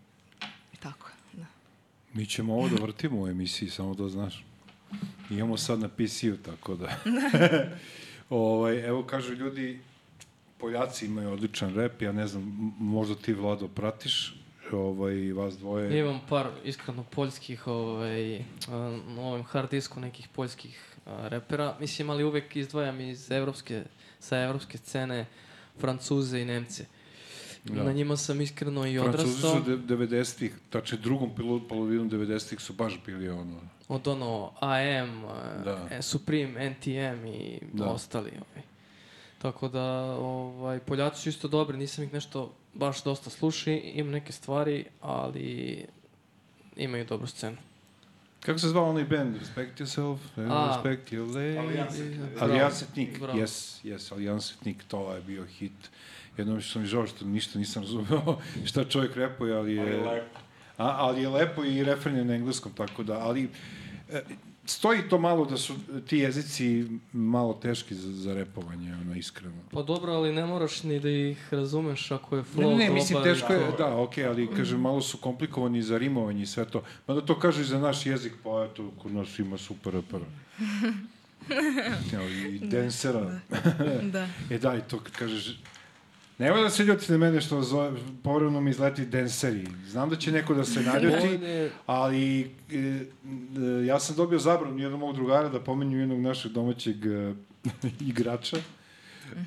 i tako. Da. Mi ćemo ovo da vrtimo u emisiji, samo da znaš. Imamo sad na PC-u, tako da... ovaj, evo, kažu ljudi, Poljaci imaju odličan rep, ja ne znam, možda ti, Vlado, pratiš ovaj, vas dvoje. Imam par iskreno poljskih ovaj, a, na ovom hard disku nekih poljskih a, repera. Mislim, ali uvek izdvajam iz evropske, sa evropske scene Francuze i Nemce. Da. Na njima sam iskreno i Francuzi odrastao. su de- 90-ih, tačno drugom polovinom 90-ih su baš bili ono... Od ono AM, Da. da. Supreme, NTM i da. ostali. Ovaj. Tako da, ovaj, Poljaci su isto dobri, nisam ih nešto baš dosta slušao, imam neke stvari, ali imaju dobru scenu. Kako se zvao onaj band? Respect yourself, A. respect your lady. Alijansetnik. Yes, yes, Alijansetnik, to je bio hit. Jednom što mi žao što ništa nisam razumeo šta čovjek repuje, ali je... Ali je lepo. A, ali je lepo i refren je na engleskom, tako da, ali e, stoji to malo da su ti jezici malo teški za, za repovanje, ono, iskreno. Pa dobro, ali ne moraš ni da ih razumeš ako je flow Ne, ne, dobar. mislim, teško je, to- da, okej, ali, kažem, malo su komplikovani za rimovanje i sve to. Mada to kažu i za naš jezik, pa eto, kod nas ima super repera. Evo, I densera. Da. E da, i to kad kažeš... Nemoj da se ljuti na mene što zove, povremeno mi izleti denseri. Znam da će neko da se naljuti, ali e, e, ja sam dobio zabranu jednog mog drugara da pomenju jednog našeg domaćeg e, igrača.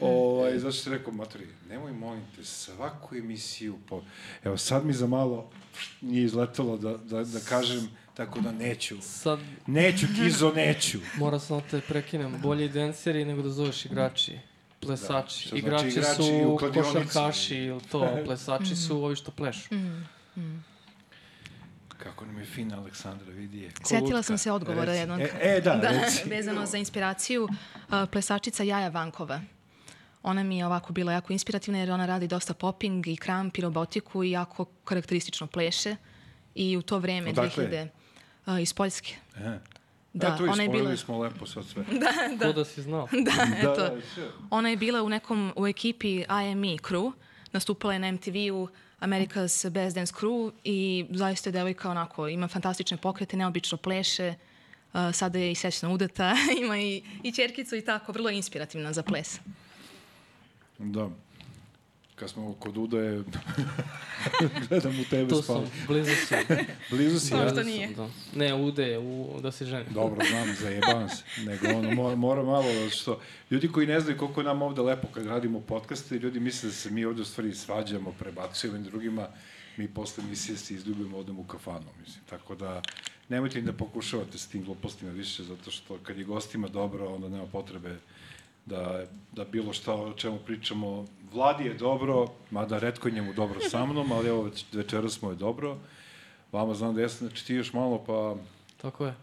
Ovaj, zašto sam rekao, matori, nemoj molim te, svaku emisiju, po... evo sad mi za malo nije izletelo da, da, da kažem, tako da neću. Sad Neću, Kizo, neću. mora sam da te prekinem. Bolje i danceri nego da zoveš igrači. Plesači. Da, što znači igrači, igrači su košarkaši ili to. Plesači su ovi što plešu. Kako nam je fina Aleksandra, vidi je. ko Sjetila sam se odgovora jednog. E, e da, da reci. vezano za inspiraciju, uh, plesačica Jaja Vankova. Ona mi je ovako bila jako inspirativna jer ona radi dosta popping i kramp i robotiku i jako karakteristično pleše. I u to vreme, Odakle 2000... Uh, iz Poljske. Aha. Da, Eto, ona je bila... smo lepo sad sve. Da. Ko da si znao. Da, eto. da. Ona je bila u nekom, u ekipi IME crew, nastupala je na MTV-u America's Best Dance Crew i zaista je devojka onako, ima fantastične pokrete, neobično pleše, uh, sada je i sećna udata, ima i, i čerkicu i tako, vrlo je inspirativna za ples. Da. Kad smo kod Udaje, gledam u tebe To spavao. sam, blizu si. Blizu si, ja? što nije. Da. Ne, ude, u, da se ženi. Dobro, znam, zajebavam se. Nego ono, mora, mora malo, zato što ljudi koji ne znaju koliko je nam ovde lepo kad radimo podcaste, ljudi misle da se mi ovde u stvari svađamo, prebacujemo jednim drugima, mi posle emisije se izljubimo, odemo u kafanu, mislim. Tako da, nemojte ni da pokušavate s tim glupostima više, zato što kad je gostima dobro, onda nema potrebe da, da bilo šta o čemu pričamo. Vladi je dobro, mada redko je njemu dobro sa mnom, ali evo već, večeras mu je dobro. Vama znam da jesam, znači ti još malo, pa Tako je.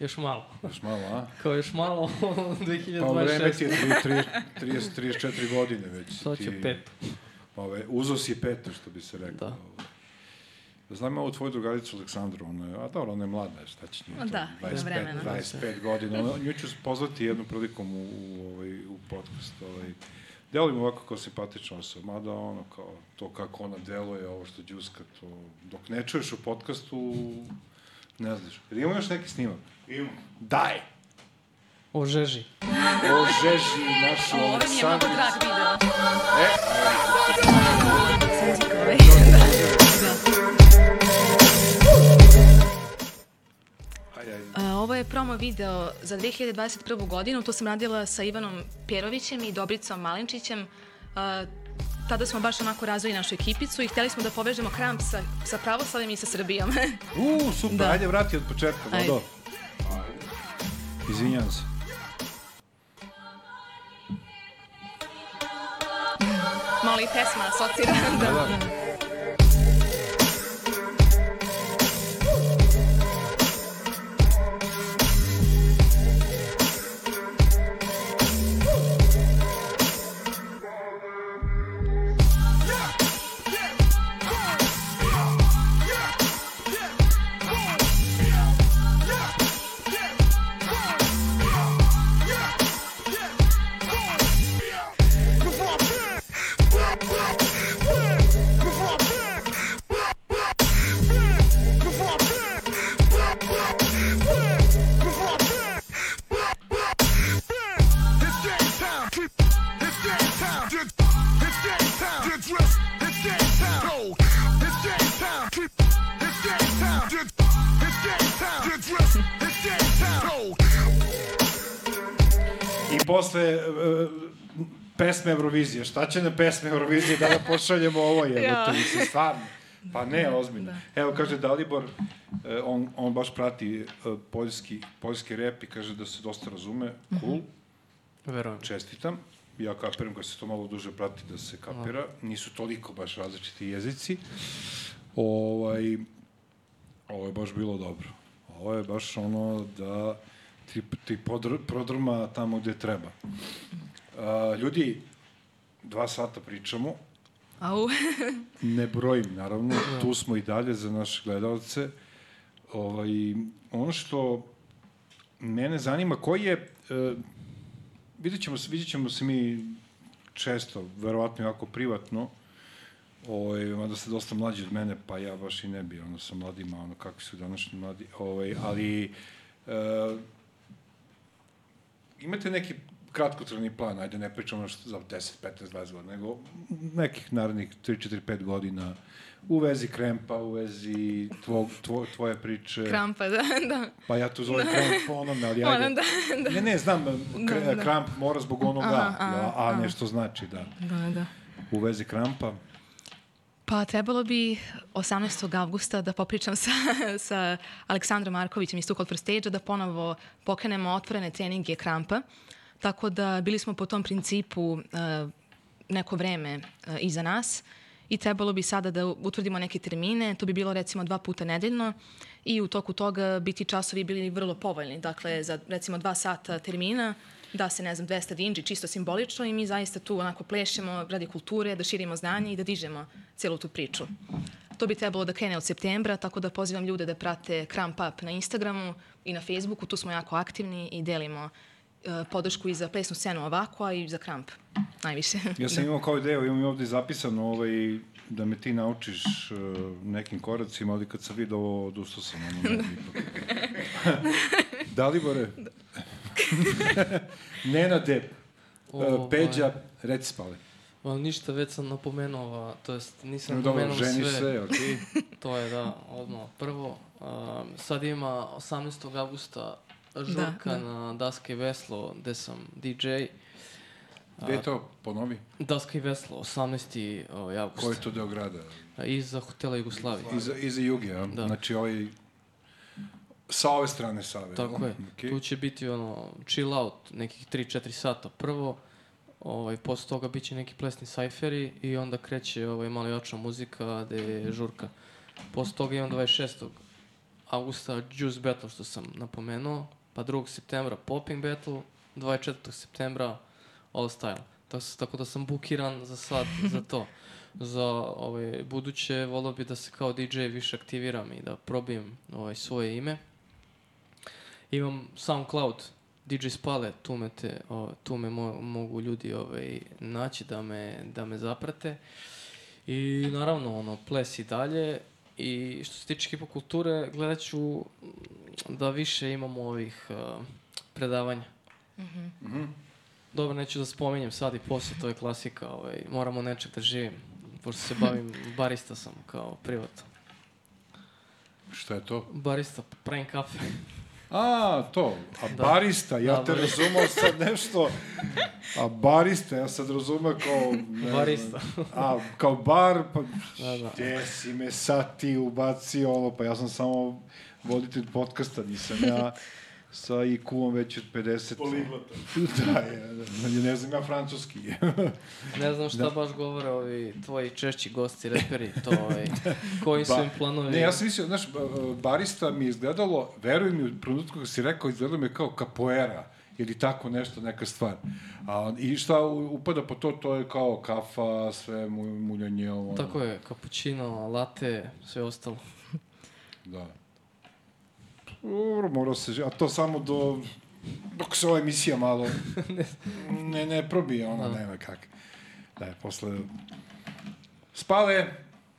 Još malo. još malo, a? Kao još malo, Pa vreme 2026. ti je 30, 30, 34 godine već. Sad će ti, pet. Ove, uzo si peto, što bi se rekao. Da. Znam ovu tvoju drugaricu Aleksandru, ona je, a dobro, ona je mlada, šta će njih? Da, ima 25, vremena. 25 godina. Ona, nju ću pozvati jednom prilikom u, u, ovaj, u podcast. Ovaj. Delujem ovako kao simpatična osoba, mada ono, kao to kako ona deluje, ovo što džuska, to, dok ne čuješ u podcastu, ne znaš. Jer imamo još neki snimak? Imam. Daj! O žeži. O žeži našu Ovo mi je mnogo Aleksandru. drag video. E, Ovaj, Ajde, ajde. A, Ovo je promo video za 2021. godinu. To sam radila sa Ivanom Perovićem i Dobricom Malinčićem. A, tada smo baš onako razvili našu ekipicu i hteli smo da povežemo kramp sa, sa pravoslavim i sa Srbijom. U, super, Da. ajde vrati od početka, Ajde. Vlado. Izvinjam se. Malo i pesma asocira. Da, da. I posle e, pesme Eurovizije. Šta će na pesme Eurovizije da ga pošaljemo ovo je? Ja. To mislim, stvarno. Pa ne, ozbiljno. Evo, kaže Dalibor, e, on, on baš prati e, poljski, poljski rep i kaže da se dosta razume. Cool, Verujem. čestitam. Ja kapiram kad se to malo duže prati da se kapira. Nisu toliko baš različiti jezici. Ovaj, ovo je baš bilo dobro. Ovo je baš ono da ti, ti podr, prodrma tamo gde treba. A, ljudi, dva sata pričamo, Au. ne brojim, naravno, tu smo i dalje za naše gledalce. Ovaj, ono što mene zanima, koji je, e, vidjet, ćemo, vidjet ćemo se mi često, verovatno jako privatno, ovaj, mada ste dosta mlađi od mene, pa ja baš i ne bi, ono, sa mladima, ono, kakvi su današnji mladi, ovaj, ali e, imate neki kratkotrajni plan, ajde ne pričamo za 10, 15, 20 godina, nego nekih narednih 3, 4, 5 godina u vezi krempa, u vezi tvog, tvo, tvoje priče. Krampa, da, da. Pa ja tu zovem kramp po onome, ali ajde. Ona, da, da. Ne, ne, znam, kr, Da, da. kramp mora zbog onoga, Aha, aha, ja, a aha. nešto znači, da. Da, da. U vezi krampa, Pa trebalo bi 18. avgusta da popričam sa, sa Aleksandrom Markovićem iz Tukol Stage da ponovo pokrenemo otvorene treninge krampa. Tako da bili smo po tom principu uh, neko vreme uh, iza nas i trebalo bi sada da utvrdimo neke termine. To bi bilo recimo dva puta nedeljno i u toku toga biti časovi bili vrlo povoljni. Dakle, za recimo dva sata termina da se, ne znam, 200 dinđi, čisto simbolično i mi zaista tu onako plešemo radi kulture, da širimo znanje i da dižemo celu tu priču. To bi trebalo da krene od septembra, tako da pozivam ljude da prate Cramp Up na Instagramu i na Facebooku, tu smo jako aktivni i delimo e, podršku i za plesnu scenu ovako, a i za Cramp najviše. Ja sam imao kao ideju, imam i ovde zapisano ovaj, da me ti naučiš uh, nekim koracima, ali kad sam vidio ovo, odustao sam. Ono, ipak. Dalibore, Nenade, uh, Ovaj. Peđa, reci spale. Ma, ništa, već sam napomenuo, a, to jest nisam No, dobro, napomenuo ženi sve. okej. To je, da, odmah. Prvo, um, sad ima 18. augusta žurka Da, da. na Daska i Veslo, gde sam DJ. Gde je to, ponovi? Daska i Veslo, 18. ovaj, avgust. Koji je to deo grada? Iza hotela Jugoslavije. Iza, iza juge, a? Da. Znači ovaj... Sa ove strane Save. Tako je. Okay. Tu će biti ono, chill out, nekih 3-4 sata prvo. Ovaj, posle toga bit će neki plesni sajferi i onda kreće ovaj, malo jača muzika gde je žurka. Posle toga imam 26. augusta Juice Battle što sam napomenuo, pa 2. septembra Popping Battle, 24. septembra All Style. Tako, tako da sam bukiran za sad za to. Za ovaj, buduće volio bi da se kao DJ više aktiviram i da probijem ovaj, svoje ime. Imam SoundCloud, DJ Spale, tu me, te, o, tu me mo, mogu ljudi ovaj, naći da me, da me zaprate. I naravno, ono, ples i dalje. I što se tiče hipokulture, gledat ću mm, da više imamo ovih uh, predavanja. Mhm. Dobro, neću da spominjem sad i posle, to je klasika. Ovaj, moramo nečeg da živim. Pošto se bavim, barista sam kao privat. Šta je to? Barista, pravim kafe. A, to. A Da. barista, ja Da, te razumao sad nešto. A barista, ja sad razumeo kao... ne Barista. A, kao bar, pa... Da, da. Gde si me sad ti ubacio? Pa ja sam samo voditelj podcasta, nisam ja sa IQ-om već od 50. Poliglota. da, je, da, ne znam ja francuski. Ne znam šta Da. baš govore ovi tvoji češći gosti, reperi, to ovaj, koji su Ba- im planovi. Ne, ja sam mislio, znaš, ba- barista mi je izgledalo, veruj mi, u trenutku kad si rekao, izgledalo mi je kao kapoera ili tako nešto, neka stvar. A, I šta upada po to, to je kao kafa, sve mu, muljanje, ovo. ono. Tako je, cappuccino, latte, sve ostalo. Da. Dobro, morao se, a to samo do, dok se ova emisija malo ne, ne probije, ona Da. nema kak. Da je, posle spale,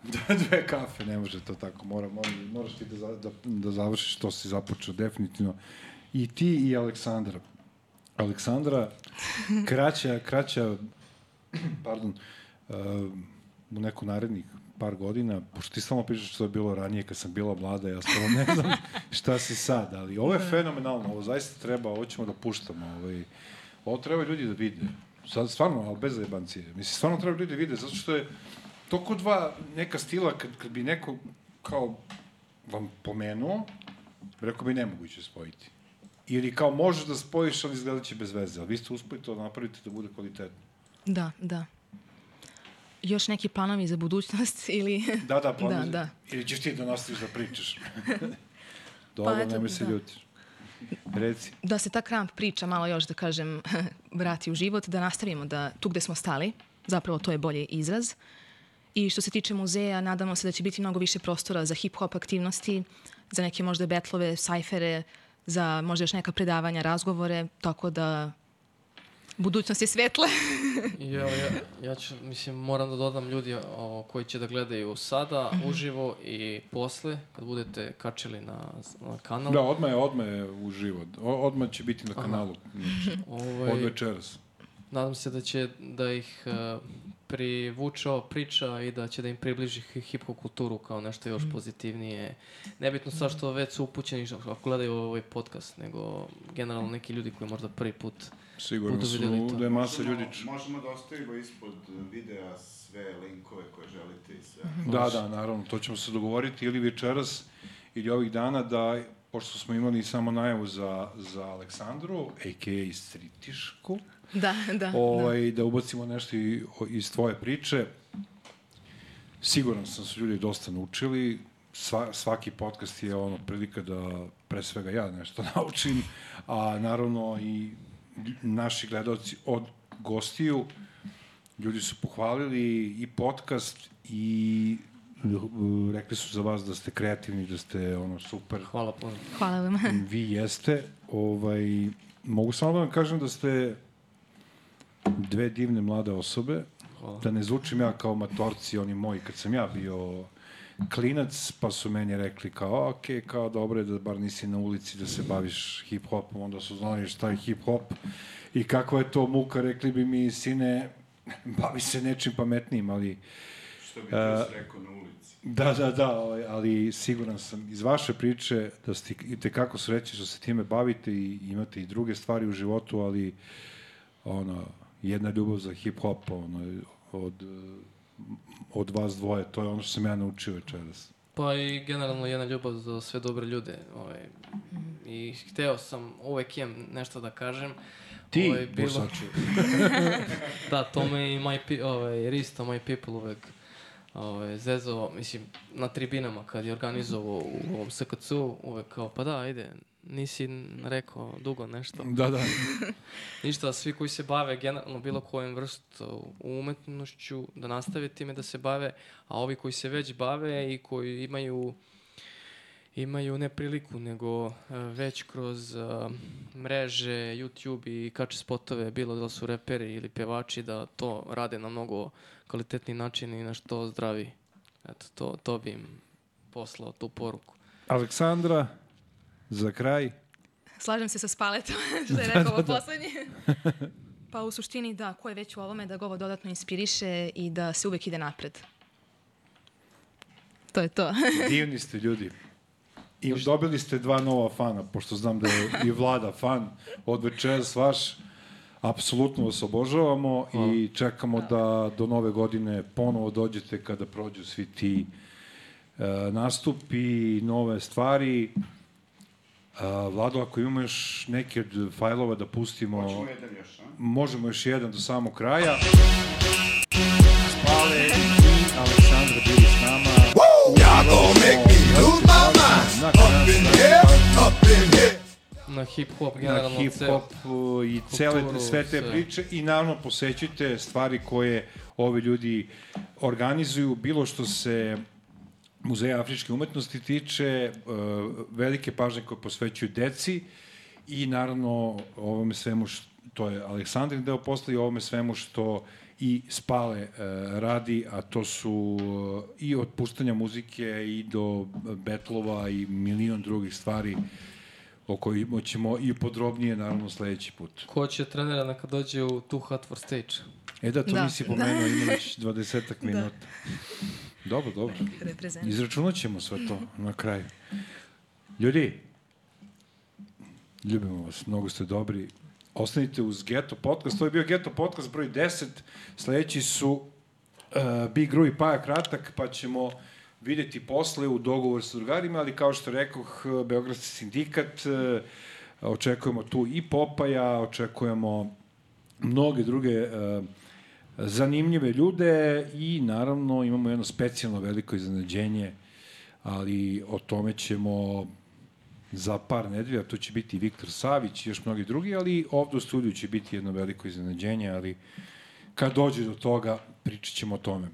dve kafe, ne može to tako, mora, mora, moraš ti da, da, da završiš to si započeo definitivno. I ti i Aleksandra. Aleksandra, kraća, kraća, pardon, uh, u neku narednih par godina, pošto ti samo pričaš što je bilo ranije kad sam bila mlada, ja stvarno ne znam šta si sad, ali ovo je fenomenalno, ovo zaista treba, ovo ćemo da puštamo, ovaj, ovo treba ljudi da vide. Sad stvarno, ali bez zajebancije. Mislim, stvarno treba ljudi vide, zato što je toliko dva neka stila, kad, kad bi neko kao vam pomenuo, rekao bi nemoguće spojiti. Ili kao možeš da spojiš, ali izgledat će bez veze. Ali vi ste uspeli to da napravite da bude kvalitetno. Da, da. Još neki planovi za budućnost ili... Da, da, plan, Da, da. Ili ćeš ti da nastaviš da pričaš. Dobro, Pa eto, nemoj se da. ljutiš. Reci. da se ta kramp priča malo još, da kažem, vrati u život, da nastavimo da tu gde smo stali, zapravo to je bolji izraz. I što se tiče muzeja, nadamo se da će biti mnogo više prostora za hip-hop aktivnosti, za neke možda betlove, sajfere, za možda još neka predavanja, razgovore, tako da budućnost je svetla. Ja, ja, ja ću, mislim, moram da dodam ljudi o, koji će da gledaju sada, uživo i posle, kad budete kačili na, na kanal. Da, odmah je, odmah je uživo. O- Odmah će biti na kanalu. Ovaj, Od večeras. Nadam se da će da ih uh, privuče ova priča i da će da im približi hi- hip-hop kulturu kao nešto još pozitivnije. Nebitno sad što već su upućeni što- ako gledaju ovaj podcast, nego generalno neki ljudi koji možda prvi put Sigurno su da je masa ljudi... Možemo, da ostavimo ispod videa sve linkove koje želite i sve. Da, da, naravno, to ćemo se dogovoriti ili večeras ili ovih dana da, pošto smo imali samo najavu za, za Aleksandru, a.k.a. Stritišku, da, da. ovaj, da ubacimo nešto iz tvoje priče. Siguran sam da su ljudi dosta naučili. Sva, svaki podcast je ono prilika da pre svega ja nešto naučim, a naravno i naši gledalci od gostiju. Ljudi su pohvalili i podcast i uh, rekli su za vas da ste kreativni, da ste ono super. Hvala puno. Hvala vam. Vi jeste. Ovaj, mogu samo da vam kažem da ste dve divne mlade osobe. Hvala. Da ne zvučim ja kao matorci, oni moji, kad sam ja bio klinac, pa su meni rekli kao, ok, kao dobro je da bar nisi na ulici da se baviš hip-hopom, onda su znali šta je hip-hop i kakva je to muka, rekli bi mi, sine, bavi se nečim pametnijim, ali Što bi ti rekao na ulici. Da, da, da, ovaj, ali siguran sam iz vaše priče da ste i tekako srećni što se time bavite i imate i druge stvari u životu, ali ono, jedna ljubav za hip-hop ono, od, od vas dvoje, to je ono što sam ja naučio večeras. Pa i generalno jedna ljubav za sve dobre ljude. Ovaj, I hteo sam, uvek imam nešto da kažem. Ti, Ovaj, bilo-. Da, to me i my, ovaj, Risto, my people uvek ovaj, zezao, mislim, na tribinama kad je organizovao u ovom SKC-u, uvek kao, pa da, ajde, nisi rekao dugo nešto. Da, da. Ništa, svi koji se bave generalno bilo kojim vrstu umetnošću, da nastave time da se bave, a ovi koji se već bave i koji imaju imaju ne priliku, nego e, već kroz e, mreže, YouTube i kače spotove, bilo da su reperi ili pevači, da to rade na mnogo kvalitetni način i na što zdravi. Eto, to, to bi im poslao tu poruku. Aleksandra, za kraj. Slažem se sa Spaletom, što je rekao ovo poslednje. Pa u suštini da, ko je već u ovome da ga ovo dodatno inspiriše i da se uvek ide napred. To je to. Divni ste ljudi. I dobili ste dva nova fana, pošto znam da je i vlada fan od večeras vaš. Apsolutno vas obožavamo i čekamo da do nove godine ponovo dođete kada prođu svi ti e, nastupi, nove stvari. E, Vlado, ako imamo još neki od fajlova da pustimo, Hoćemo jedan još, a? možemo još jedan do samog kraja. Spale i Aleksandra bili s nama. Y'all gon' make me lose my mind. Na Up in here, up in here. Na hip-hop, na generalno ceo. hip-hop uh, i cele kulturu, sve te sve. priče i naravno posećujte stvari koje ovi ljudi organizuju, bilo što se Muzeja afričke umetnosti tiče, uh, velike pažnje koje posvećuju deci i naravno ovome svemu što to je Aleksandrin deo posla i ovome svemu što i Spale uh, radi, a to su uh, i od puštanja muzike i do betlova i milion drugih stvari o kojima ćemo i podrobnije naravno sledeći put. Ko će trenera neka dođe u Too Hot for Stage? E da, to Da. nisi pomenuo, ima već 20 minuta. Dobro, dobro. Izračunat ćemo sve to na kraju. Ljudi, ljubimo vas, mnogo ste dobri. ostanite uz Geto podcast. To je bio Geto podcast broj 10. Sledeći su uh, Big Ru i Paja Kratak, pa ćemo videti posle u dogovor sa drugarima, ali kao što rekoh, Beogradski sindikat, uh, očekujemo tu i Popaja, očekujemo mnoge druge uh, zanimljive ljude i naravno imamo jedno specijalno veliko iznenađenje, ali o tome ćemo za par nedelja, tu će biti Viktor Savić i još mnogi drugi, ali ovde u studiju će biti jedno veliko iznenađenje, ali kad dođe do toga, pričat ćemo o tome.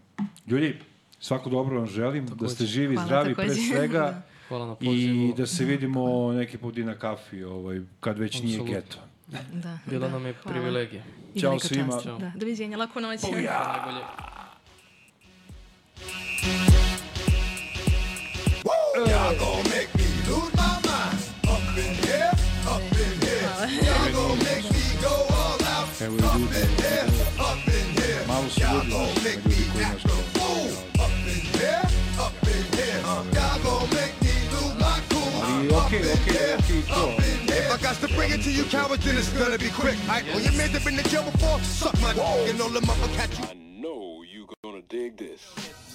Ljudi, svako dobro vam želim, takođe. da ste živi, Hvala, zdravi pre takođe. svega Hvala na i da se vidimo neki put i na kafi, ovaj, kad već nije Apsolutno. Da, Bila da, nam je hvala. privilegija. I Ćao svima. čast. Ćao. Da, doviđenja, laku noć. Najbolje. Y'all gon' make got to bring it to you cowards, then it's gonna be quick. Alright, oh, when your man's been in jail before, suck my dick and all the motherfuckers. I know you gonna dig this.